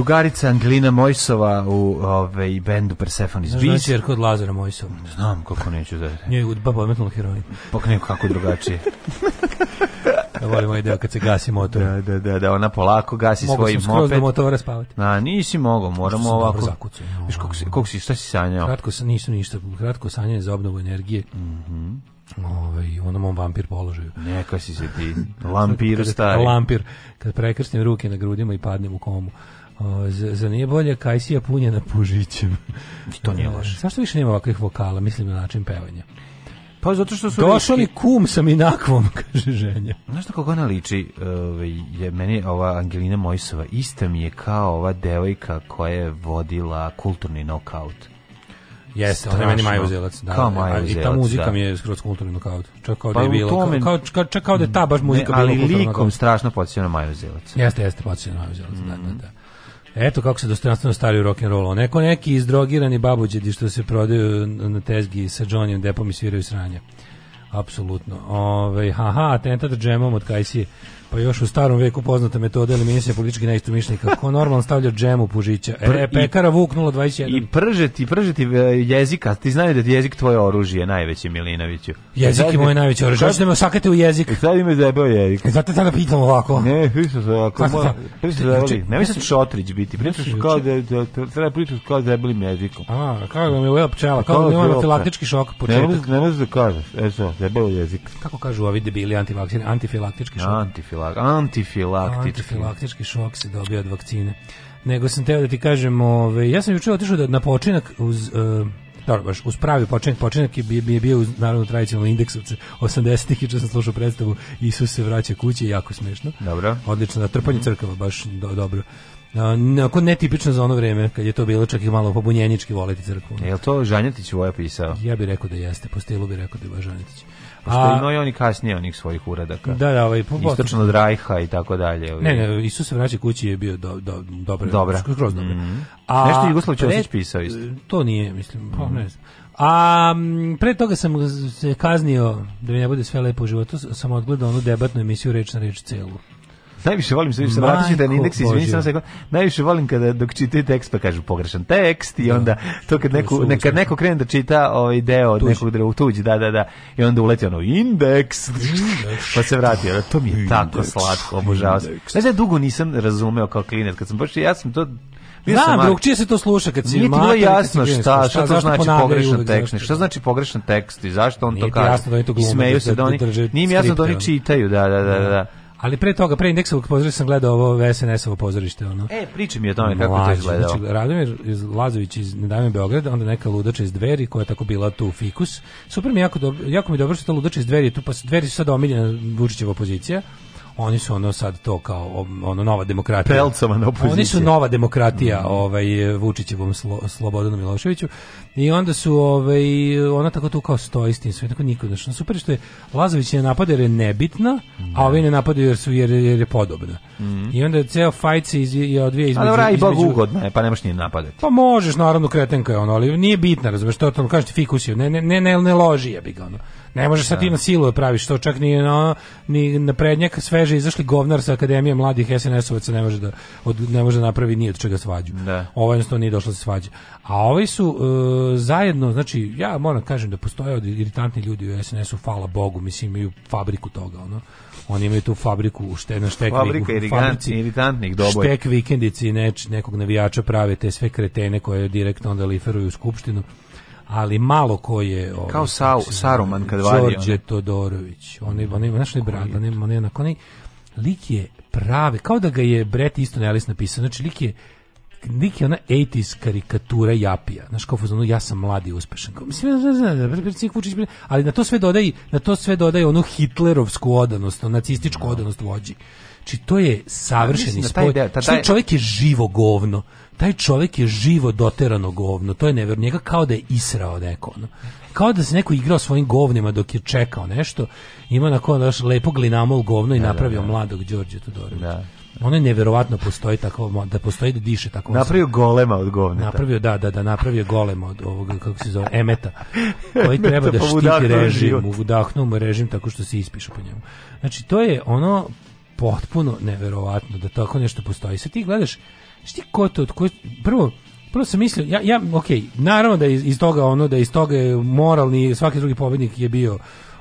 drugarica Angelina Mojsova u ovaj bendu Persephone Znaš da Beach. Znaš kod Lazara Mojsova? Znam kako neću da. je. Njoj udba pometnula heroin. Pa kako drugačije. (laughs) da volimo ovaj ideo kad se gasi motor. Da, da, da, da ona polako gasi mogu svoj moped. Mogu sam skroz do motora spavati. Na, nisi mogao, moramo sam ovako. Zakucao. Viš kako si, kako si, šta si sanjao? Kratko sam, nisu ništa, kratko sanjanje za obnovu energije. Mhm. Mm Ovaj onom on vampir položaju. Neka si se ti lampir stari. Lampir kad prekrstim ruke na grudima i padnem u komu. O, ovaj, za, za nije bolje Kajsija punjena pužićem. (laughs) to nije e, loše. Zašto više nema ovakvih vokala, mislim na način pevanja? Pa zato što su Došao mi kum sa minakvom, (laughs) kaže ženja. Znaš što kako ona liči? je meni ova Angelina Mojsova ista mi je kao ova devojka koja je vodila kulturni nokaut. Jeste, ona je meni Maja Uzelac, da. Kao Maja Uzelac, I ta muzika da. mi je skroz kulturni nokaut. Čak kao pa da je bila, tome, kao, kao, čak kao da je ta baš muzika ne, bila kulturna. Ali likom strašno podsjeća na Maju Uzelac. Jeste, jeste, podsjeća na Maju Uzelac, mm. da, da, da. Eto kako se dostojanstveno stari u rock'n'rollu. Neko neki izdrogirani babuđedi što se prodaju na tezgi sa Johnnyom Depom i sviraju sranje. Apsolutno. Ove, ovaj, haha, atentat džemom od Kajsije. Pa još u starom veku poznata metoda eliminacije političkih neistomišljenika. Ko normalno stavlja džem u pužića. E, pekara Vuk 021. I pržeti, pržeti e, jezika. Ti znaš da je jezik tvoje oružje najveće, Milinoviću. Jezik je moje najveće oružje. Hoćete me osakati u jezik. I e, sad ime debeo jezik. E, zato tada pitam ovako. Ne, pričaš ovako. Pričaš ovako. Ne misliš šotrić biti. Pričaš kao da, treba pričati pričaš kao debelim jezikom. A, kao da mi je uvela pčela. Kao da mi je anafilaktički šok. Ne možeš da kažeš. E, debeo jezik. Kako kažu ovi debili antifilaktički šok? Antifilaktički Antifilak, antifilaktički. Antifilaktički šok se dobio od vakcine. Nego sam teo da ti kažem, ove, ja sam juče otišao da na počinak uz... Uh, dobro, baš, uz pravi počinak, počinak je, bi, je bio uz, naravno, tradicionalni od 80-ih, i čas sam slušao predstavu Isus se vraća kući, jako smešno. Dobro. Odlično, na da, trpanje mm -hmm. crkava, baš do, dobro. Ako netipično za ono vreme, kad je to bilo čak i malo pobunjenički voliti crkvu. Je li to Žanjetić voja pisao? Ja bih rekao da jeste, po stilu bih rekao da je baš Pošto imao je oni kasnije onih svojih uradaka. Da, da, ovaj, Istočno od Rajha i tako dalje. Ovaj. Ne, ne, Isus se vraća kući je bio do, do, dobro. dobra. skroz dobra. Mm -hmm. Nešto Jugoslav Ćosić pisao isto. To nije, mislim, pa mm -hmm. ne znam. A pre toga sam se kaznio da mi ne bude sve lepo u životu, sam odgledao onu debatnu emisiju Reč na reč celu. Najviše volim što se vratiš da indeks, izvini samo sekund. Najviše volim kada dok čitate tekst pa kažu pogrešan tekst i da. onda to kad neko neka neko krene da čita ovaj deo od nekog drugog tuđi, da da da. I onda uleti ono indeks. Pa se vrati, to mi je tako slatko, obožavam. Ne znam da dugo nisam razumeo kao klinac kad sam baš ja sam to Znam, čije se to sluša kad si Nije ti bilo jasno šta, šta, šta, to znači pogrešan tekst, šta znači pogrešan tekst i zašto on to kaže. Nije jasno da oni to glume, smeju da se da oni, nije jasno da oni čitaju, da, da, da, da. Ali pre toga, pre indeksovog pozorišta sam gledao ovo SNS-ovo pozorište. Ono. E, priči mi o tome kako to izgledao. Znači, Radomir iz Lazović iz Nedavime Beograd, onda neka ludača iz dveri koja je tako bila tu fikus. Super mi jako, dobro, jako mi je dobro što ta ludača iz dveri tu, pa dveri su sada omiljena Vučićeva opozicija oni su ono sad to kao ono nova demokratija. Pelcovana opozicija. Oni su nova demokratija, mhm. ovaj Vučićevom Slo, Slobodanu Miloševiću i onda su ovaj ona tako tu kao stoji s sve tako niko znači super što je Lazović je napada jer je nebitna, ne. a da. ovi ne napadaju jer su jer, jer je podobna. Mm -hmm. I onda je ceo fight se iz, je odvija između. Ali između... Bog ugodna, je, pa nemaš ni napadati. Pa možeš naravno kretenka je ono, ali nije bitna, razumeš, što on kaže fikus je, ne ne ne ne, ne loži je bi ga ono. Ne može sad da. ti na silu da praviš to, čak ni na, ni na prednjak sveže izašli govnar sa Akademije mladih SNS-ovaca ne može da od, ne može da napravi ni od čega svađu. Da. Ovo jednostavno nije došlo da se svađa. A ovi su uh, zajedno, znači ja moram kažem da postoje od iritantni ljudi u SNS-u, hvala Bogu, mislim imaju fabriku toga, ono. Oni imaju tu fabriku u šte, na štek Fabrika fabrici, iritantnih doboj. Štek vikendici neč, nekog navijača prave te sve kretene koje direktno onda liferuju u skupštinu ali malo ko je ovaj, kao Sau, Saruman kad vadio Đorđe Todorović on je on je naš brat on je on je onako onaj lik je prave kao da ga je Bret Easton Ellis napisao znači lik je lik je ona 80s karikatura Japija. znači kao fuzonu, ja sam mladi uspešan. Kao, mislim, ali na to sve dodaj na to sve dodaje onu hitlerovsku odanost, nacističku da. odanost vođi. znači to je savršeni ja, da spoj. Taj, taj... čovjek je živo govno taj čovjek je živo doterano govno, to je neverno, njega kao da je israo neko, ono. Kao da se neko igrao svojim govnima dok je čekao nešto, ima na kojem daš lepo glinamol govno i da, da, napravio da, da. mladog Đorđe Todorovića. Da. Ono je neverovatno postoji tako da postoji da diše tako. Napravio sam, golema od govneta. Da. Napravio da da da napravio golema od ovog kako se zove emeta koji treba da štiti režim, udahnuo mu režim tako što se ispiše po njemu. Znači to je ono potpuno neverovatno da tako nešto postoji. Sad ti gledaš Šti ko to, ko, prvo, prvo sam mislio, ja, ja, ok, naravno da iz, iz toga ono, da iz toga je moralni, svaki drugi pobednik je bio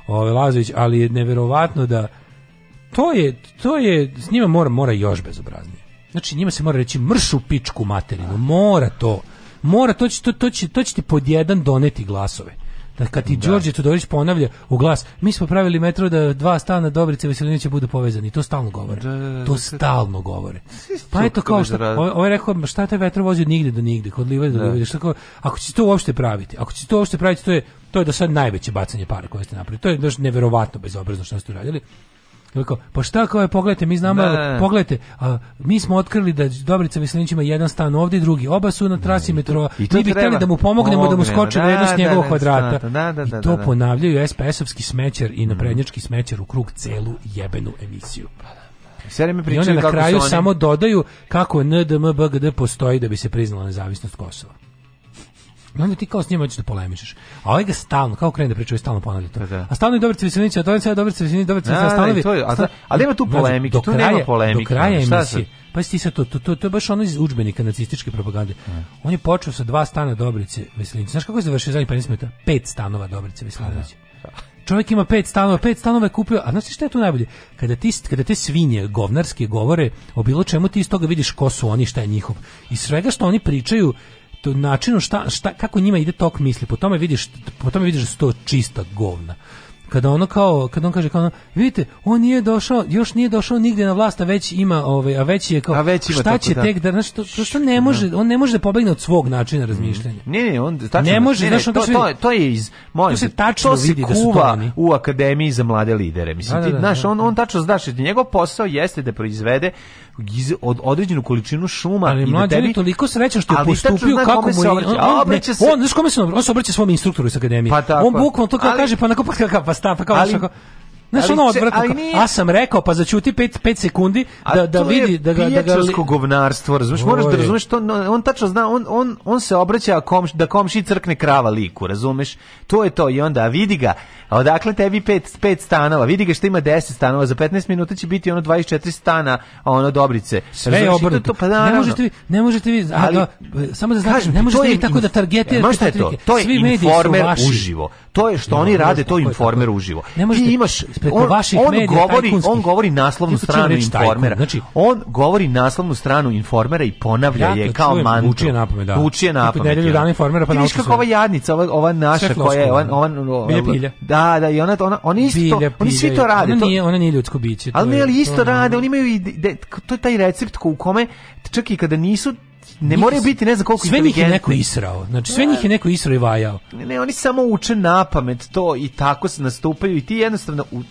ovaj Lazović, ali je neverovatno da to je, to je, s njima mora, mora još bezobraznije. Znači njima se mora reći mršu pičku materinu, mora to. Mora, to će, to, to će, to će ti pod jedan doneti glasove da kad ti da. Đorđe Todorić ponavlja u glas, mi smo pravili metro da dva stana Dobrice i Veselinovića budu povezani, to stalno govore. Da, da, da to da, stalno govore. Pa eto kao što on je rekao, šta te vetro vozi od nigde do nigde, kod livade do livade, kao, ako će to uopšte praviti, ako će to uopšte praviti, to je to je do sad najveće bacanje para koje ste napravili. To je baš neverovatno bezobrazno što ste uradili. Kako, pa šta kao je, pogledajte, mi znamo, da. pogledajte, a, mi smo otkrili da Dobrica Veselinić ima jedan stan ovde i drugi, oba su na trasi metroa, mi bi hteli da mu pomognemo, da mu skoče da, vrednost da, da, njegovog da, kvadrata. Da, I to ponavljaju SPS-ovski smećer i mhm. naprednjački smećer u krug celu jebenu emisiju. Sve me I oni na kraju oni... samo dodaju kako NDMBGD postoji da bi se priznala nezavisnost Kosova. I onda ti kao s njima hoćeš da polemišeš. A ovaj ga stalno, kao krene da priča, stalno ponavlja to. Da, da. A stalno je dobar Cvesinić, a dobar Cvesinić, dobar dobar Cvesinić, da, stalno ali ima tu polemike, tu kraja, nema polemike. Do kraja emisije. Pa si sad, to, to, to, to je baš ono iz udžbenika nacističke propagande. Ne. On je počeo sa dva stana Dobrice Veselinić. Znaš kako je završio zadnjih 15 minuta? Pet stanova Dobrice Veselinić. Čovjek ima pet stanova, pet stanova je kupio, a znaš šta je tu najbolje? Kada, ti, kada te svinje govnarske govore o bilo čemu, ti iz toga vidiš ko su oni, šta je njihov. I svega što oni pričaju, to načinu šta, šta, kako njima ide tok misli, po tome vidiš, po tome vidiš da su to čista govna. Kada ono kao, kada on kaže kao, ono, vidite, on nije došao, još nije došao nigde na vlast, a već ima, ovaj, a već je kao, a već ima šta će da. tek da, znači, to, to što ne može, da. on ne može da pobegne od svog načina mhm. razmišljanja. Mm. Ne, ne, on tačno, ne da. može, ne, ne, znaš, to, to, to je iz, molim, to se tačno to se vidi kuva da su to u akademiji za mlade lidere, mislim, da, da, ti, da, znaš, on, on tačno znaš, njegov posao jeste da proizvede iz, od određenu količinu šuma ali i na tebi. Ali toliko srećan što je postupio kako mu je... On, on, ne, se... znaš kome se obraća? On se obraća svom instruktoru iz akademije. Pa On bukvalno to kao ali, kaže, pa na pa, pa, pa, pa, pa, pa, pa, pa, Znaš, ali ono odvratno, nije... a sam rekao, pa začuti 5 sekundi da, da vidi, da ga... Da ga... govnarstvo, razumeš, moraš da razumeš, to, on tačno zna, on, on, on se obraća komš, da komši crkne krava liku, razumeš, to je to i onda vidi ga, odakle tebi 5 5 stanova, vidi ga što ima 10 stanova, za 15 minuta će biti ono 24 stana, a ono Dobrice. Sve je obrnuto. Pa, ne možete vi, ne možete vi, ali, a, da, samo da znate, ne možete vi tako da targetirate. Ma šta je to? To je informer uživo. To je što oni rade, to je informer uživo. Ti imaš preko on, vaših on medija govori, On govori naslovnu stranu informera. Znači, on govori naslovnu stranu informera i ponavlja ja je kao čujem, mantru. Učije napome, da. Učije napome. Nedelju dana informera pa nauči. kako ova jadnica, ova, ova naša koja je... Ova, ova, bilje pilja. Da, da, i ona, ona, oni isto, bilje, oni svi to rade. Ona nije, ona nije ljudsko biće. Ali ne, ali isto rade, oni imaju... To je taj recept u kome, čak i kada nisu ne njih, biti ne znam koliko sve njih je neko israo znači sve njih je neko israo i vajao ne, ne oni samo uče na pamet to i tako se nastupaju i ti jednostavno u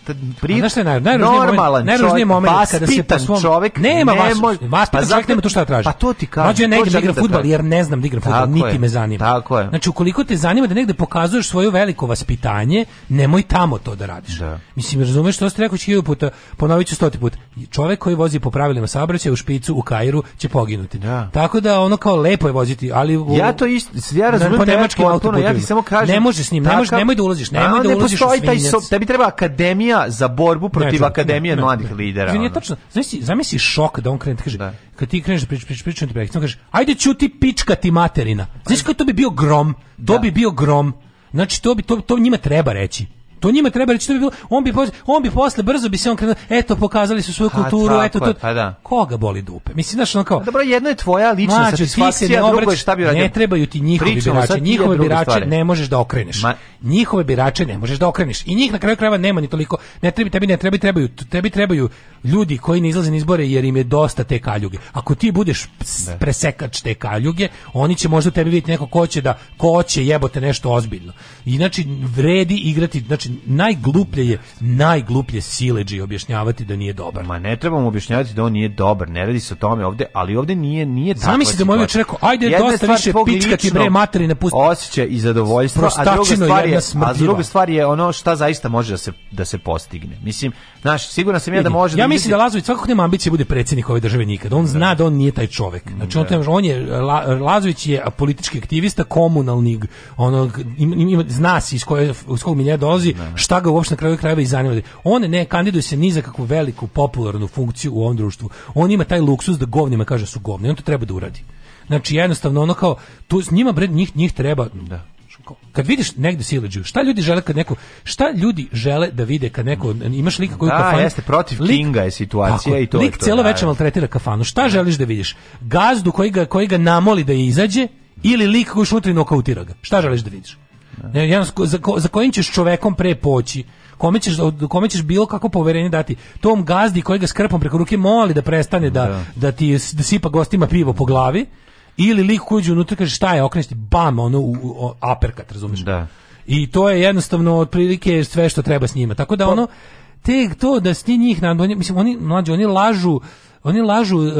pri znaš šta naj, najružniji normalan najružniji moment kada se po svom čovjek nema vas vas pa čovjek nema to šta da traži pa to ti kaže hoće negde da igra da fudbal jer ne znam da igram fudbal niti me zanima tako je znači ukoliko te zanima da negde pokazuješ svoje veliko vaspitanje nemoj tamo to da radiš da. mislim razumeš što ste rekao hiljadu puta ponoviću 100 puta čovjek koji vozi po pravilima saobraćaja u špicu u Kairu će poginuti da. tako da da ono kao lepo je voziti, ali ja to isto ja razumem da nemački auto, ja ti samo kažem ne možeš s njim, ne možeš, nemoj da ulaziš, nemoj da ulaziš. Ne taj so, tebi treba akademija za borbu protiv akademije mladih lidera. Ne, tačno, zamisli, zamisli šok da on krene, kaže, da. kad ti kreneš prič, da prič, prič, prič, kaže, ajde ćuti pička ti materina. Znaš kako to bi bio grom, to bi bio grom. Znači to bi to, to njima treba reći. To njima treba reći, to bi bilo, on bi posle, on bi posle brzo bi se on krenuo, eto pokazali su svoju kulturu, ha, eto to. Pa da. Koga boli dupe? Mislim da ono kao. Dobro, jedno je tvoja lična maču, satisfakcija, ne drugo je šta bi radio. Ne trebaju ti njihovi Pričamo, birače, njihove birače stvari. ne možeš da okreneš. Ma... Njihove birače ne možeš da okreneš. I njih na kraju krajeva nema ni toliko. Ne treba tebi ne treba trebaju, tebi trebaju ljudi koji ne izlaze na izbore jer im je dosta te kaljuge. Ako ti budeš ps, da. presekač te kaljuge, oni će možda tebi vidjeti neko ko će da ko će jebote nešto ozbiljno. Inači vredi igrati, znači znači najgluplje je najgluplje sileđi objašnjavati da nije dobar. Ma ne trebamo objašnjavati da on nije dobar, ne radi se o tome ovde, ali ovde nije nije tako. Zamisli da moj čovjek rekao, ajde jedna dosta više pičkati bre materi ne pusti. Osećaj i zadovoljstvo, a druga stvar je, a druga stvar je ono šta zaista može da se da se postigne. Mislim, znaš, siguran sam ja da može. Ja da mislim da Lazović svakako nema ambicije da bude predsjednik ove države nikad. On zna da on nije taj čovek. Mm, znači on, da. on je Lazović je politički aktivista komunalnik. ono ima, ima, zna se iz koje iz kog milja dolazi Da, da. šta ga uopšte na kraju krajeva i zanima. On ne kandiduje se ni za kakvu veliku popularnu funkciju u ovom društvu. On ima taj luksus da govnima kaže su govni, on to treba da uradi. Znači jednostavno ono kao tu s njima bre njih njih treba da kad vidiš negde sileđu, šta ljudi žele kad neko, šta ljudi žele da vide kad neko, imaš lika koji da, kafanu... Da, jeste, protiv lik, Kinga je situacija tako, i to lik je to. cijelo da, maltretira kafanu, šta želiš da vidiš? Gazdu koji ga, koji ga namoli da je izađe ili lik koji šutri nokautira ga? Šta želiš da vidiš? Ne, jedan, za, ko, za kojim ćeš čovekom pre poći kome ćeš, kome ćeš bilo kako poverenje dati tom gazdi koji ga skrpom preko ruke moli da prestane da, da. da ti da sipa gostima pivo po glavi ili lik koji uđe unutra kaže šta je okrenuti bam ono u, u aperkat razumiješ da i to je jednostavno otprilike sve što treba s njima. Tako da pa, ono te to da sti njih na mislim oni mlađi oni lažu oni lažu uh,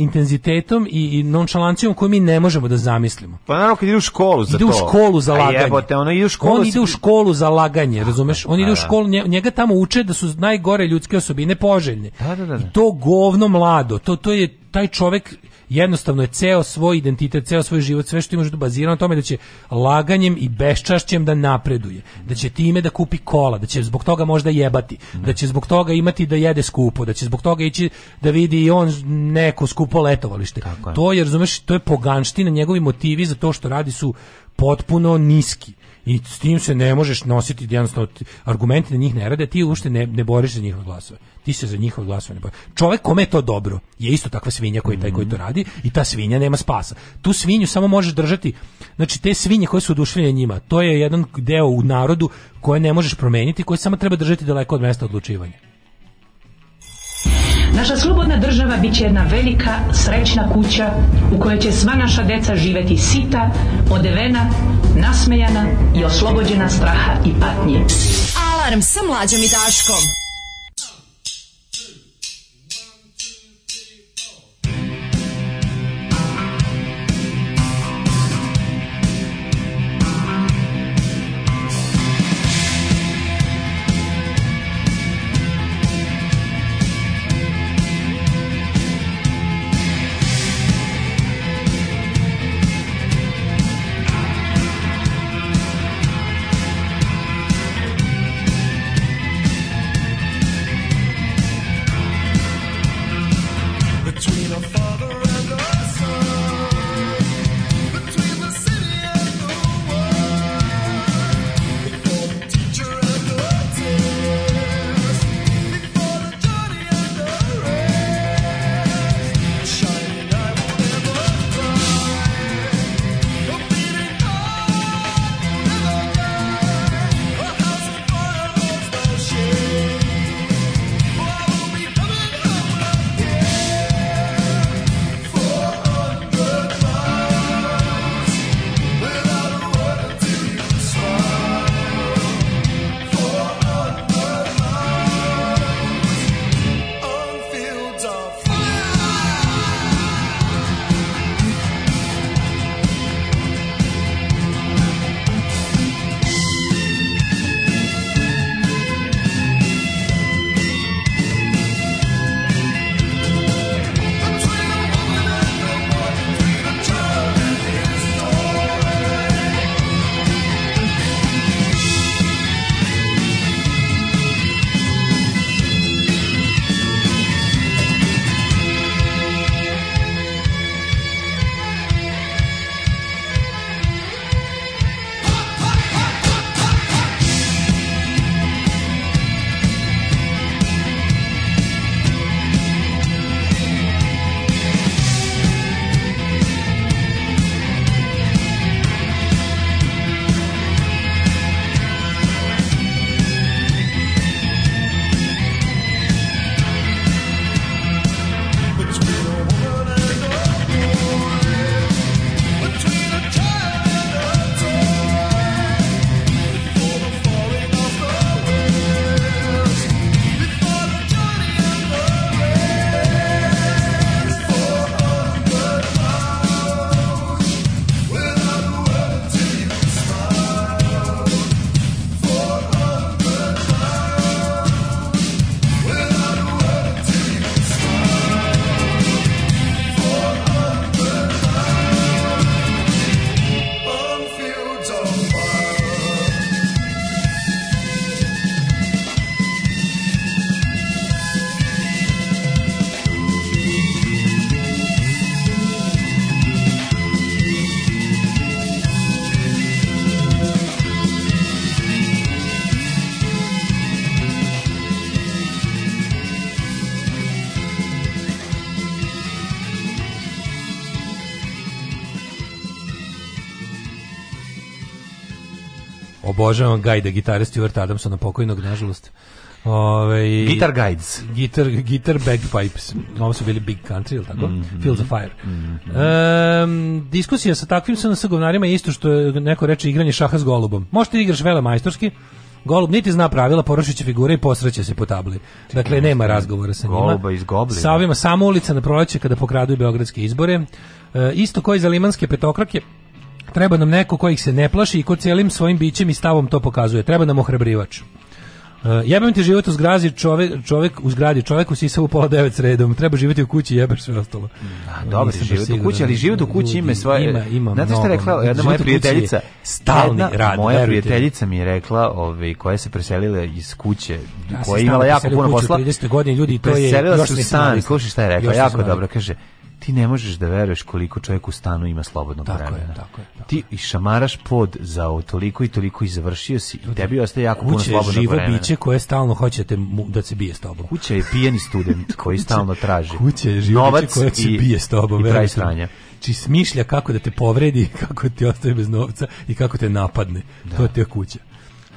intenzitetom i, i nonšalancijom koju mi ne možemo da zamislimo. Pa naravno kad idu u školu za ide to. Idu u školu za laganje. jebote, ono ide u školu. On ide u školu za laganje, razumeš? On ide u da, da. školu, njega tamo uče da su najgore ljudske osobine poželjne. Da, da, da. da. I to govno mlado, to, to je taj čovek jednostavno je ceo svoj identitet, ceo svoj život, sve što imaš da bazirano na tome da će laganjem i beščašćem da napreduje, da će time da kupi kola, da će zbog toga možda jebati, da će zbog toga imati da jede skupo, da će zbog toga ići da vidi i on neko skupo letovalište. Je. To je, razumeš, to je poganština, njegovi motivi za to što radi su potpuno niski i s tim se ne možeš nositi jednostavno argumenti na njih ne rade, ti uopšte ne, ne boriš za njihove glasove ti se za njihov glasovanje ne Čovek kome je to dobro je isto takva svinja koji taj koji to mhm. radi i ta svinja nema spasa. Tu svinju samo možeš držati. Znači te svinje koje su oduševljene njima, to je jedan deo u narodu koje ne možeš promeniti, koje samo treba držati daleko od mesta odlučivanja. Naša slobodna država bit će jedna velika, srećna kuća u kojoj će sva naša deca živeti sita, odevena, nasmejana i oslobođena straha i patnje. Alarm sa mlađom i daškom. obožavam gajda gitara Stuart na pokojnog, nažalost. Ove, Guitar Guides. Guitar, guitar Bagpipes. Ovo su bili Big Country, ili tako? Mm -hmm. Fields of Fire. Mm -hmm. e, diskusija sa takvim sa govnarima je isto što je neko reče igranje šaha s golubom. Možete da igraš vele majstorski, Golub niti zna pravila, porušiće figure i posreće se po tabli. Dakle, nema razgovora sa njima. Goluba iz Goblina. Sa ovima samo ulica na proleće kada pokraduju beogradske izbore. E, isto koji za limanske petokrake, Treba nam neko kojih se ne plaši i ko cijelim svojim bićem i stavom to pokazuje. Treba nam ohrabrivač. Uh, jebem ti život u zgrazi, čovek, čovek u zgradi, čovek u sisavu pola devet sredom, treba živjeti u kući, jebeš sve ostalo. A, dobro, život u kući, ali život u kući ima svoje... Ima, ima Znate što je rekla jedna moja prijateljica? stalni jedna rad. Moja verujte. prijateljica mi je rekla, ove, ovaj, koja se preselila iz kuće, ja koja je imala jako puno posla. Ja sam stalno preselila 30 godina ljudi to je... Preselila se u stan, slušaj šta je rekla, jako dobro, kaže ti ne možeš da veruješ koliko čovjek u stanu ima slobodnog tako vremena. Je, tako je, tako ti i šamaraš pod za toliko i toliko i završio si i tebi ostaje jako puno slobodnog živo vremena. biće koje stalno hoćete da se bije s tobom. Kuća je pijeni student (laughs) koji stalno traži. Kuća je živo biće koje se bije s tobom. I pravi stranja. Či znači, smišlja kako da te povredi, (laughs) kako ti ostaje bez novca i kako te napadne. Da. To je te kuća.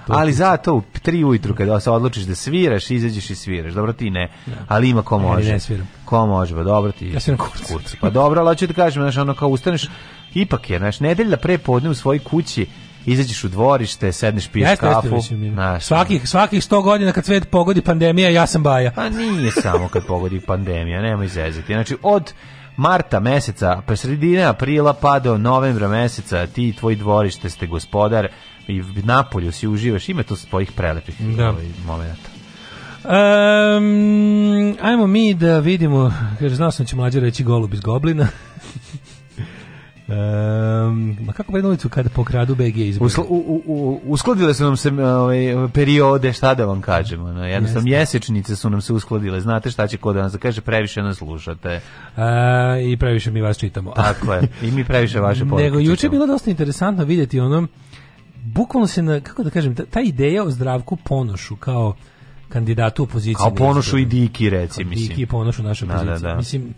Ali zato u 3 ujutru kada se odlučiš da sviraš, izađeš i sviraš. Dobro ti ne, da. ali ima ko može. Ne sviram. Ko može, pa dobro ti. Ja sviram kurcu. Pa dobro, ali hoću ti da kažem, znaš, ono kao ustaneš, ipak je, znaš, nedelja pre podne u svojoj kući, izađeš u dvorište, sedneš, piješ jeste, kafu. Jeste, svakih, svakih 100 godina kad svet pogodi pandemija, ja sam baja. A pa nije samo kad pogodi pandemija, nemoj zezati. Znači, od marta meseca, pa sredine aprila pa do novembra meseca, ti i tvoj dvorište ste gospodar, i napolju si uživaš, ima to svojih prelepih da. ovaj momenta. Um, ajmo mi da vidimo, kaže, znao sam da će mlađe reći golub iz Goblina. Um, ma kako bre pa ulicu kada pokradu BG izbori? Usl, u, uskladile su nam se ove, ovaj, periode, šta da vam kažem. Ono, jednostavno, mjesečnice su nam se uskladile. Znate šta će ko da vam zakaže, previše nas slušate. A, e, I previše mi vas čitamo. Tako je, i mi previše vaše (laughs) poruke Nego, juče je bilo dosta interesantno vidjeti onom, bukvalno se na, kako da kažem, ta, ta ideja o zdravku ponošu kao kandidatu opozicije. Kao ponošu i Diki, reci, mislim. Diki i ponošu naše opozicije. Da, da, da. Mislim,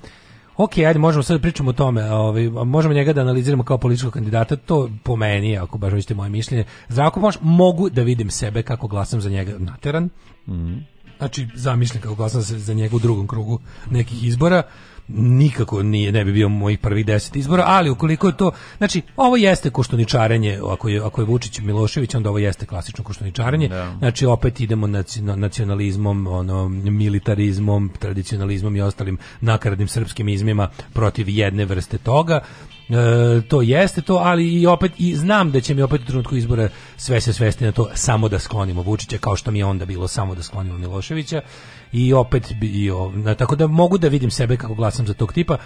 ok, ajde, možemo sad da pričamo o tome, ovaj, možemo njega da analiziramo kao političkog kandidata, to po meni, ako baš hoćete moje mišljenje. Zdravko Ponoš, mogu da vidim sebe kako glasam za njega nateran. Mm. Znači, zamišljam kako glasam za njega u drugom krugu nekih izbora nikako nije, ne bi bio moj prvi 10 izbora, ali ukoliko je to, znači, ovo jeste koštuničarenje, ako je, ako je Vučić Milošević, onda ovo jeste klasično koštuničarenje, da. znači opet idemo nacionalizmom, ono, militarizmom, tradicionalizmom i ostalim nakaradnim srpskim izmima protiv jedne vrste toga, E, to jeste to, ali i opet i znam da će mi opet u trenutku izbora sve se svesti na to samo da sklonimo Vučića kao što mi je onda bilo samo da sklonimo Miloševića i opet i na, tako da mogu da vidim sebe kako glasam za tog tipa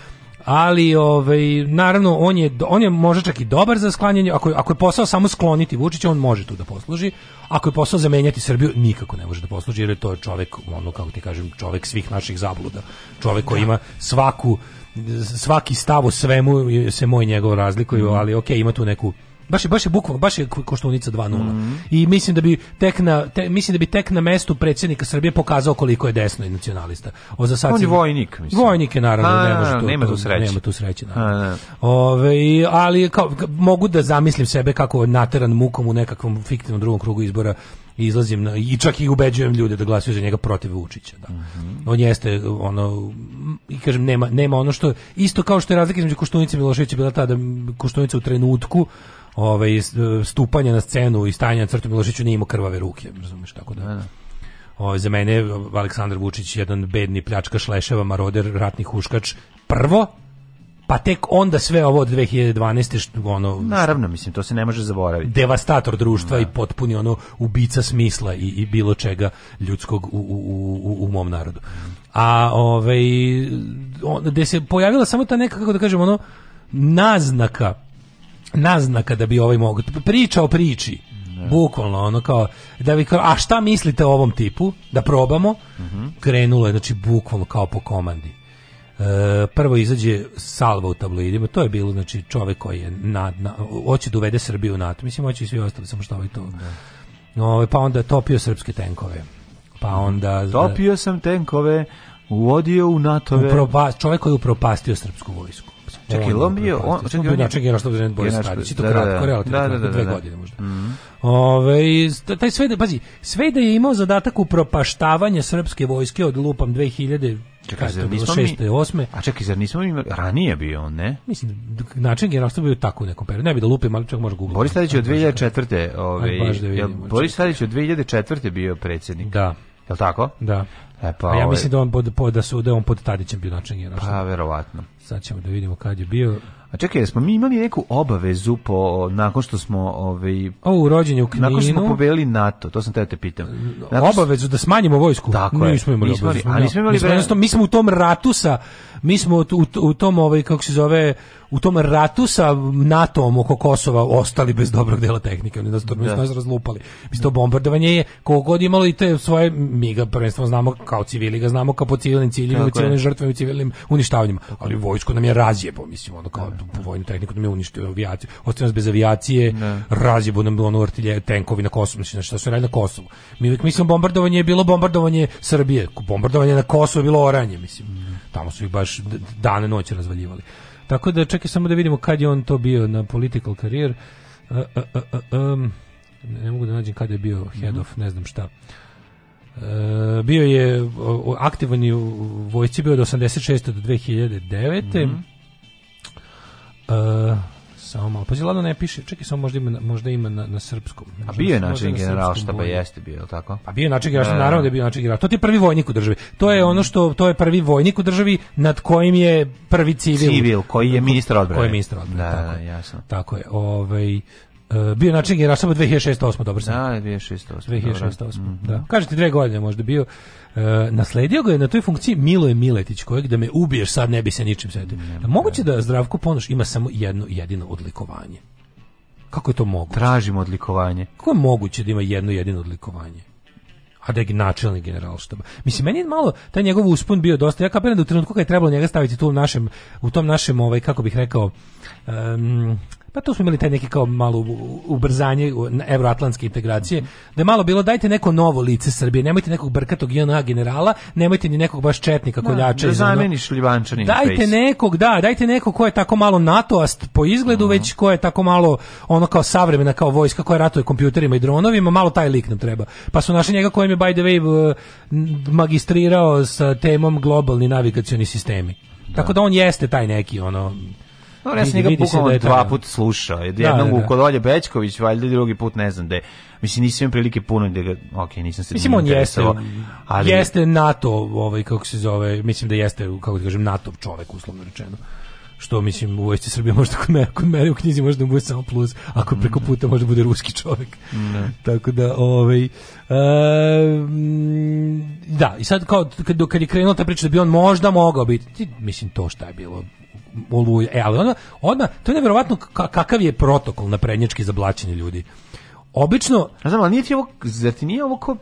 ali ovaj naravno on je on je možda čak i dobar za sklanjanje ako je, ako je posao samo skloniti Vučića on može tu da posluži ako je posao zamenjati Srbiju nikako ne može da posluži jer je to čovjek ono kako ti kažem čovjek svih naših zabluda čovjek koji da. ima svaku svaki stav o svemu se moj njegov razlikuju, mm. ali ok, ima tu neku baš je baš je bukva, baš je koštunica 2:0. Mm -hmm. I mislim da bi tek na te, mislim da bi tek na mestu predsjednika Srbije pokazao koliko je desno i nacionalista. O za sad On je vojnik, mislim. Vojnik je naravno, a, ne može Nema tu sreće. Nema tu sreće, da. a, da. Ove, ali kao, mogu da zamislim sebe kako nateran mukom u nekakvom fiktivnom drugom krugu izbora izlazim na, i čak i ubeđujem ljude da glasuju za njega protiv Vučića da. Mm -hmm. on jeste ono i kažem nema nema ono što isto kao što je razlika između Koštunice i Miloševića bila ta da Koštunica u trenutku ovaj stupanja na scenu i stanja na crtu Miloševiću nije imao krvave ruke razumiješ tako da-, da, da. Ovaj, za mene Aleksandar Vučić jedan bedni pljačka šleševa maroder ratni huškač prvo pa tek onda sve ovo od 2012. Što, ono, Naravno, mislim, to se ne može zaboraviti. Devastator društva da. i potpuni ono ubica smisla i, i bilo čega ljudskog u, u, u, u mom narodu. A ovaj, on, gde se pojavila samo ta neka, kako da kažemo ono, naznaka naznaka da bi ovaj mogao pričao priči da. bukvalno ono kao da vi kao a šta mislite o ovom tipu da probamo uh mhm. -huh. krenulo je znači bukvalno kao po komandi E, prvo izađe salva u tabloidima, to je bilo znači čovjek koji je na, na hoće da uvede Srbiju u NATO, mislim hoće i svi ostali, samo što ovaj to. No, da. ovaj, pa onda topio srpske tenkove. Pa onda topio sam tenkove, uvodio u NATO. Upropa, čovjek koji je upropastio srpsku vojsku. Čekaj, on bio, on, čekaj, on, bio čekaj, Jaroslav Zrenjanin Boris Tadić, i to da, da, da. kratko, relativno, da, da, godine možda. Mm. Ove, taj sve da, pazi, sve da je imao zadatak upropaštavanja srpske vojske od lupam 2000 Čekaj, zar nismo mi... E, osme. A čekaj, zar nismo imali... Ranije bio on, ne? Mislim, način generalstva bio tako u nekom periodu. Ne bi da lupim, ali čak može googliti. Boris Tadić je od 2004. Ove, da vidimo, ovaj, Boris Tadić je od 2004. bio predsjednik. Da. Je li tako? Da. E, pa, A ja ovaj- mislim da on pod, pod, da su, da on pod Tadićem bio način generalstva. Pa, verovatno. Sad ćemo da vidimo kad je bio. A čekaj, smo mi imali neku obavezu po nakon što smo ovaj o u rođenju Kninu. Nakon što smo pobeli NATO, to sam te da te pitam. Nakon obavezu da smanjimo vojsku. Tako nismo imali, nismo imali obavezu. A nismo imali mi smo, mi smo u tom ratu sa mi smo u, u, tom ovaj kako se zove u tom ratu sa NATO-om oko Kosova ostali bez dobrog dela tehnike, oni nas da. nas razlupali. Mislim, to bombardovanje je, koliko god imalo i te svoje, miga ga prvenstveno znamo kao civili, ga znamo kao po civilnim ciljima, u civilnim žrtvama, u civilnim uništavanjima, ali vojsko nam je razjebo, mislim, ono kao da, da, da. vojnu tehniku nam je uništio avijaciju, ostavio nas bez avijacije, da. razjebo nam ono artilje, tenkovi na Kosovu, mislim, šta znači, su radili na Kosovu. Mi uvijek mislimo bombardovanje je bilo bombardovanje Srbije, bombardovanje na Kosovu je bilo oranje, mislim tamo su ih baš dane noći razvaljivali. Tako da čekaj samo da vidimo kad je on to bio na political career. Uh, uh, uh, um, ne mogu da nađem kada je bio head of, ne znam šta. E, bio je aktivan u vojsci bio od 86. do 2009. Mm -hmm. Samo malo. Pazi, ladno ne piše. Čekaj, samo možda ima, možda ima na, na srpskom. Možda A bio je način generalštaba, jeste bio, tako? A pa bio je način generalštaba, da. naravno da je bio način generalštaba. To ti je prvi vojnik u državi. To je ono što, to je prvi vojnik u državi nad kojim je prvi civil. Civil, koji je ministar odbrane. Koji je ministar odbrane, da, da tako, jasno. Tako je, ovaj... Uh, bio način generalštaba 2006-2008, dobro sam. Da, 2006-2008. 2008 mm -hmm. da. Kažete dve godine možda bio. E, nasledio ga je na toj funkciji Miloje Miletić, kojeg da me ubiješ sad ne bi se ničim svetio. Da Moguće da Zdravko Ponoš ima samo jedno jedino odlikovanje. Kako je to moguće? Tražimo odlikovanje. Kako je moguće da ima jedno jedino odlikovanje? a da je načelnik generalštaba. Mislim meni je malo taj njegov uspon bio dosta. Ja kapiram da u trenutku kad je trebalo njega staviti tu u našem u tom našem ovaj kako bih rekao um, Pa to smo imali taj neki kao malo ubrzanje evroatlantske integracije, da je malo bilo dajte neko novo lice Srbije, nemojte nekog brkatog JNA generala, nemojte ni nekog baš četnika da, koljača. Da, zameniš Livančanin. Dajte face. nekog, da, dajte nekog ko je tako malo NATOast po izgledu, uh već ko je tako malo ono kao savremena kao vojska koja ratuje kompjuterima i dronovima, malo taj lik nam treba. Pa su našli njega kojem je by the way magistrirao sa temom globalni navigacioni sistemi. Da. Tako da on jeste taj neki ono Dobro, pa ja sam njega bukvalno da dva put slušao. Jednom da, da, da. kod Olje Bečković, valjda drugi put ne znam gde. Mislim, nisam imao prilike puno da ga... Ok, nisam se Mislim, on jeste, ali... jeste NATO, ovaj, kako se zove, mislim da jeste, kako da kažem, NATO čovek, uslovno rečeno što mislim u vojsci Srbije možda kod mene, kod mene u knjizi možda bude samo plus, ako preko mm. puta možda bude ruski čovjek. Ne. Da. Tako da, ovaj, e, da, i sad kao kad, kad je krenula ta priča da bi on možda mogao biti, mislim to šta je bilo, oluja. E, ali ona, odmah, to je nevjerovatno kakav je protokol na prednječki za blaćenje ljudi. Obično... Ne znam, ali nije ti ovo, zar ti nije ovo ko...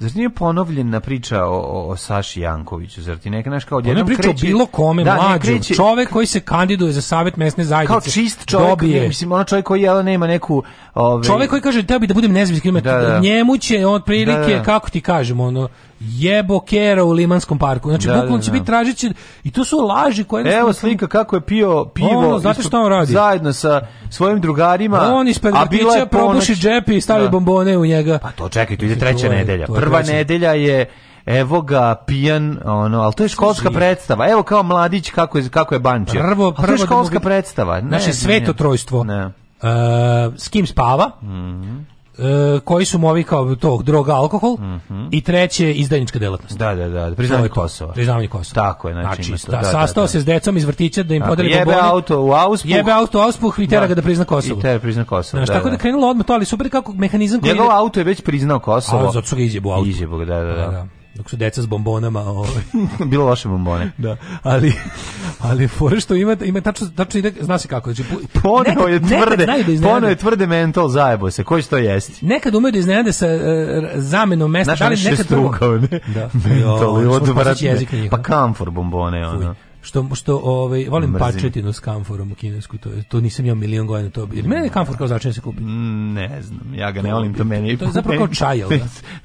Zar nije ponovljena priča o, o Saši Jankoviću? Zar ti neka naš kao odjednom priča kreće... o bilo kome, da, mlađu, kreće... čovek koji se kandiduje za savjet mesne zajednice. Kao čist čovek, dobije... ne, mislim, ono čovek koji jel, nema neku... Ove... Ovaj- čovek koji kaže, teo bi da budem nezavisni klimat, da, da, da. njemu će on prilike, da, da. da. kako ti kažemo, ono, jebo kera u Limanskom parku. Znači, da, bukvalno da, će da. biti tražići i to su laži koje... Evo slika kako je pio pivo ono, znate šta on radi? zajedno sa svojim drugarima. On ispred a bila probuši džepi i stavi da. bombone u njega. Pa to čekaj, to ide treća to je, nedelja. To je Prva treća. nedelja je evo ga pijan, ono, ali to je školska predstava. Evo kao mladić kako je, kako je bančio. Prvo, prvo to je da školska da mogu... predstava. Ne, znači, sveto trojstvo. Ne. Uh, s kim spava, mm Uh, koji su mu ovi kao to, droga, alkohol mm -hmm. i treće izdajnička delatnost. Da, da, da, priznavanje znači Kosova. Priznavanje Kosova. Tako je, znači, znači to, da, da, sastao da, se s decom iz vrtića da im dakle, podeli da jebe auto u auspuh. Jebe auto u auspuh i tera da. ga da prizna Kosovo. I tera prizna Kosovo. Znači, tako da krenulo odmah to, ali super kako mehanizam koji Njegov auto je već priznao Kosovo. A zato su ga izjebu auto. Izjebu, da, da, da. da dok su deca s bombonama. Ovaj. (laughs) Bilo loše bombone. Da, ali, ali fore što ima, ima tačno, tačno ide, zna se kako. Znači, poneo je tvrde, poneo je tvrde mentol zajebo se, koji što jesti. Nekad umeju da iznenade sa uh, zamenom mesta. Znaš, da li nekad šestrugao, ne? Da. mentol, i odvratne. Pa da. kamfor bombone, ono što što ovaj volim Mrzim. pačetinu s kamforom kinesku to je to nisam ja milion godina to jer meni je kamfor kao začin da se kupi mm, ne znam ja ga ne volim to meni to je zapravo kao (laughs) čaj al da?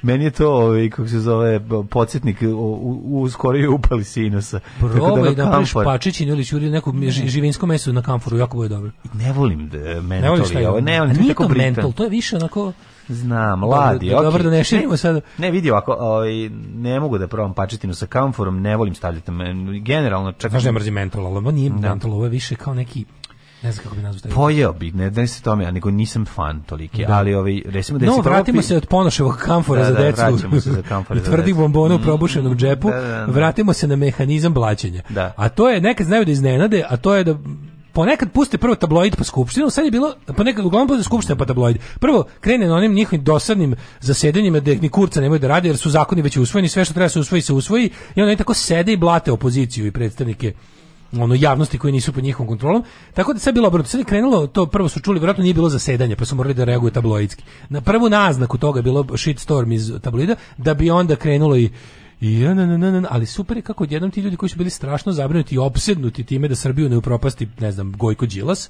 meni je to ovaj kako se zove podsjetnik u, u skoro je upali sinusa da probaj da napraviš pačećinu ili ćuri neku živinsko meso na kamforu jako bude dobro ne volim da e, mentol ne voliš taj, je ne volim to, to mentol to je više onako Znam, ladi, okej. Dobro, da ne širimo sad. Ne, vidi ovako, ovaj, ne mogu da probam pačetinu sa kamforom, ne volim stavljati, generalno čak... Znaš da mrzi mentol, ali ovo nije da. mentol, ovo je više kao neki ne znam kako bi nazvao. Pojeo bi, ne da se tome, ja nego nisam fan tolike, da. ali ovi, ovaj, recimo da no, se vratimo se od ponoševog kamfora da, za da, decu. Da, vraćamo se za kamfora za (laughs) Tvrdih bombona u mm, probušenom mm, džepu, da, da, da. vratimo se na mehanizam blaćenja. Da. A to je, nekad znaju da iznenade, a to je da ponekad puste prvo tabloid po skupštinu, sad je bilo ponekad uglavnom puste skupština pa tabloid. Prvo krene na onim njihovim dosadnim zasedanjima da ih ni kurca nemoj da radi jer su zakoni već usvojeni, sve što treba se usvoji se usvoji i onda i tako sede i blate opoziciju i predstavnike ono javnosti koji nisu pod njihovom kontrolom. Tako da sve bilo obrnuto. Sad je krenulo, to prvo su čuli, verovatno nije bilo zasedanje, pa su morali da reaguju tabloidski. Na prvu naznaku toga je bilo shitstorm iz tabloida, da bi onda krenulo i I, na, na, na, ali super je kako odjednom ti ljudi koji su bili strašno zabrinuti i obsednuti time da Srbiju ne upropasti, ne znam, Gojko Đilas,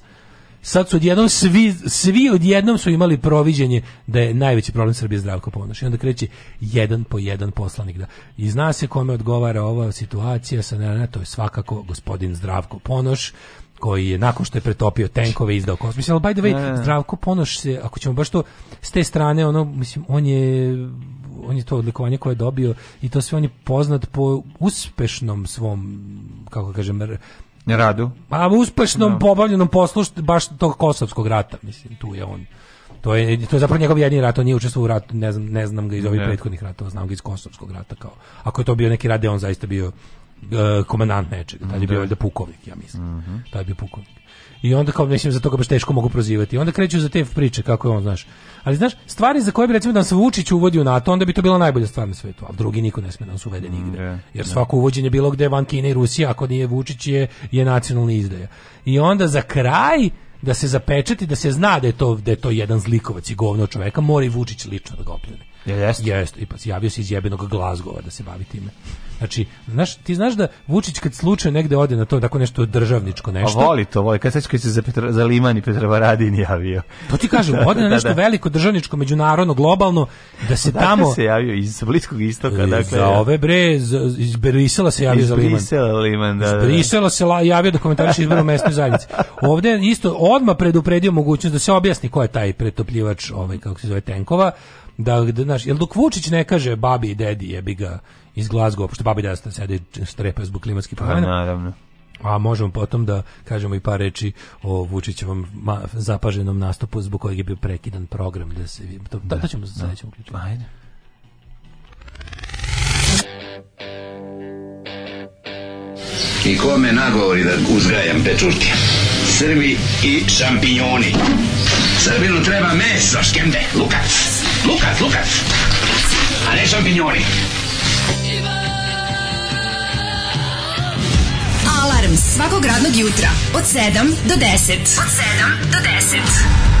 sad su odjednom svi, svi odjednom su imali proviđenje da je najveći problem Srbije zdravko ponoš. I onda kreće jedan po jedan poslanik da i zna se kome odgovara ova situacija, sa ne, ne, to je svakako gospodin zdravko ponoš, koji je nakon što je pretopio tenkove izdao kosmos. Mislim, by the way, Zdravko Ponoš se, ako ćemo baš to, s te strane, ono, mislim, on je on je to odlikovanje koje je dobio i to sve on je poznat po uspešnom svom, kako kažem, radu. Pa uspešnom no. Da. pobavljenom poslu baš tog kosovskog rata, mislim, tu je on. To je, to je zapravo njegov jedini rat, on nije učestvovao u ratu, ne znam, ne znam ga iz ovih prethodnih ratova, znam ga iz Kosovskog rata. Kao. Ako je to bio neki rat, on zaista bio uh, komandant nečega, tad je bio da. valjda pukovnik, ja mislim. Mm -hmm. Tad je bio pukovnik. I onda kao mislim za toga baš teško mogu prozivati. I onda kreću za te priče kako je on, znaš. Ali znaš, stvari za koje bi recimo da nas Vučić uvodi u NATO, onda bi to bila najbolja stvar na svetu, a drugi niko ne sme da nas uvede mm, nigde. Jer svako uvođenje bilo gde van Kine i Rusije, ako nije Vučić je je nacionalni izdaja. I onda za kraj da se zapečati, da se zna da je to, da je to jedan zlikovac i govno čoveka, mora i Vučić lično da ga opljene. Jeste. Jeste, i pa javio se iz jebenog Glazgova da se bavi time. Znači, znaš, ti znaš da Vučić kad slučaj negde ode na to tako nešto državničko pa nešto. A voli to, voli. Kad sećaš kad se za Petra za Liman i Petra Varadin javio. To pa ti kažem, (laughs) ode na da, da, nešto da, da. veliko državničko, međunarodno, globalno da se dakle tamo se javio iz Bliskog istoka, dakle. Za ove bre z, iz Brisela se javio iz za Liman. Brisela Liman, da. da. Iz da. Brisela se la, javio da komentariše izbor u mesnoj zajednici. Ovde isto odma predupredio mogućnost da se objasni ko je taj pretopljivač, ovaj kako se zove tenkova da, da znaš, jel dok Vučić ne kaže babi i dedi jebi ga iz Glasgowa, pošto babi i deda sede strepe zbog klimatskih pa, promjena. naravno. A možemo potom da kažemo i par reči o Vučićevom zapaženom nastupu zbog kojeg je bio prekidan program da se to, da, to ćemo da. uključiti. Pa, ajde. I kome nagovori da uzgajam pečurke? Srbi i šampinjoni. Srbinu treba meso, škembe, lukac. Lucas, Lucas. Ale šampignoni. Alarm svakog radnog jutra od 7 do 10. Od 7 do 10.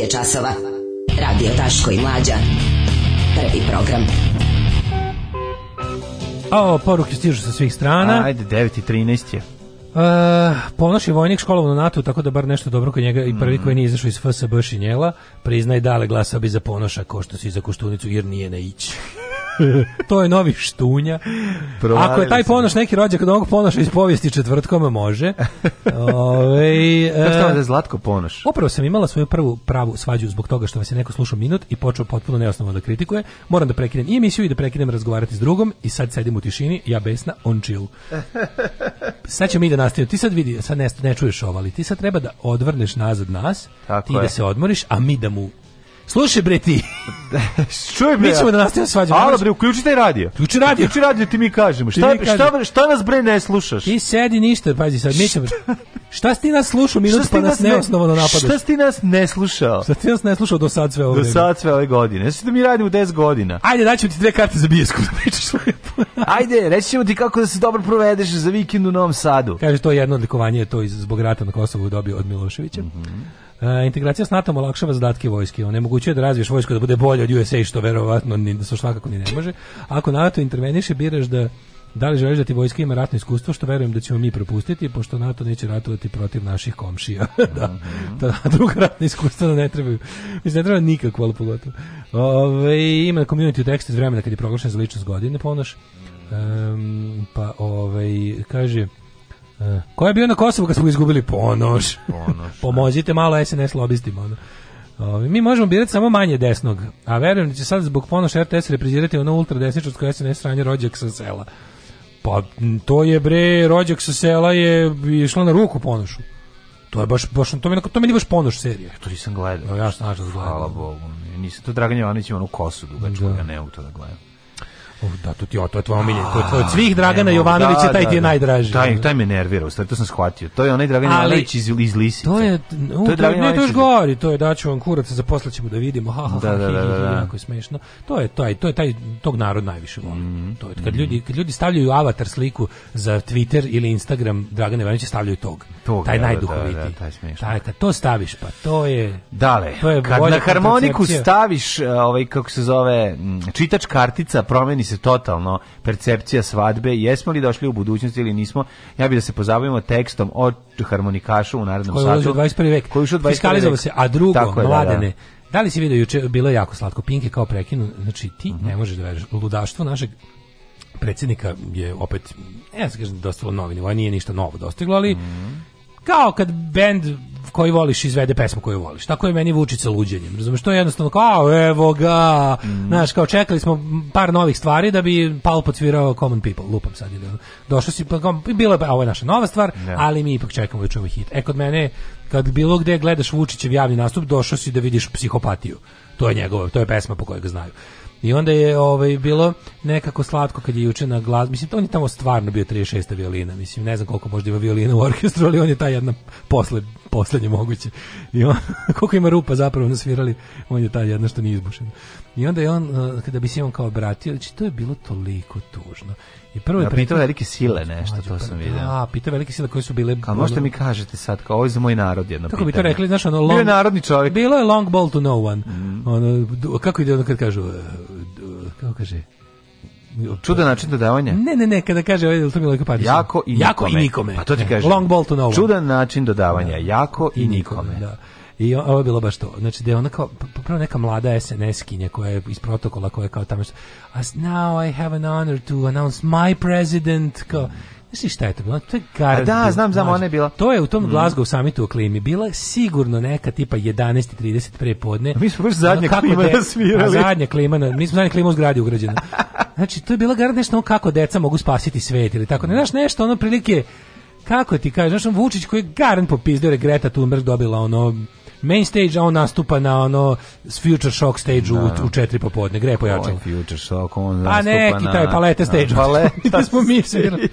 je časova. Radio Taško i Mlađa. Prvi program. O, poruke stižu sa svih strana. Ajde, 9 i 13 je. Uh, e, ponoš je vojnik školovan u NATO, tako da bar nešto dobro kod njega i prvi mhm. koji nije izašao iz FSB Šinjela, priznaj da li glasa bi za ponoša ko što si za koštunicu, jer nije na ići. (laughs) to je novi štunja. Provalili Ako je taj ponoš neki rođak od ovog ponoša iz povijesti četvrtkom, može. (laughs) Ove, ovaj, e, da Zlatko ponoš? Opravo sam imala svoju prvu pravu svađu zbog toga što vas je neko slušao minut i počeo potpuno neosnovano da kritikuje. Moram da prekinem i emisiju i da prekinem razgovarati s drugom i sad sedim u tišini, ja besna, on chill. (laughs) Sad ćemo mi da nastavimo. Ti sad vidi, sad ne, ne čuješ ovo, ali ti sad treba da odvrneš nazad nas, Tako ti da je. da se odmoriš, a mi da mu Slušaj bre ti. Da, čuj bre. Mi ćemo da nastavimo svađu. Alo bre, uključi taj radio. Uključi radio. Uključi radio ti mi kažemo. Šta mi šta bre, šta nas bre ne slušaš? Ti sedi ništa, pazi sad, mi ćemo. Šta si ti nas slušao minut pa nas neosnovano napadaš? Šta si ti nas ne slušao? Šta ti nas ne slušao do sad sve ove? godine? Do sad sve ove godine. Jesi da mi u 10 godina. Ajde, daću ti dve karte za bijesku da pričaš. Ajde, reći ćemo ti kako da se dobro provedeš za vikend u Novom Sadu. Kaže to jedno odlikovanje to iz zbog rata na Kosovu dobio od Miloševića. Mm -hmm. Uh, integracija s NATO olakšava zadatke vojske, je da razviješ vojsku da bude bolje od USA što verovatno ni što svakako ni ne može. Ako NATO interveniše, biraš da da li želiš da ti vojska ima ratno iskustvo, što verujem da ćemo mi propustiti, pošto NATO neće ratovati protiv naših komšija. (laughs) da, mhm. ta (laughs) druga ratna iskustva da ne trebaju. Mislim, ne treba nikakvo, ali pogotovo. Ove, ima community tekst iz vremena kad je proglašen za ličnost godine, ponoš. Um, pa, ovaj kaže... Ko je bio na Kosovu kad smo izgubili? Ponoš. Ponoš. (laughs) Pomozite malo SNS lobistima. Ono. mi možemo birati samo manje desnog, a verujem da će sad zbog ponoša RTS reprizirati ono ultradesničarsko SNS sranje rođak sa sela. Pa to je bre, rođak sa sela je išlo na ruku ponošu. To je baš, baš to mi, to meni je baš ponoš serija. To nisam gledao. Ja sam nažalost da gledao. Hvala Bogu. Nisam to Dragan Jovanović ima onu kosu dugačku, da. ja ne mogu to da gledam. Oh, da, to ti o, to je tvoj omiljen. tvoj, od svih Dragana Jovanovića da, taj da, ti je da. najdraži. Taj, taj me nervira, u stvari, to sam shvatio. To je onaj Dragan Jovanović iz, iz Lisice. To je, no, to je, Dragan ne, to još gori, to je daću vam kurac, ćemo da vidimo, ha, (laughs) ha, da, da, da, da, da. Jako je smešno. To je, taj, to je taj, tog narod najviše voli. Mm -hmm. To je, kad, ljudi, kad ljudi stavljaju avatar sliku za Twitter ili Instagram, Dragana Jovanović stavljaju tog tog, taj najduhovitiji. Da, da, taj smešan. Taj, kad to staviš, pa to je... Dale, to je kad na harmoniku staviš, e, ovaj, kako se zove, čitač kartica, promeni se totalno percepcija svadbe, jesmo li došli u budućnost ili nismo, ja bih da se pozabavimo tekstom o harmonikašu u narednom koji satu. Koji je 21. vek. Koji je 21. Fiskalizovao se, a drugo, je, mladene, da, da. Da li si vidio juče, bilo je jako slatko, Pink je kao prekinu, znači ti mhm. ne možeš da veriš, ludaštvo našeg predsjednika je opet, ne znam se kažem, dostalo novi nivo, nije ništa novo dostiglo, ali mm -hmm kao kad bend koji voliš izvede pesmu koju voliš. Tako je meni Vučić sa luđenjem. Razumeš, to je jednostavno kao, evo ga. Mm. Znaš, kao čekali smo par novih stvari da bi Paul podsvirao Common People, lupam sad ili da- Došao si, pa, bilo je, a ovo je naša nova stvar, yeah. ali mi ipak čekamo da čujemo hit. E, kod mene, kad bilo gde gledaš Vučićev javni nastup, došao si da vidiš psihopatiju. To je njegovo, to je pesma po kojoj ga znaju. I onda je ovaj bilo nekako slatko kad je juče na glas, mislim on je tamo stvarno bio 36. violina, mislim ne znam koliko možda ima violina u orkestru, ali on je ta jedna posle poslednje moguće. I on (laughs) koliko ima rupa zapravo nasvirali, on je ta jedna što nije izbušena. I onda je on eh, kada bi se on kao obratio, znači to je bilo toliko tužno. I prvo je ja, da, pitao velike sile nešto, to sam pa vidio. Da, pitao velike sile koje su bile... Kao možete mi kažete sad, kao ovo za moj narod jedno Kako pitanje. bi to rekli, znaš, ono... Long, Bio je narodni čovjek. Bilo je long ball to no one. Mm. Ono, kako ide ono kad kažu... E, kako kaže? Čudan način dodavanja. Ne, ne, ne, kada kaže ovaj to Milojko Pavić. Jako i jako nikome. Jako i nikome. Pa to ti kaže. Long ball to no one. Čudan način dodavanja, da. jako i nikome. Da. I ovo je bilo baš to. Znači da je ona kao prvo neka mlada SNS-kinja koja je iz protokola koja je kao tamo što now I have an honor to announce my president kao Znaš šta je to bilo? To je garant, da, da, znam, znam, ona je bila. To je u tom mm. Glasgow samitu u klimi. Bila sigurno neka tipa 11.30 pre podne. A mi smo baš zadnje ono, klima da svirali. zadnje klima, na, mi smo zadnje klima u zgradi ugrađena. Znači, to je bila garant nešto ono kako deca mogu spasiti svet ili tako. Ne znaš nešto, ono prilike, kako ti kažeš, znaš, Vučić koji je garant popizdeo, jer je Greta Thunberg dobila ono main stage, a on nastupa na ono Future Shock stage u, da. u četiri popodne, gre pojačalo. On ovaj Future Shock, on pa neki na, taj palete stage. Paleta. (laughs) Da smo mi znači,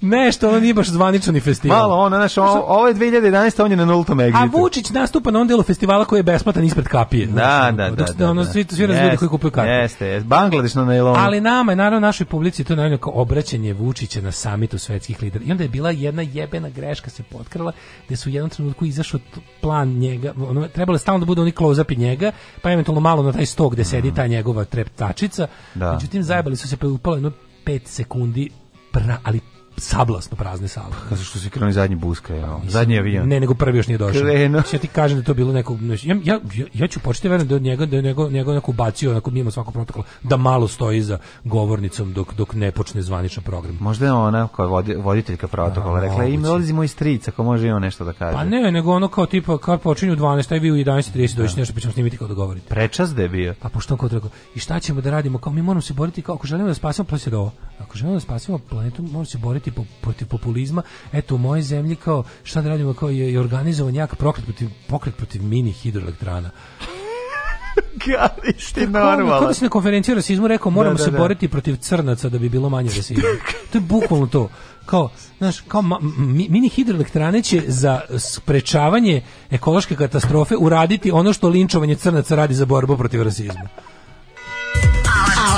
Nešto, ono nije baš zvanični festival. Malo, ono, znaš, ovo je 2011, on je na nultom exitu. A Vučić nastupa na onom delu festivala koji je besplatan ispred kapije. Da, da, da. da, ono, da, svi, svi ljudi koji kupuju karte. Jeste, jeste. Bangladeš na nailonu. Ali nama je, naravno, našoj publici to naravno kao obraćanje Vučića na samitu svetskih lidera. I onda je bila jedna jebena greška se potkrala, gde su u jednom trenutku izašao plan plan njega, ono, trebalo je stalno da bude oni close-up njega, pa eventualno malo na taj sto gde sedi mhm. ta njegova treptačica. Da. Međutim, zajebali su se, pa upalo jedno 5 sekundi pra, ali sablasno prazne sale. Pa što se krenuo zadnji buska, ja. Zadnji avion. Ne, nego prvi još nije došao. Kreno. Znači, ja ti kažem da to bilo nekog... ja ja, ja ću početi verujem da od njega da nego nego neko bacio onako mimo svako protokola da malo stoji za govornicom dok dok ne počne zvaničan program. Možda je ona koja vodi, voditeljka protokola da, rekla moguće. i dolazi moj stric ako može ima nešto da kaže. Pa ne, nego ono kao tipa kad počinju u 12 i vi u 11:30 doći da. nešto pa ćemo snimiti kao dogovoriti. Prečas da je bio. Pa pošto kao rekao, i šta ćemo da radimo? Kao mi moramo se boriti kao ako želimo da spasimo planetu, da ako želimo da spasimo planetu, moramo se boriti protiv, protiv populizma. Eto, u moje zemlji kao, šta da radimo, kao je, je organizovan jak prokret protiv, pokret protiv mini hidroelektrana. (laughs) Gariš ti normalno. Kako da si na konferenciji o rasizmu rekao, moramo da, da, se da. boriti protiv crnaca da bi bilo manje (laughs) rasizma. to je bukvalno to. Kao, znaš, kao ma, mini hidroelektrane će za sprečavanje ekološke katastrofe uraditi ono što linčovanje crnaca radi za borbu protiv rasizma.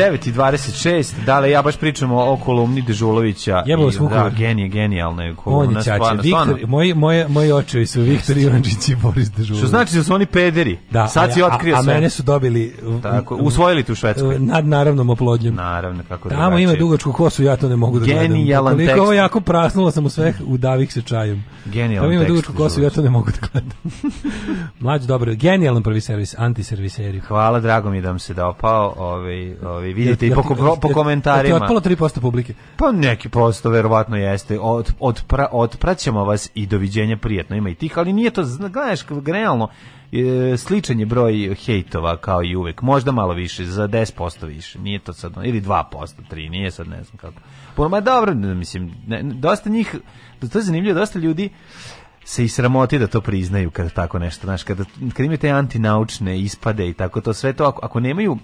9.26, da li ja baš pričam o kolumni Dežulovića. Jebalo smo da, genije, genijalna je kolumna. On stvarno, stvarno. Moji, moji, moji očevi su Viktor Ivančić i Boris Dežulović. Što znači da su oni pederi. Da, Sad si otkrio sve. A, mene su dobili... Tako, usvojili tu Švedsku. E, nad naravnom oplodnjom. Naravno, kako da Tamo ima dugačku kosu, ja to ne mogu da gledam. Genijalan tekst. Koliko ovo jako prasnulo sam u sveh, udavih se čajem. Genijalan tekst. Tamo ima dugačku kosu, ja to ne mogu da gledam. (laughs) Mlađ, dobro, genijalan prvi servis, antiserviseri. Hvala, drago mi da vam se dopao. Ovaj, ovaj vidite i po, po, po komentarima. Je otpalo 3% publike? Pa neki posto, verovatno jeste. Od, od pra, odpraćamo vas i doviđenja prijetno. Ima i tih, ali nije to, gledaš, realno, e, sličan je broj hejtova kao i uvek. Možda malo više, za 10% više. Nije to sad, ili 2%, 3, nije sad, ne znam kako. Puno, ma dobro, mislim, ne, dosta njih, to je zanimljivo, dosta ljudi se i sramoti da to priznaju kada tako nešto, znaš, kada, kada imaju te antinaučne ispade i tako to sve to, ako, ako nemaju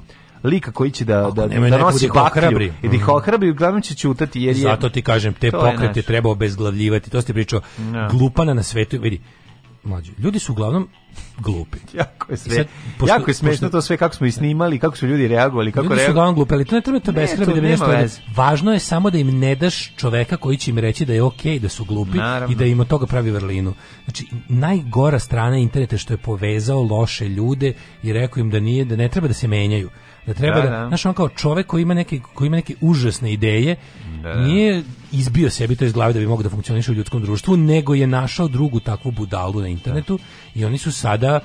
lika koji će da, da, da nosi da bakriju i da ih mhm. ohrabri, uglavnom će čutati. Jer je, Zato ti kažem, te pokrete treba obezglavljivati, to ste pričao. Da. Glupana na svetu, vidi, mlađi. Ljudi su uglavnom glupi. (laughs) jako je sve. Sad, pošto, jako je smešno to sve kako smo i snimali, kako su ljudi reagovali, kako Ljudi su uglavnom glupi, ali to ne treba to beskrajno da bi nešto veze. Važno je samo da im ne daš čoveka koji će im reći da je okej okay, da su glupi Naravno. i da im od toga pravi vrlinu. Znači najgora strana interneta što je povezao loše ljude i rekao im da nije da ne treba da se menjaju da treba da, da, da, znaš on kao čovjek koji ima neke koji ima neke užasne ideje da, da. nije izbio sebi to iz glave da bi mogao da funkcioniše u ljudskom društvu nego je našao drugu takvu budalu na internetu da. i oni su sada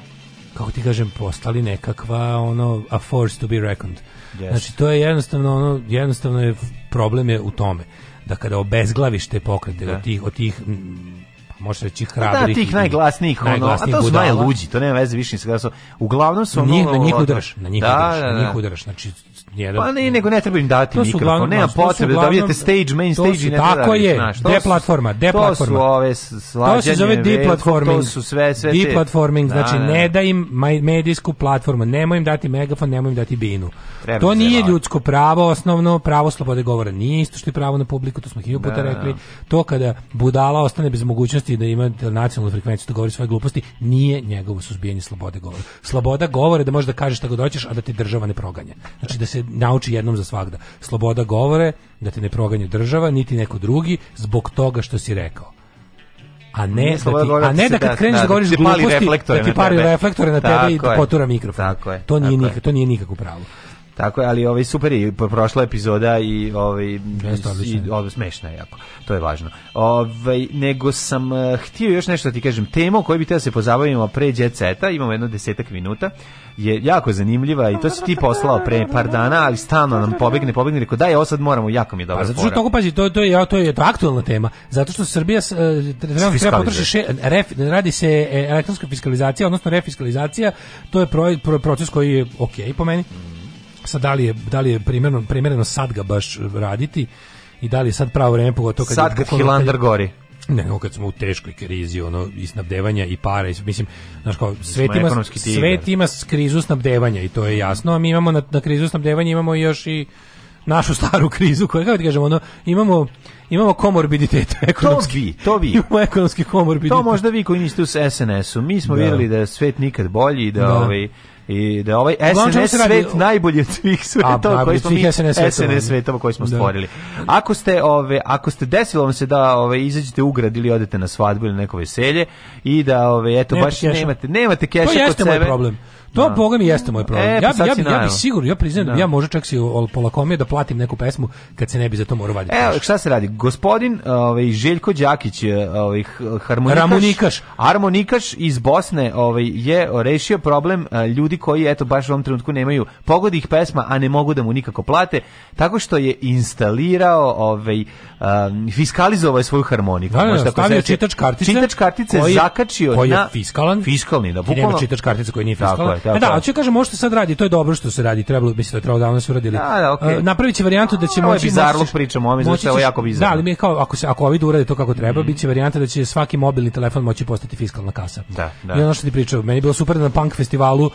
kako ti kažem postali nekakva ono a force to be reckoned yes. znači to je jednostavno ono jednostavno je problem je u tome da kada obezglaviš te pokrete da. od tih od tih m, može reći pa da, hrabrih. Da, tih najglasnijih, ono, a to su najluđi, to nema veze više sa Uglavnom su ono, na njih udaraš, na njih da, udaraš, na da, njih da. udaraš. Znači Jedan, pa ne, nego ne treba im dati to mikrofon, glavno, nema potrebe da vidite stage, main stage su, i ne Tako je, naš, deplatforma, deplatforma. To su ove slađanje, to se zove deplatforming, to su sve, sve deplatforming, te... Da, znači da, da, ne da im medijsku platformu, nemoj im dati megafon, nemoj im dati binu. Treba to nije ljudsko pravo, osnovno pravo slobode govora nije isto što je pravo na publiku, to smo hiljoputa da, puta da, rekli. To kada budala ostane bez mogućnosti da ima nacionalnu frekvenciju da govori svoje gluposti, nije njegovo suzbijanje slobode govora. Sloboda govore da možeš da kažeš šta god hoćeš, a da ti država ne proganja. Znači da se nauči jednom za svagda. Sloboda govore, da te ne proganje država, niti neko drugi, zbog toga što si rekao a ne da ti, a da ne da kad da, kreneš da, da, da. govoriš gluposti da ti pari reflektore na tebe i da potura mikrofon. Tako je, to nije nikako to nije nikako pravo. Tako je, ali ovaj super je prošla epizoda i ovaj i ovaj smešna je jako. To je važno. Ovaj nego sam uh, htio još nešto da ti kažem. Tema o kojoj bi te da se pozabavimo pre Jet imamo jedno desetak minuta je jako zanimljiva i to si ti poslao pre par dana, ali stalno nam pobegne, pobegne, rekao daj, ovo sad moramo, jako mi je dobro. Pa, zato što toliko, pazi, to, to, je, to je aktualna tema, zato što Srbija eh, treba, treba potroši, še, ref, radi se eh, elektronska fiskalizacija, odnosno refiskalizacija, to je pro, proces koji je ok po meni, sad da li je, da li je primjerno, primjereno sad ga baš raditi i da li je sad pravo vreme pogotovo kad sad kad Hilandar gori ne, nego kad smo u teškoj krizi, ono, i snabdevanja i para, i, mislim, znaš kao, svet ima, svet ima krizu snabdevanja i to je jasno, a mi imamo na, na krizu snabdevanja imamo još i našu staru krizu koja kako ti kažemo ono imamo imamo komorbiditet (laughs) ekonomski to vi to vi imamo ekonomski komorbiditet to možda vi koji niste u SNS-u mi smo da. vidjeli da je svet nikad bolji da, da. ovaj i da ovaj SNS svet najbolji od svih svetova koji smo mi SNS, SNS da. svetova koji smo da. stvorili. Ako ste ove ako ste desilo vam se da ove izađete u grad ili odete na svadbu ili neko veselje i da ove eto nemate baš keša. nemate nemate keša kod sebe. To jeste moj problem. To no. Da. boga mi jeste moj problem. E, pa ja, bi, ja, bi, ja bi sigurno, ja priznajem, da. ja možda čak si polakomio da platim neku pesmu kad se ne bi za to morao vaditi. Evo, šta se radi? Gospodin ovaj, Željko Đakić, ovaj, harmonikaš, Ramonikaš. harmonikaš iz Bosne ovaj, je rešio problem eh, ljudi koji, eto, baš u ovom trenutku nemaju pogodi ih pesma, a ne mogu da mu nikako plate, tako što je instalirao, ovaj, um, fiskalizovao svoju harmoniku. Da, da možda stavio znači, čitač kartice. Čitač kartice koji, zakačio koji je fiskalan. Fiskalni, da, bukvalno. čitač kartice koji nije fiskalan tako. E da, hoću kažem, možete sad radi, to je dobro što se radi, trebalo bi se da trebalo davno su uradili. Da, da, okay. E, Napravit će varijantu da će moći... Ovo je bizarno pričamo, ovo je ovo jako bizarno. Da, ali mi je kao, ako, se, ako ovi da urade to kako treba, mm. bit varijanta da će svaki mobilni telefon moći postati fiskalna kasa. Da, da. I ono što ti pričao, meni je bilo super da na punk festivalu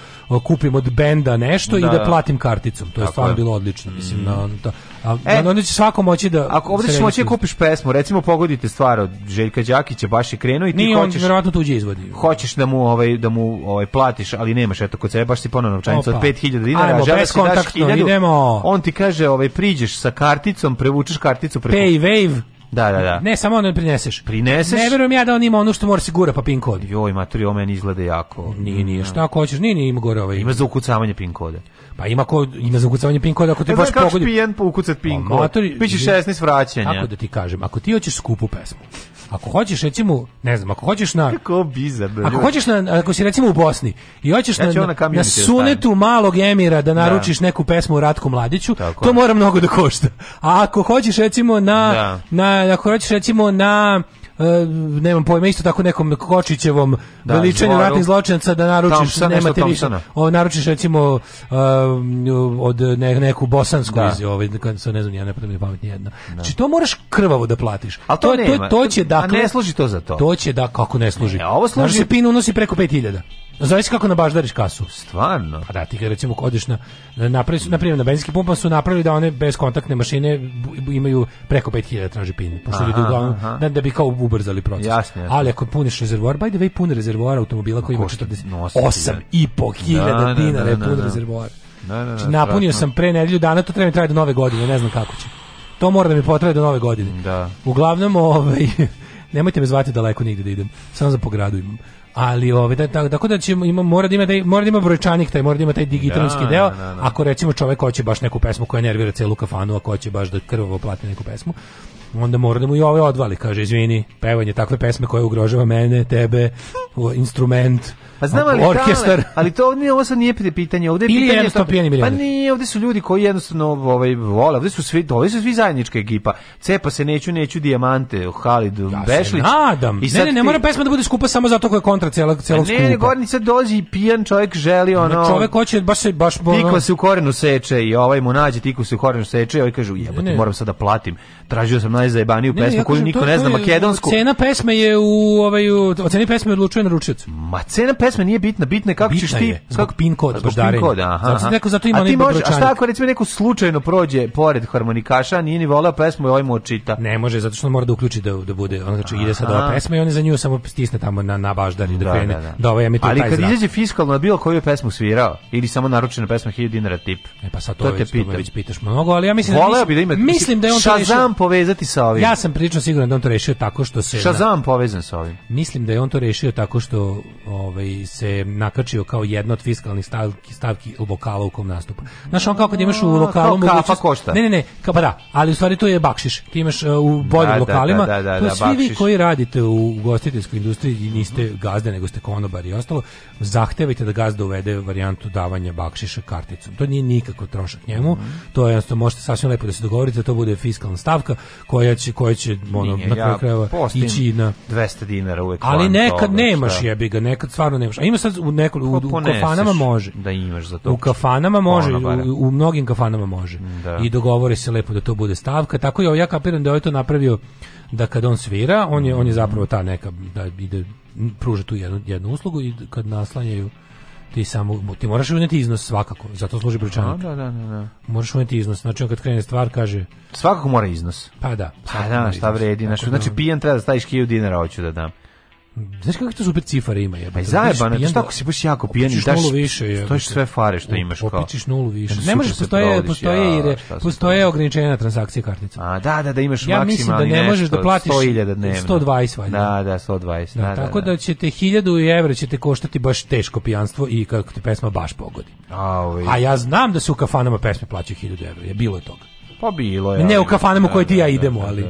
kupim od benda nešto da, i da, da platim karticom. To je stvarno bilo odlično, mislim, mm. na, to, A, e, onda će svako moći da... Ako ovde ćeš moći da kupiš pesmu, recimo pogodite stvar od Željka Đakića, baš je krenuo i ti Nije, hoćeš... on tuđe izvodi. Hoćeš da mu, ovaj, da mu ovaj, platiš, ali nemaš, eto, kod sebe baš si ponovno novčanica od 5000 dinara, Ajmo, žele si daš 1000, idemo. on ti kaže, ovaj, priđeš sa karticom, prevučeš karticu preko... Pay wave, Da, da, da. Ne, samo ono prineseš. Prineseš? Ne verujem ja da on ima ono što mora da se gura pa pin kod. Joj, matri, ovo meni izgleda jako. Nije, nije, da. šta ako hoćeš, nije, nije ima gore ovaj. Ima za ukucavanje pin koda. Pa ima ko ima za ukucavanje pin koda ako ti e, baš pogodi. Znaš kako pijen po ukucat pin pa, kod? Biće 16 vraćanja. Tako da ti kažem, ako ti hoćeš skupu pesmu, Ako hoćeš recimo, ne znam, ako hoćeš na Kako bizarno. Ako hoćeš na ako si recimo u Bosni i hoćeš ja na, na, na da sunetu malog emira da, da. naručiš da. neku pesmu Ratku Mladiću, Tako to mora mnogo da košta. A ako hoćeš recimo na da. na ako hoćeš recimo na e, nemam pojma, isto tako nekom Kočićevom da, veličanju ratnih zločinaca da naručiš, Thompson, nemate ništa. o, naručiš recimo e, od ne, neku bosansku da. iz ovaj, ne znam, ja ne podam pamet ni jedna. Da. Znači, to moraš krvavo da platiš. Ali to, to, nema. to, to će dakle... ne služi to za to. To će da, kako ne služi. Ne, ovo služi... Znači, se pin unosi preko 5000. Zavisi kako nabaždariš kasu. Stvarno? Pa da, ti kad recimo odeš na, napravi na primjer, na benzinski pumpa pa su napravili da one bezkontaktne mašine imaju preko 5000 traži pin, pošto aha, ljudi uglavnom, da, da bi kao ubrzali proces. Jasne, jasne. Ali ako puniš rezervoar, by the way, pun rezervoar automobila koji ima 48.500 da, da, da, dinara je pun rezervoar. Da, da, znači, napunio sam pre nedelju dana, to treba mi traje do nove godine, ne znam kako će. To mora da mi potraje do nove godine. Da. Uglavnom, ovaj, (laughs) nemojte me zvati daleko nigde da idem, samo za pogradu imam ali ovaj da, da tako da, da, ćemo ima mora da ima taj mora da ima brojčanik taj mora da ima taj digitalski da, deo da, da. ako recimo čovjek hoće baš neku pesmu koja nervira celu kafanu ko hoće baš da krvavo plati neku pesmu onda mora da mu i ove odvali, kaže, izvini, pevanje takve pesme koje ugrožava mene, tebe, instrument, pa znam, ali, orkestar. Tale, ali to ovdje, ovo sad nije pitanje, ovde je Ili pitanje... Ili pijeni milijardi. Pa nije, ovde su ljudi koji jednostavno ovaj, vole, ovdje su svi, ovdje su svi zajednička ekipa. Cepa se, neću, neću, dijamante, Halid, ja Bešlić. Ja se nadam. I ne, ne, ne mora pesma da bude skupa samo zato koja je kontra cijelog, pa cijelog ne, skupa. Ne, ne, gorni sad dođi i pijan čovjek želi ono... Ne, čovjek hoće baš se... Baš, ono... Tikla se u korenu seče i ovaj mu nađe, tikla se u korenu seče i ovaj kaže, jebote, moram sad da platim. Tražio sam najzajebaniju ne, pesmu ja koju niko to, ne zna, makedonsku. Cena pesme je u ovaj u, ceni pesme odlučuje naručilac. Ma cena pesme nije bitna, bitna je kako bitna ćeš ti je, zbog kako, pin kod, zbog pin koda, aha. Zato, neko, zato ima a ti može, a šta ako recimo neko slučajno prođe pored harmonikaša, nije ni voleo pesmu i ovaj mu očita. Ne može, zato što mora da uključi da da bude, on znači aha. ide sad ova pesma i on za nju samo stisne tamo na na baždari da, da krene. Da, da. da ovaj Ali kad izađe fiskalno na bilo koju pesmu svirao ili samo naručena pesma 1000 dinara tip. E pa sad to, to te pitaš mnogo, ali ja mislim da, da mislim da je on to povezati neki sa ovim? Ja sam prilično siguran da on to rešio tako što se... Shazam povezan sa ovim. Mislim da je on to rešio tako što ovaj, se nakačio kao jedna od fiskalnih stavki, stavki lokala u kom nastupa. Znaš, on kao kad imaš u lokalu... Kao kafa košta. Ne, ne, ne, kao, pa da, ali u stvari to je bakšiš. Ti imaš uh, u boljim da, lokalima. Da, da, da, da, da svi bakšiš. vi koji radite u ugostiteljskoj industriji i niste gazde, nego ste konobar i ostalo, zahtevajte da gazda uvede varijantu davanja bakšiša karticom. To nije nikako trošak njemu. Mm To je jednostavno možete sasvim lepo da se dogovorite da to bude fiskalna stavka koja će koja će ono Nije, na kraju ja krajeva ići na 200 dinara uvek. Ali nekad toga, nemaš šta? Da. jebi ga, nekad stvarno nemaš. A ima sad u neko pa u, u kafanama može. Da imaš za to. U kafanama može, u, u, mnogim kafanama može. Da. I dogovore se lepo da to bude stavka. Tako je, ja kapiram da je ovaj to napravio da kad on svira, on je on je zapravo ta neka da ide pruža tu jednu, jednu uslugu i kad naslanjaju ti samo ti moraš uneti iznos svakako, zato služi brojčanik. Da, da, da, da. Moraš uneti iznos, znači kad krene stvar kaže svakako mora iznos. Pa da. Pa da, šta vredi, znači da znači pijan treba da staviš 1000 dinara hoću da dam. Znaš kako to super cifare ima? Pa zajebano, znaš tako si baš jako pijen i daš, više, je, sve fare što imaš. Kao. Opičiš nulu više. Ne, može možeš, da postoje, provodiš, postoje, ja, postoje ograničenja na transakcije kartica. A, da, da, da imaš ja mislim da ne možeš da platiš 100.000 dnevno. 120 valjda. Da, da, 120. Da, da, da, tako da, da ćete 1000 evra ćete koštati baš teško pijanstvo i kako ti pesma baš pogodi. A, ovi. Ovaj- a ja znam da se u kafanama pesme plaćaju 1000 evra, je bilo je toga. Pa bilo je. Ne, u kafanama koje da, ti ja da, idemo, ali,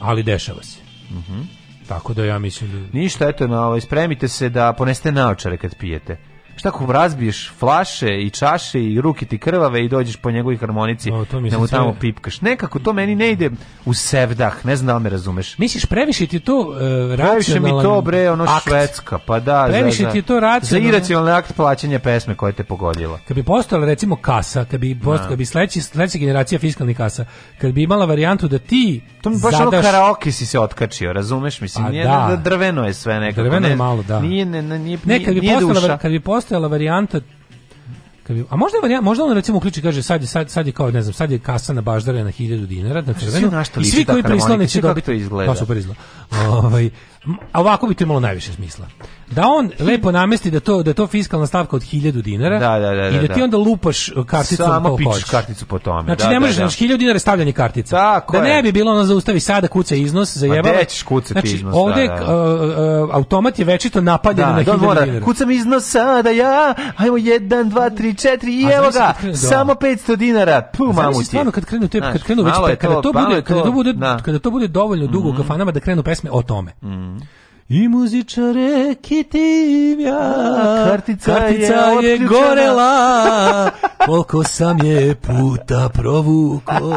ali dešava se. Mhm. Tako da ja mislim... Da- Ništa, eto, no, ovaj, spremite se da poneste naočare kad pijete šta ako mu razbiješ flaše i čaše i ruke ti krvave i dođeš po njegovoj harmonici o, da mu tamo pipkaš. Nekako to meni ne ide u sevdah, ne znam da li me razumeš. Misliš previše ti to uh, e, racionalan mi to bre, ono akt. švedska, pa da. Previše za, ti to racionalan... Za iracionalni akt plaćanja pesme koja te pogodila. Kad bi postala recimo kasa, kad bi, posto, da. kad bi sledeći, sledeća generacija fiskalnih kasa, kad bi imala varijantu da ti To mi baš zadaš... ono karaoke si se otkačio, razumeš? Mislim, A, pa nije, da. Da, da. drveno je sve nekako. Drveno je malo, da. Nije, ne, nije, nije, ne, kad bi nije postala, duša. Kad bi postojala varijanta a možda je možda on recimo uključi kaže sad je sad sad je kao ne znam sad je kasa na baždare na 1000 dinara na crveno i svi koji prislone će dobiti da- to izgleda. Pa super izgleda. Ovaj a ovako bi to imalo najviše smisla. Da on lepo namesti da to da to fiskalna stavka od 1000 dinara da, da, da, da, i da ti da. onda lupaš uh, karticu Samo pičeš karticu po tome. Znači da, ne možeš da, 1000 znači, dinara stavljanje kartice. da ne bi bilo ono zaustavi sada kuca iznos za jebalo. Da ćeš kucati znači, iznos. Ovde da, da. Uh, uh, automat je večito napadjen na 1000 dinara. Kucam iznos sada ja. Hajmo 1 2 3 4 i evo ga. Samo 500 dinara. Pu mamu ti. Stvarno kad krenu te kad krenu već kada to bude kada to bude kada to bude dovoljno dugo u mhm. kafanama da krenu pesme o tome. Mhm. I muzičare kitim kartica, kartica je, je gorela, koliko sam je puta provuko,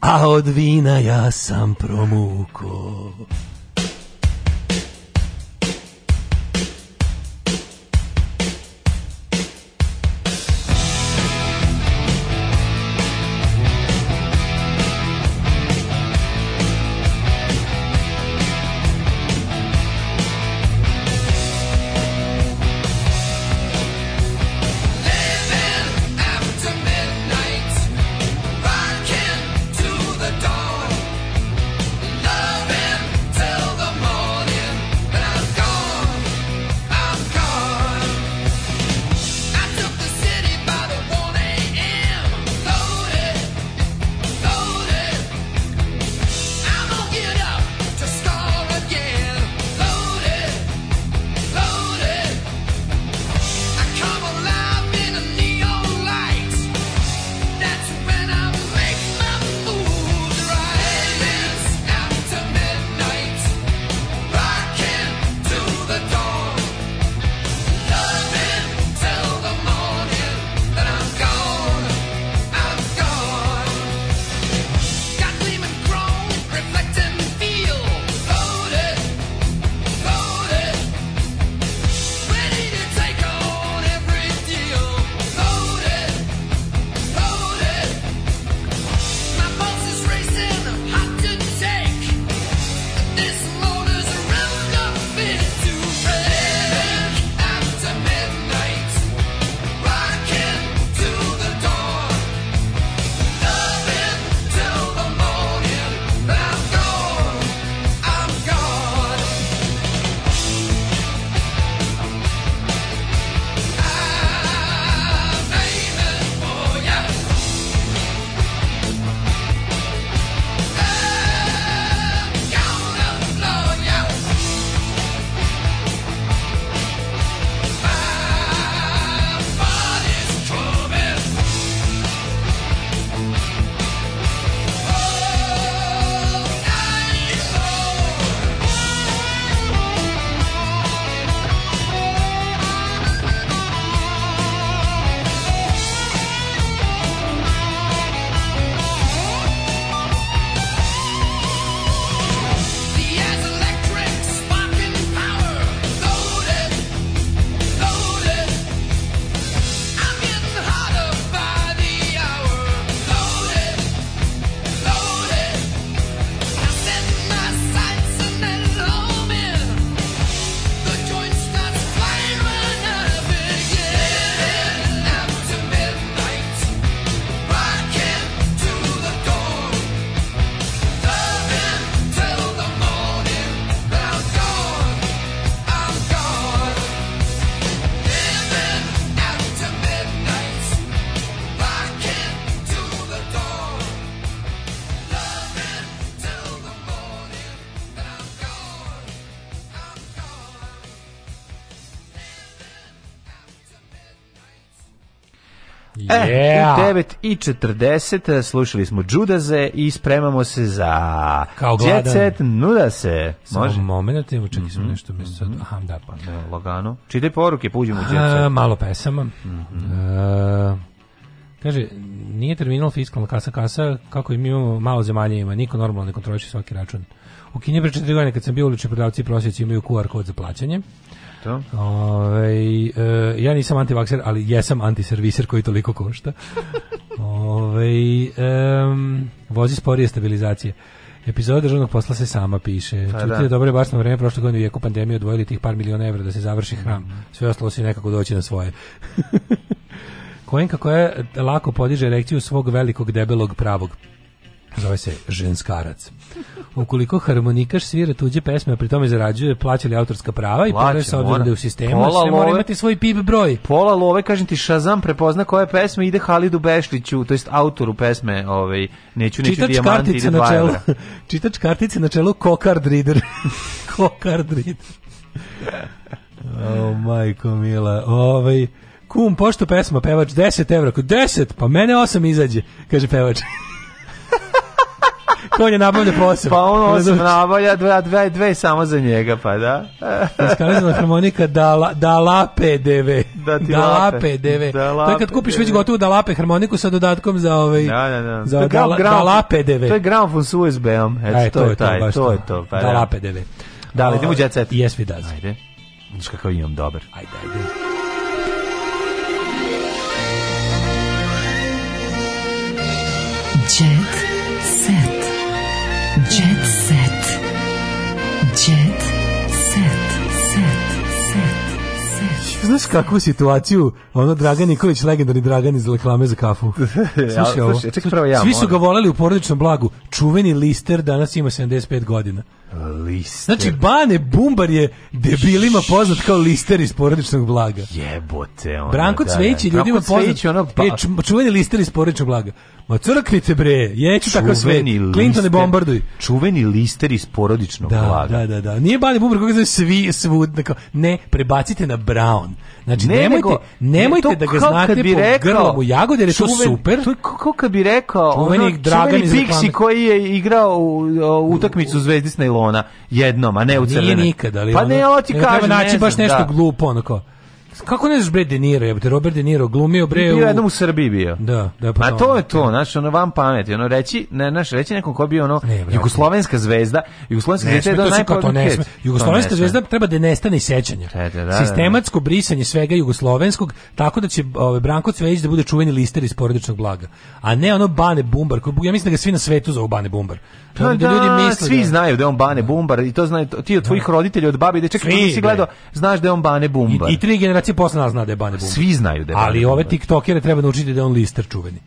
a od vina ja sam promuko. E, yeah. E, u 9 i 40 eh, slušali smo Judaze i spremamo se za Kao gladan. Jet set, nuda se. Može? Samo moment, evo čekaj mm -hmm. nešto mi sad. Mhm. Aha, da pa. Ne, pa lagano. Čitaj poruke, pa uđemo u Jet eh, set. malo pesama. Mm -hmm. e, Kaže, nije terminal fiskalna kasa kasa, kako i mi imamo malo zemalje ima, niko normalno ne kontroliše svaki račun. U Kini pre četiri godine kad sam bio ulični prodavci i prosjeci imaju QR kod za plaćanje. Eto. Ove, e, ja nisam antivakser, ali jesam antiserviser koji toliko košta. (laughs) Ove, e, vozi sporije stabilizacije. Epizoda državnog posla se sama piše. Pa, Čutili da. dobro je baš na vreme prošle godine u jeku pandemije odvojili tih par miliona evra da se završi hram. Mhm. Sve ostalo se nekako doći na svoje. (laughs) Kojenka koja lako podiže erekciju svog velikog debelog pravog Zove se ženskarac. Ukoliko harmonikaš svira tuđe pesme, a pri tome zarađuje, plaća li autorska prava i pore sa obzirom u sistemu, pola sve mora imati svoj PIB broj. Pola love, kažem ti, Shazam prepozna koje pesme ide Halidu Bešliću, to jest autoru pesme, ovaj, neću, neću Čitač dijamanti, ide na čelu, (laughs) Čitač kartice na čelu Kokard Reader. (laughs) Kokard Reader. o, oh, majko mila, ovaj... Kum, pošto pesma, pevač, 10 evra. 10? Pa mene 8 izađe, kaže pevač konja (laughs) nabavlja posao. Pa ono, on se nabavlja dve, dve, dve samo za njega, pa da. Iskanizana (laughs) da, harmonika da, da lape DV. Da ti da lape DV. Da to je kad kupiš već gotovo da lape harmoniku sa dodatkom za ovaj... Da, da, da. Za, da, lape DV. To je gramofon s USB-om. Eto, to, je taj, to, to je to. Pa, da, da. lape DV. Da, ali idemo u ovaj, jet set. Yes, we does. Ajde. Znaš kakav imam dobar. Ajde, ajde. Jet znaš kakvu situaciju, ono Dragan Nikolić, legendarni Dragan iz reklame za kafu. (laughs) Slušaj, ja, ovo. Čekaj, ja, svi su ga voleli u porodičnom blagu. Čuveni lister danas ima 75 godina. Lister. Znači, Bane Bumbar je debilima poznat kao lister iz porodičnog blaga. Jebote, ono. Branko da, da. Cvejić je ljudima poznat. Ono, ba... Pa- e, čuveni lister iz porodičnog blaga. Ma crknite bre, jeću takav svet. Clinton ne bombarduj. Čuveni lister iz porodičnog da, blaga. Da, da, da. Nije Bane Bumbar koga zove svi svud. Ne, prebacite na Brown. Znači, ne, nemojte, nego, nemojte ne, da ga znate bi po rekao, grlomu jagode, jer je čuven, super. To je kako kad bi rekao, čuveni, ono, Dragan iz Pixi koji je igrao u, u utakmicu Zvezdi Ilona jednom, a ne u crvenoj. Nije nikad, ali pa ono, ne, ovo ti kažem, ne znam, baš nešto da. glupo, onako. Kako ne znaš bre De Niro, jebote, Robert De Niro glumio bre u... Bio jednom u Srbiji bio. Da, da pa. A da, to je da, to, da. znaš, ono vam pameti, ono reći, ne, znaš, reći nekom ko bio ono ne, bre, jugoslovenska zvezda, jugoslovenska zvezda je do najpod... To ne sme. Jugoslovenska zvezda treba da nestane iz sećanja. Da, da, da, Sistematsko brisanje svega jugoslovenskog, tako da će ove, Branko Cvejić da bude čuveni lister iz porodičnog blaga. A ne ono Bane Bumbar, koji ja mislim da ga svi na svetu zovu Bane Bumbar. Da, da, da ljudi misle svi da... znaju da je on Bane Bumbar i to znaju ti od tvojih roditelja, od babi da čekaj, koji si gledao, znaš da je on Bane Bumbar. I, i tri generacije generacija posle nas zna da je Bane Bumba. Svi znaju da je Bane Ali Bumba. ove TikTokere treba naučiti da, da je on lister čuveni.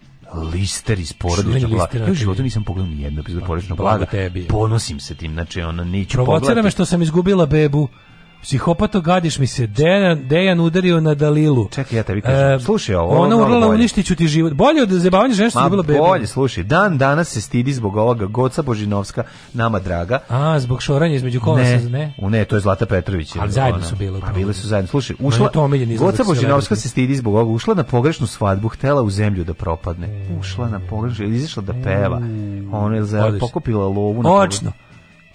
Lister iz porodičnog blaga. Ja u znači. životu nisam pogledao ni jednu epizodu pa, porodičnog blaga. Ponosim se tim, znači ona neću pogledati. Provocira me što sam izgubila bebu Psihopato gadiš mi se, Dejan, Dejan udario na Dalilu. Čekaj, ja te vi kažem, e, slušaj ovo. Ona ovo urlala, uništit ti život. Bolje od zabavanja žena što je bila beba. bolje, slušaj, dan danas se stidi zbog ovoga Goca Božinovska, nama draga. A, zbog šoranja između kola ne, ne? U ne, to je Zlata Petrović. Ali zajedno su bile. Pa bile su zajedno. Slušaj, ušla, to Goca Božinovska se stidi zbog ovoga, ušla na pogrešnu svadbu, htela u zemlju da propadne. E. Ušla na pogrešnu, izašla da peva. Ona je pokupila lovu. Na Očno. Pogrešnu.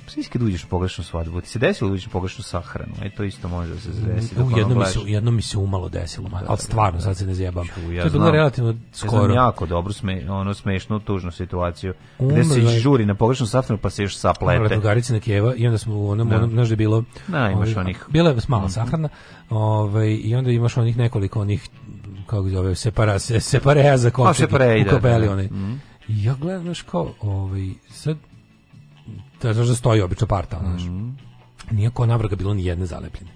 Pa Sviš kad uđeš u pogrešnu svadbu, ti se desilo da uđeš u pogrešnu sahranu, e to isto može da se desi. Da u jedno, mi, se, jedno mi se umalo desilo, man, da, ali stvarno, sad se ne zjebam. Ču, ja to je bilo relativno skoro. Ja znam jako dobro, sme, ono smešnu, tužnu situaciju, Umrla, gde se žuri na pogrešnu sahranu pa se još saplete. Umrla drugarica na Kijeva i onda smo u onom, da. onom znaš da je bilo... Da, imaš ovaj, onih... Bila je mala mm sahrana ovaj, i onda imaš onih nekoliko onih, kako zove, separa, se, separeja za pa, kopče, u kapeli da, da. onaj. Mm ja gledam, znaš kao, ovaj, sad znaš da stoji obično par tamo, znaš. Mm -hmm. Nije kao navrga bilo ni jedne zalepljene.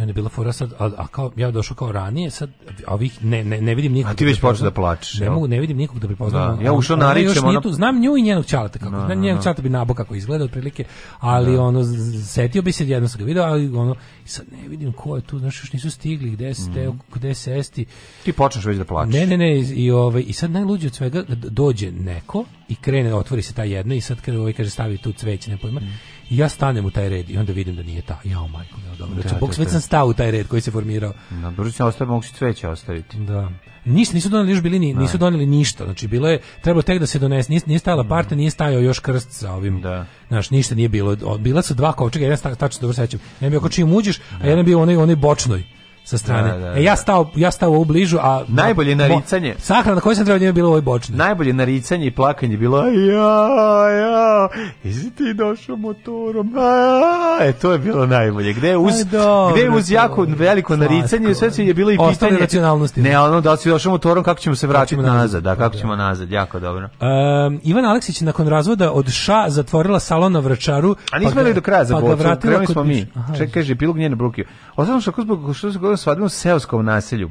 I onda je bila fora sad, a, a kao, ja došao kao ranije, sad, ovih, ne, ne, ne vidim nikog. A da ti već počeo da plačeš. Ne mogu, ne vidim nikog da prepoznam. Da. Ja ušao na ričem, ona... znam nju i njenog čalata kako, da, da, njenog čalata da. bi nabo kako izgleda otprilike, ali da. ono, setio bi se, jedno sam ga video, ali ono, sad ne vidim ko je tu, znaš, još nisu stigli, gde se, mm. gde se esti. Ti počneš već da plačeš. Ne, ne, ne, i, ovaj, i sad najluđe od svega, dođe neko i krene, otvori se ta jedno i sad kada ovaj kaže stavi tu cveće, ne pojma, mm I ja stanem u taj red i onda vidim da nije ta. Jao majko, ja, dobro. Da, Bog, da, već da. sam stao u taj red koji se formirao. Na dobro se ostavi, mogu se cveće ostaviti. Da. Ništa, nisu doneli još bili, ni, nisu da. doneli ništa. Znači, bilo je, trebalo tek da se donese, nije, nije stajala parta, nije stajao još krst sa ovim. Da. Znaš, ništa nije bilo. Bila su dva kovčega, jedan sta, tačno dobro sećam. Jedan bio ako čim uđeš, a jedan bio onaj, onaj bočnoj sa strane. Da, da, da. E ja da. stao ja stao u bližu, a najbolje naricanje. Mo, sahrana koja se trebala trebao bilo ovoj bočni. Najbolje naricanje i plakanje bilo ja ja. Jesi ti došao motorom? A, e to je bilo najbolje. Gde uz Aj, dobro, gde uz jako veliko naricanje, sve se je bilo i pitanje racionalnosti. Ne, ono da se došo motorom kako ćemo se vratiti nazad, nazad, da kako da. ćemo nazad, jako dobro. Um, Ivan Aleksić nakon razvoda od ša zatvorila salon na Vračaru. A nismo pa do kraja za pa vratili smo mi. Čekaj, kaže pilog njene bruke. Osim što zbog što se svadbenu u seoskom naselju.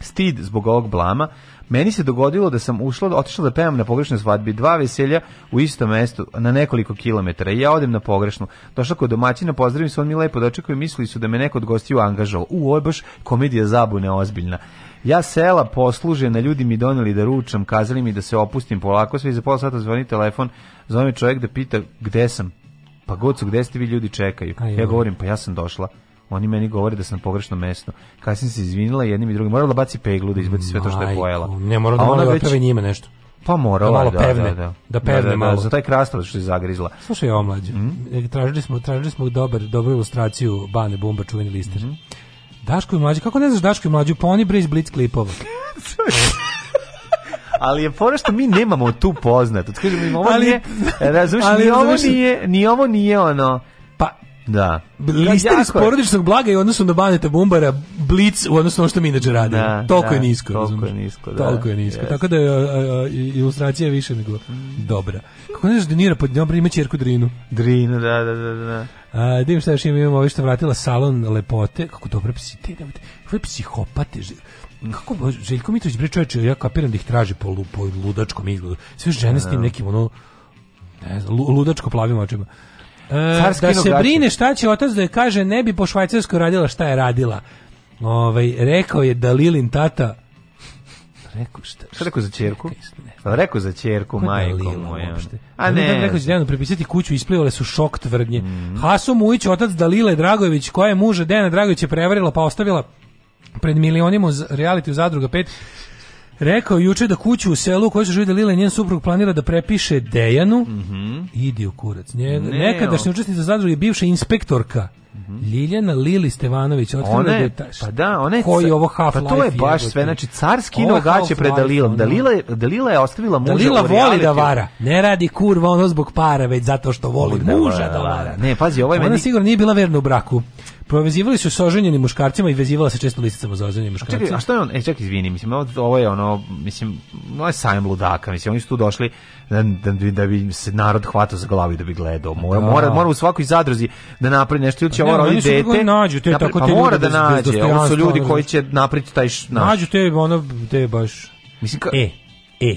Stid zbog ovog blama, meni se dogodilo da sam ušla, otišla da pevam na pogrešnoj svadbi, dva veselja u istom mestu na nekoliko kilometara i ja odem na pogrešnu. Došla kod domaćina, pozdravim se, on mi lepo dočekao i mislili su da me neko od gostiju angažao. U, ovo je baš komedija zabune ozbiljna. Ja sela poslužena, ljudi mi doneli da ručam, kazali mi da se opustim polako, sve i za pola sata zvoni telefon, zove me čovjek da pita gde sam. Pa gocu, gde ste vi ljudi čekaju? Ja govorim, pa ja sam došla. Oni meni govore da sam pogrešno mesto. mestu. Kasnije se izvinila jednim i drugim. Morala baci peglu da izbaci sve to što je pojela. Ne, morala da, ona da već... njima nešto. Pa morala, da, da, pevne, da, da. da pevne da, da, da malo. Za taj krastavac što je zagrizla. Slušaj, ja mlađe, mm? tražili smo, tražili smo dobar, dobru ilustraciju Bane Bumba, čuveni lister. Mm -hmm. Daško i mlađe, kako ne znaš Daško i mlađu? Pa oni bre iz Blitz klipova. (laughs) ali je fora što mi nemamo tu poznat. Kažemo, ovo ali, nije, razumiješ, ni ovo nije, ni ovo nije ono, Da. Lister iz porodičnog blaga i odnosno na Baneta Bumbara, blic u odnosu na što mi inače radimo. Da, toliko da, je nisko. Toliko je nisko, da. Toliko je nisko. Yes. Tako da je a, a, ilustracija više nego mm. dobra. Kako ne znaš Denira da pod njom, ima čerku Drinu. Drinu, da, da, da. da. A, da im šta još imamo, ovi što vratila salon lepote, kako dobro psi, te, da, kako je psihopate, kako Željko Mitrović, bre čoveče, ja kapiram da ih traži po, po ludačkom izgledu. Sve žene s tim da, da. nekim, ono, ne znam, ludačko plavim očima. E, Carski da se brine šta će otac da je kaže, ne bi po Švajcarskoj radila šta je radila. Ovaj, rekao je da Lilin tata Rekao šta? Šta rekao za čerku? Pa rekao za ćerku majko moja. A da ne. Da ne rekao će Dejanu prepisati kuću, isplivale su šok tvrdnje. Mm. Haso Mujić, otac Dalile Dragojević, koja je muža Dejana Dragojevića prevarila pa ostavila pred milionima reality u Zadruga 5 Rekao juče da kuću u selu koju kojoj su živjeli Lila i njen suprug planira da prepiše Dejanu. Mm -hmm. Idi u kurac. Nje, ne, nekadašnja učesnica zadruge bivša inspektorka. Mhm. Ljiljana Lili Stevanović otkrila da je pa da, ona je koji ovo half pa to je baš sve znači car skino gaće pred Dalilom. Dalila je Dalila je ostavila da muža. Dalila voli da vara. Ne radi kurva ono zbog para, već zato što voli da muža da vara. Ne, pazi, ovaj meni. Ona sigurno nije bila verna u braku. Provezivali su sa oženjenim muškarcima i vezivala se često listicama za oženjene muškarce. A, čekaj, a što je on? E, čekaj, izvini, mislim, ovo je ono, mislim, ovo je sajam ludaka, mislim, oni su tu došli da, da, da bi se narod hvatao za glavu i da bi gledao. Mora, da. mora, mora u svakoj zadruzi da napravi nešto ili će pa ovo roditi dete. Nađu, te, napred, tako pa te pa mora da nađe, ovo su ljudi koji će napraviti taj naš. Nađu te, ono, te baš... Mislim, ka... E, e,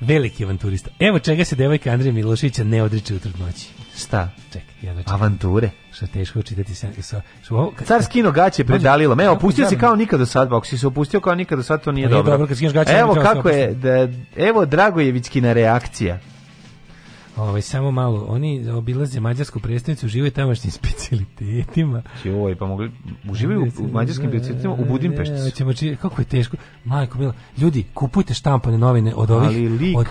veliki avanturista. Evo čega se devojka Andrija Miloševića ne odriče u trudnoći. Šta? Čekaj, jedno čekaj. Avanture. Što je teško čitati sa... sa, sa ovo, kad, Car skino gaće predalilo. Dalilom. Evo, opustio si kao nikad do sad, pa ako si se opustio kao nikad do sad, to nije, to pa nije dobro. dobro kad gaće, evo kako je, da, evo Dragojevićkina reakcija. Ovaj samo malo, oni obilaze mađarsku prestonicu, uživaju tamošnjim (laughs) specijalitetima. Joj, pa mogli uživaju u, mađarskim specijalitetima u Budimpešti. Ne, ćemo či, kako je teško. Majko mila, ljudi, kupujte štampane novine od ovih ali lik, od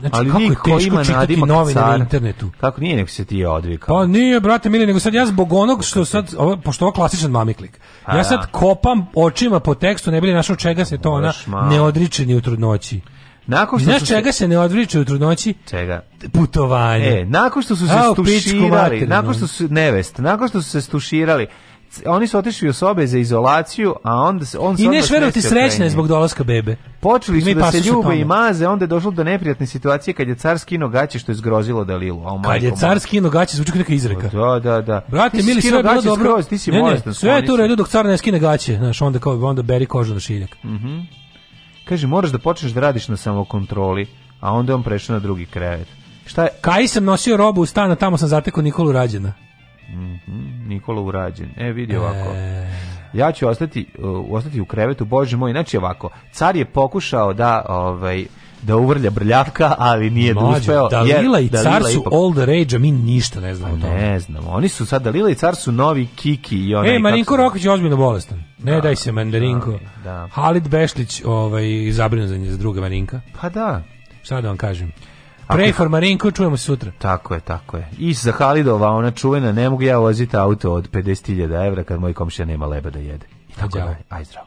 Znači, ali kako je teško ima čitati novine car, na internetu? Kako nije, nego se ti je odvikao. Pa nije, brate, mili, nego sad ja zbog onog što sad, ovo, pošto ovo klasičan mami klik. ja da. sad kopam očima po tekstu, ne bili našo čega se to ona ne odriče ni u trudnoći. Nakon što Znaš su čega se ne odvriče u trudnoći? Čega? Putovanje. E, nakon što su se Ao, stuširali, nakon što su nevest, nakon što su se stuširali, oni su otišli u sobe za izolaciju, a onda se on I neš verovati srećna zbog dolaska bebe. Počeli su da se ljube i maze, onda je došlo do neprijatne situacije kad je car skinuo gaće što je zgrozilo Dalilu. A kad je car skinuo gaće, zvuči neka izreka. Pa da, da, da. Brate, mili sve je bilo dobro. Skroz, ti si ne, ne, da sve je tu redu dok car ne skine gaće, znaš, onda kao onda beri kožu na šiljak. Mhm. Mm Kaže, moraš da počneš da radiš na samokontroli, a onda je on prešao na drugi krevet. Šta je? Kaj sam nosio robu u stan, a tamo sam zatekao Nikolu Rađena. Mm -hmm, Nikola Urađen. E, vidi ovako. E... Ja ću ostati, uh, ostati u krevetu, bože moj. Znači ovako, car je pokušao da... ovaj da uvrlja brljavka, ali nije Mlađe, uspeo. Dalila i Car su ipak... all the rage, a mi ništa ne znamo. A ne znamo. Oni su sad, Dalila i Car su novi Kiki i onaj... Ej, Marinko Rokić je ozbiljno bolestan. Ne, da, daj se, da, Mandarinko. Da, da. Halid Bešlić, ovaj, zabrinut za nje za druga Marinka. Pa da. Šta da vam kažem? Prej for Marinko, čujemo se sutra. Tako je, tako je. I za Halidova, ona čuvena, ne mogu ja voziti auto od 50.000 evra kad moj komšija nema leba da jede. I tako da, aj zdravo.